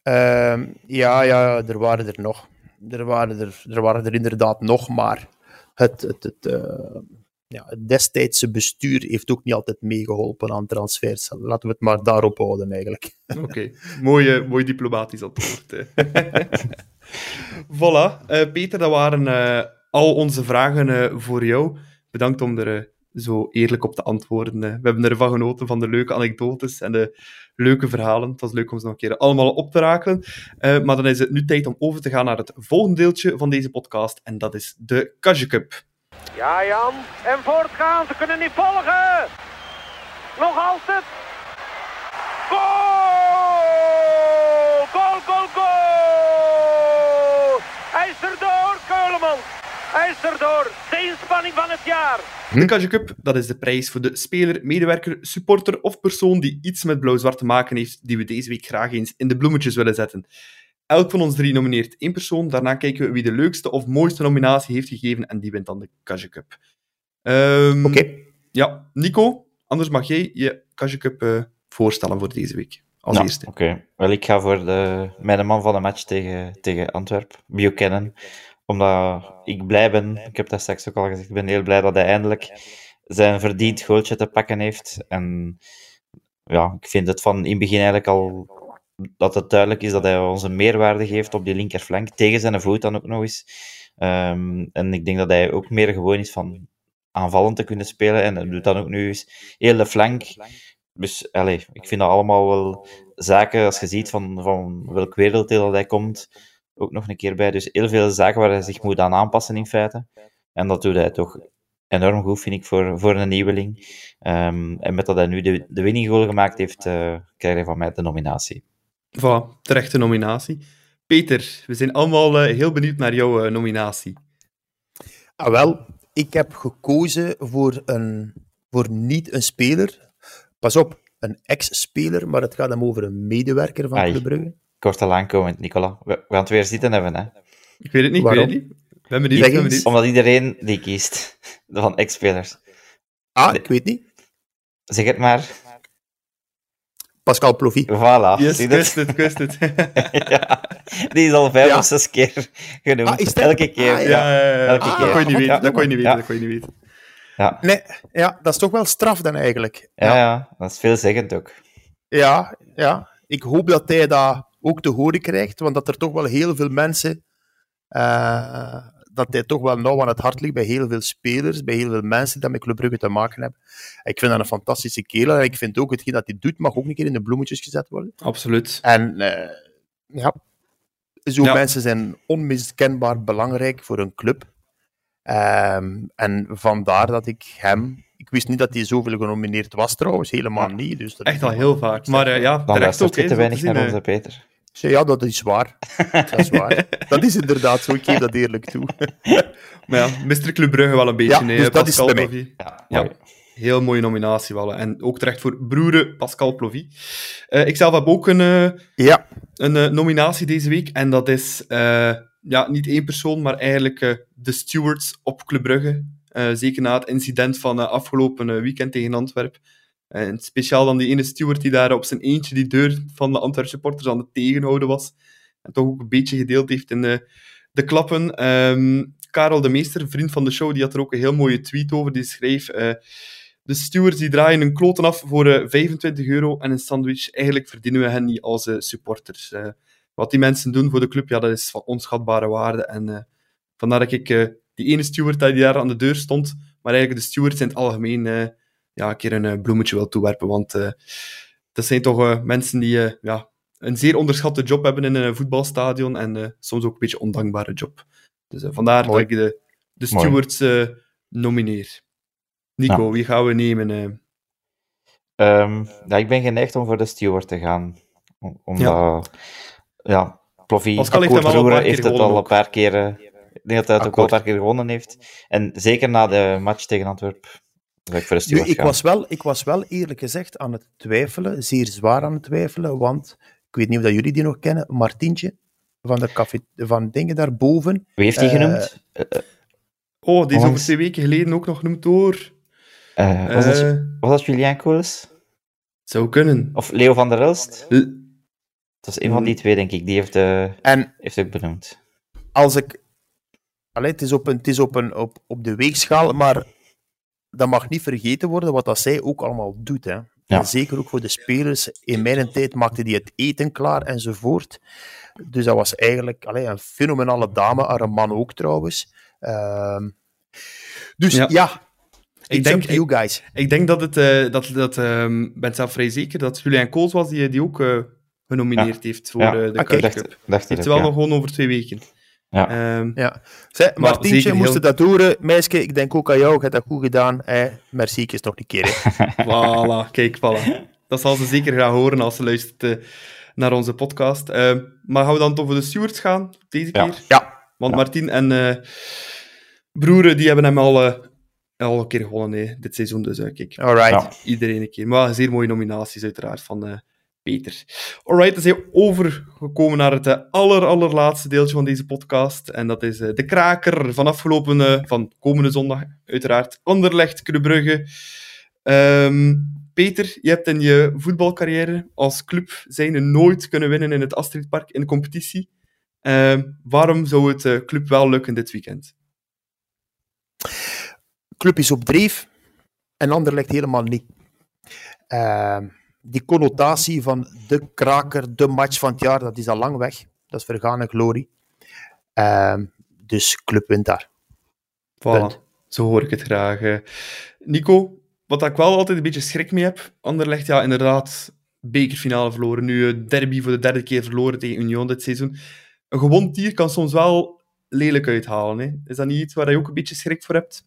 Uh, ja, ja, er waren er nog. Er waren er, er, waren er inderdaad nog, maar het, het, het, uh, ja, het destijdse bestuur heeft ook niet altijd meegeholpen aan transfers. Laten we het maar daarop houden, eigenlijk. Oké, (laughs) okay. mooi, mooi diplomatisch antwoord. (laughs) voilà, uh, Peter, dat waren uh, al onze vragen voor jou. Bedankt om er zo eerlijk op te antwoorden. We hebben ervan genoten van de leuke anekdotes en de leuke verhalen. Het was leuk om ze nog een keer allemaal op te rakelen. Uh, maar dan is het nu tijd om over te gaan naar het volgende deeltje van deze podcast. En dat is de Kajje Cup. Ja, Jan. En voortgaan. Ze kunnen niet volgen. Nog altijd. Goal! Goal, goal, goal! Hij is erdoor, Keuleman. Hij is erdoor. De inspanning van het jaar. De Kajje Cup, dat is de prijs voor de speler, medewerker, supporter of persoon die iets met blauw-zwart te maken heeft, die we deze week graag eens in de bloemetjes willen zetten. Elk van ons drie nomineert één persoon, daarna kijken we wie de leukste of mooiste nominatie heeft gegeven en die wint dan de Kajje Cup. Um, Oké. Okay. Ja, Nico, anders mag jij je Kajje Cup uh, voorstellen voor deze week. Als ja, eerste. Oké, okay. wel ik ga voor de, mijn man van de match tegen, tegen Antwerpen, Buchanan omdat ik blij ben, ik heb dat straks ook al gezegd, ik ben heel blij dat hij eindelijk zijn verdiend goaltje te pakken heeft. En ja, ik vind het van in het begin eigenlijk al dat het duidelijk is dat hij ons een meerwaarde geeft op die linkerflank, tegen zijn voet dan ook nog eens. Um, en ik denk dat hij ook meer gewoon is van aanvallend te kunnen spelen. En hij doet dan ook nu eens heel de flank. Dus ik vind dat allemaal wel zaken, als je ziet van, van welk werelddeel hij komt, ook nog een keer bij. Dus heel veel zaken waar hij zich moet aan aanpassen in feite. En dat doet hij toch enorm goed, vind ik, voor, voor een nieuweling. Um, en met dat hij nu de, de winning goal gemaakt heeft, uh, krijg hij van mij de nominatie. Voilà, terechte nominatie. Peter, we zijn allemaal uh, heel benieuwd naar jouw uh, nominatie. Ah, wel, ik heb gekozen voor, een, voor niet een speler. Pas op, een ex-speler, maar het gaat hem over een medewerker van Club Brugge kort al aankomend, Nicola. We, we gaan het weer zitten hebben, hè? Ik weet het niet, Waarom? ik weet het niet. Ben benieuwd, ben benieuwd. Omdat iedereen die kiest, (laughs) van ex-spelers. Ah, ik weet niet. Zeg het maar. Pascal Plovy. Voilà. Yes, ik wist het, ik het. (laughs) ja, die is al vijf ja. of zes keer genoemd. Ah, is Elke keer. Ah, ja, ja, ja, Elke ah, keer. Dat kon je niet weten. Dat kon je niet weten. Dat kon je niet weten. Ja. Nee, ja, dat is toch wel straf dan eigenlijk. Ja, ja. dat is veelzeggend ook. Ja, ja. Ik hoop dat hij dat ook te horen krijgt, want dat er toch wel heel veel mensen, uh, dat hij toch wel nauw aan het hart ligt bij heel veel spelers, bij heel veel mensen die dat met Club Brugge te maken hebben. Ik vind dat een fantastische kerel en ik vind ook hetgeen dat hij doet, mag ook een keer in de bloemetjes gezet worden. Absoluut. En uh, ja, Zo Ja. mensen zijn onmiskenbaar belangrijk voor een club. Ehm, en vandaar dat ik hem... Ik wist niet dat hij zoveel genomineerd was trouwens, helemaal niet. Dus dat Echt is al heel vaak. Maar eh, ja, Dan terecht ook. te weinig naar eh. onze Peter. Ja, dat is waar. Dat is waar. dat is inderdaad zo, ik geef dat eerlijk toe. (laughs) Maar ja, Mr. Club Brugge wel een beetje. Ja, dus dat is Pascal bij mij. Plovy. Ja, Ja. Heel mooie nominatie wel. En ook terecht voor broeren Pascal Plovy. Eh ik zelf heb ook een, eh, Ja, een eh, nominatie deze week. En dat is eh, ja, niet één persoon, maar eigenlijk de stewards op Club Brugge. Eh, zeker na het incident van eh, afgelopen weekend tegen Antwerpen. Eh, en speciaal dan die ene steward die daar op zijn eentje die deur van de Antwerp supporters aan het tegenhouden was. En toch ook een beetje gedeeld heeft in de, de klappen. Ehm, Karel de Meester, vriend van de show, die had er ook een heel mooie tweet over. Die schreef... eh, de stewards die draaien een kloten af voor eh, 25 euro en een sandwich. Eigenlijk verdienen we hen niet als eh, supporters. Eh, wat die mensen doen voor de club, ja, dat is van onschatbare waarde. En eh, vandaar dat ik eh, die ene steward die daar aan de deur stond, maar eigenlijk de stewards in het algemeen eh, ja, een keer een eh, bloemetje wil toewerpen. Want eh, dat zijn toch eh, mensen die ja, een zeer onderschatte job hebben in een voetbalstadion en soms ook een beetje een ondankbare job. Dus vandaar Mooi. dat ik de, de stewards nomineer. Nico, Ja. wie gaan we nemen? eh? Ehm, ja, ik ben geneigd om voor de steward te gaan. Om- Omdat, ja, heeft het al een paar keer... ik denk dat hij het ook al een paar keer gewonnen heeft. En zeker na de match tegen Antwerpen ik de nu, ik, was wel, ik was wel eerlijk gezegd aan het twijfelen, zeer zwaar aan het twijfelen, want ik weet niet of dat jullie die nog kennen, Martientje van de café, van dingen daarboven. Wie heeft die Eh, genoemd? Eh, eh, Oh, die is over twee weken geleden ook nog genoemd door... eh, was, dat, was dat Julien Kools? zou kunnen. Of Leo van der Elst? L- Dat is een van die twee, denk ik. Die heeft, En heeft ook benoemd. als ik... Allee, het is, op, een, het is op, een, op, op de weegschaal, maar dat mag niet vergeten worden wat dat zij ook allemaal doet. Hè. Ja. En zeker ook voor de spelers. In mijn tijd maakte die het eten klaar enzovoort. Dus dat was eigenlijk allee, een fenomenale dame, haar man ook trouwens. Ehm, dus Ja. ja, Ik denk- you guys. Ik denk dat het... eh, dat, dat, ehm, ik ben zelf vrij zeker dat Julian Kools was die, die ook eh, genomineerd heeft voor Ja. eh, de Kuip dacht, dacht Heeft het wel nog gewoon over twee weken. Ja. Ehm, Ja. Zij, Maar Martientje, moest heel- dat horen? Meisje, ik denk ook aan jou. Je hebt dat goed gedaan. Merci, is nog een keer. Hè. (laughs) Voilà, kijk, voilà. Dat zal ze zeker graag horen als ze luistert eh, naar onze podcast. Ehm, maar gaan we dan toch voor de stewards gaan, deze Ja. keer? Ja. Want Ja. Martin en eh broeren, die hebben hem al, eh, al een keer gewonnen hè, dit seizoen. Dus kijk, Alright. Ja. iedereen een keer. Maar zeer mooie nominaties uiteraard van eh, Peter. Alright, dan zijn we overgekomen naar het eh, aller, allerlaatste deeltje van deze podcast. En dat is eh, de kraker van afgelopen, eh, van komende zondag, uiteraard. Anderlecht, Club Brugge. Ehm, Peter, je hebt in je voetbalcarrière als club zijnde nooit kunnen winnen in het Astridpark in de competitie. Ehm, waarom zou het club wel lukken dit weekend? Club is op dreef en Anderlecht helemaal niet. Ehm, die connotatie van de kraker, de match van het jaar, dat is al lang weg. Dat is vergane glorie. Ehm, dus club wint daar. Voilà, zo hoor ik het graag. eh. Nico, wat ik wel altijd een beetje schrik mee heb, Anderlecht, ja, inderdaad, bekerfinale verloren. Nu eh, derby voor de derde keer verloren tegen Union dit seizoen. Een gewond dier kan soms wel lelijk uithalen. Hè? Is dat niet iets waar je ook een beetje schrik voor hebt?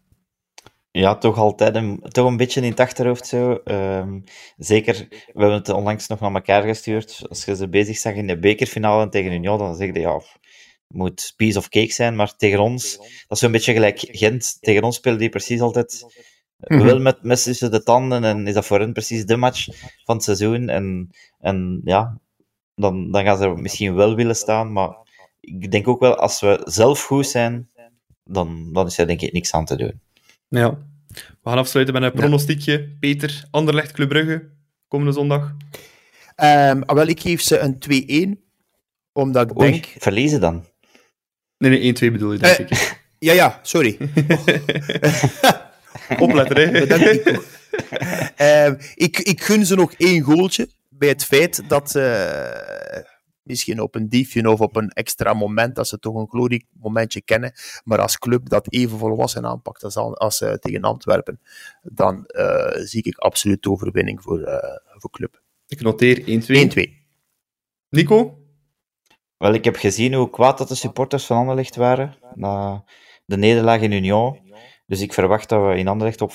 Ja, toch altijd een, toch een beetje in het achterhoofd zo. Ehm, zeker, we hebben het onlangs nog naar elkaar gestuurd. Als je ze bezig zag in de bekerfinale tegen Union, dan zeg je ja, het moet piece of cake zijn. Maar tegen ons, dat is zo'n beetje gelijk Gent. Tegen ons spelen die precies altijd Mhm. wel met mes tussen de tanden. En is dat voor hen precies de match van het seizoen. En, en ja, dan, dan gaan ze misschien wel willen staan. Maar ik denk ook wel, als we zelf goed zijn, dan, dan is er denk ik niks aan te doen. Ja. We gaan afsluiten met een pronostiekje. Peter, Anderlecht, Club Brugge, komende zondag. Ehm, ah, wel, ik geef ze een 2-1, omdat ik Oei, denk... verliezen dan. Nee, nee, 1-2 bedoel je, denk Eh, ik. (laughs) Ja, ja, sorry. (laughs) Opletten, hè. Bedankt, Nico. Ehm, ik, ik gun ze nog één goaltje bij het feit dat ze misschien op een diefje of op een extra moment, dat ze toch een gloriemomentje kennen, maar als club dat even volwassen aanpakt als, al- als eh, tegen Antwerpen, dan eh, zie ik absoluut de overwinning voor, eh, voor club. 1-2. Ik noteer 1-2. Nico? Wel, ik heb gezien hoe kwaad dat de supporters van Anderlecht waren na de nederlaag in Union. Dus ik verwacht dat we in Anderlecht op,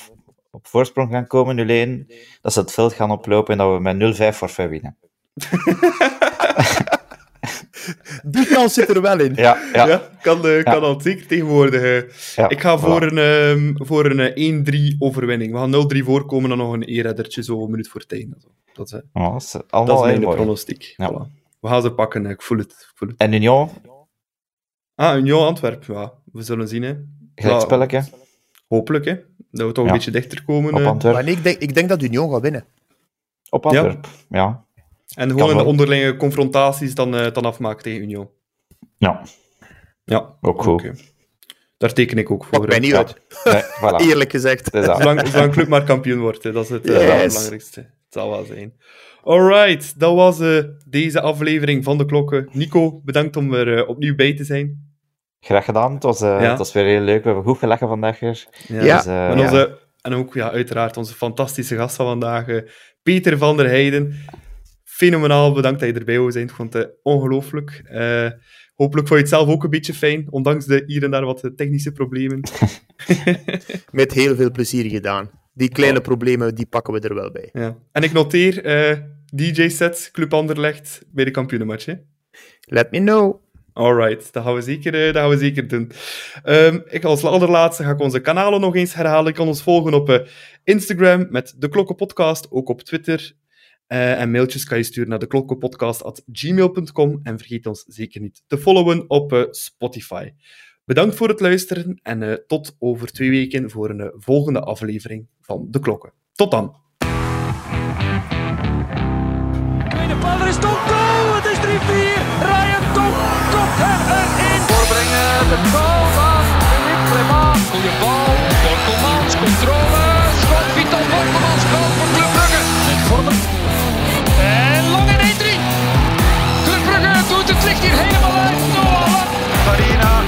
op voorsprong gaan komen, 0-1. Dat ze het veld gaan oplopen en dat we met 0-5 forfait winnen. (laughs) Die kans zit er wel in. Ja, ja. Ja, kan, eh, kan zeker tegenwoordig. eh. ja, ik ga voor voilà. een, ehm, voor een eh, 1-3 overwinning. We gaan 0-3 voorkomen en nog een e-reddertje zo een minuut voor het einde. Dat is, eh, Ja, dat is dat allemaal is mijn mooi. pronostiek. Ja. Voilà. We gaan ze pakken, eh, ik voel het. Ik voel het. En Union, Ah, Union Antwerpen, ja. We zullen zien, hè. gelijkspelletje Hopelijk, hè. Dat we toch Ja. een beetje dichter komen. op eh. Antwerpen. Maar nee, ik, denk, ik denk dat Union gaat winnen. Op Antwerpen, ja. En gewoon in de onderlinge confrontaties dan, eh, dan afmaken tegen Union. Ja, Ja, ook goed. oké. Daar teken ik ook voor. Mij hè. niet uit. Nee, voilà. (laughs) Eerlijk gezegd. Het is dat. Zolang, zolang club maar kampioen wordt, hè. dat is het eh, belangrijkste. Het zal wel zijn. Alright, dat was eh, deze aflevering van de klokken. Nico, bedankt om er opnieuw bij te zijn. Graag gedaan. Het was, eh, Ja. het was weer heel leuk. We hebben goed gelachen vandaag weer. Ja. Dus, eh, en, ja. en ook ja, uiteraard onze fantastische gast van vandaag, eh, Peter van der Heijden. Fenomenaal, bedankt dat je erbij wou zijn. Ik vond het eh, ongelooflijk. Eh, hopelijk vond je het zelf ook een beetje fijn, ondanks de hier en daar wat eh, technische problemen. (laughs) Met heel veel plezier gedaan. Die kleine problemen, die pakken we er wel bij. Ja. En ik noteer eh, DJ-set, Club Anderlecht, bij de kampioenenmatch. hè. Let me know. Alright, dat gaan we zeker, dat gaan we zeker doen. Ehm, ik als allerlaatste ga ik onze kanalen nog eens herhalen. Je kan ons volgen op Instagram met de Klokkenpodcast, ook op Twitter. Eh, en mailtjes kan je sturen naar deklokkenpodcast.gmail.com en vergeet ons zeker niet te followen op eh, Spotify. Bedankt voor het luisteren en eh, tot over twee weken voor een volgende aflevering van De Klokken. Tot dan! Het Farina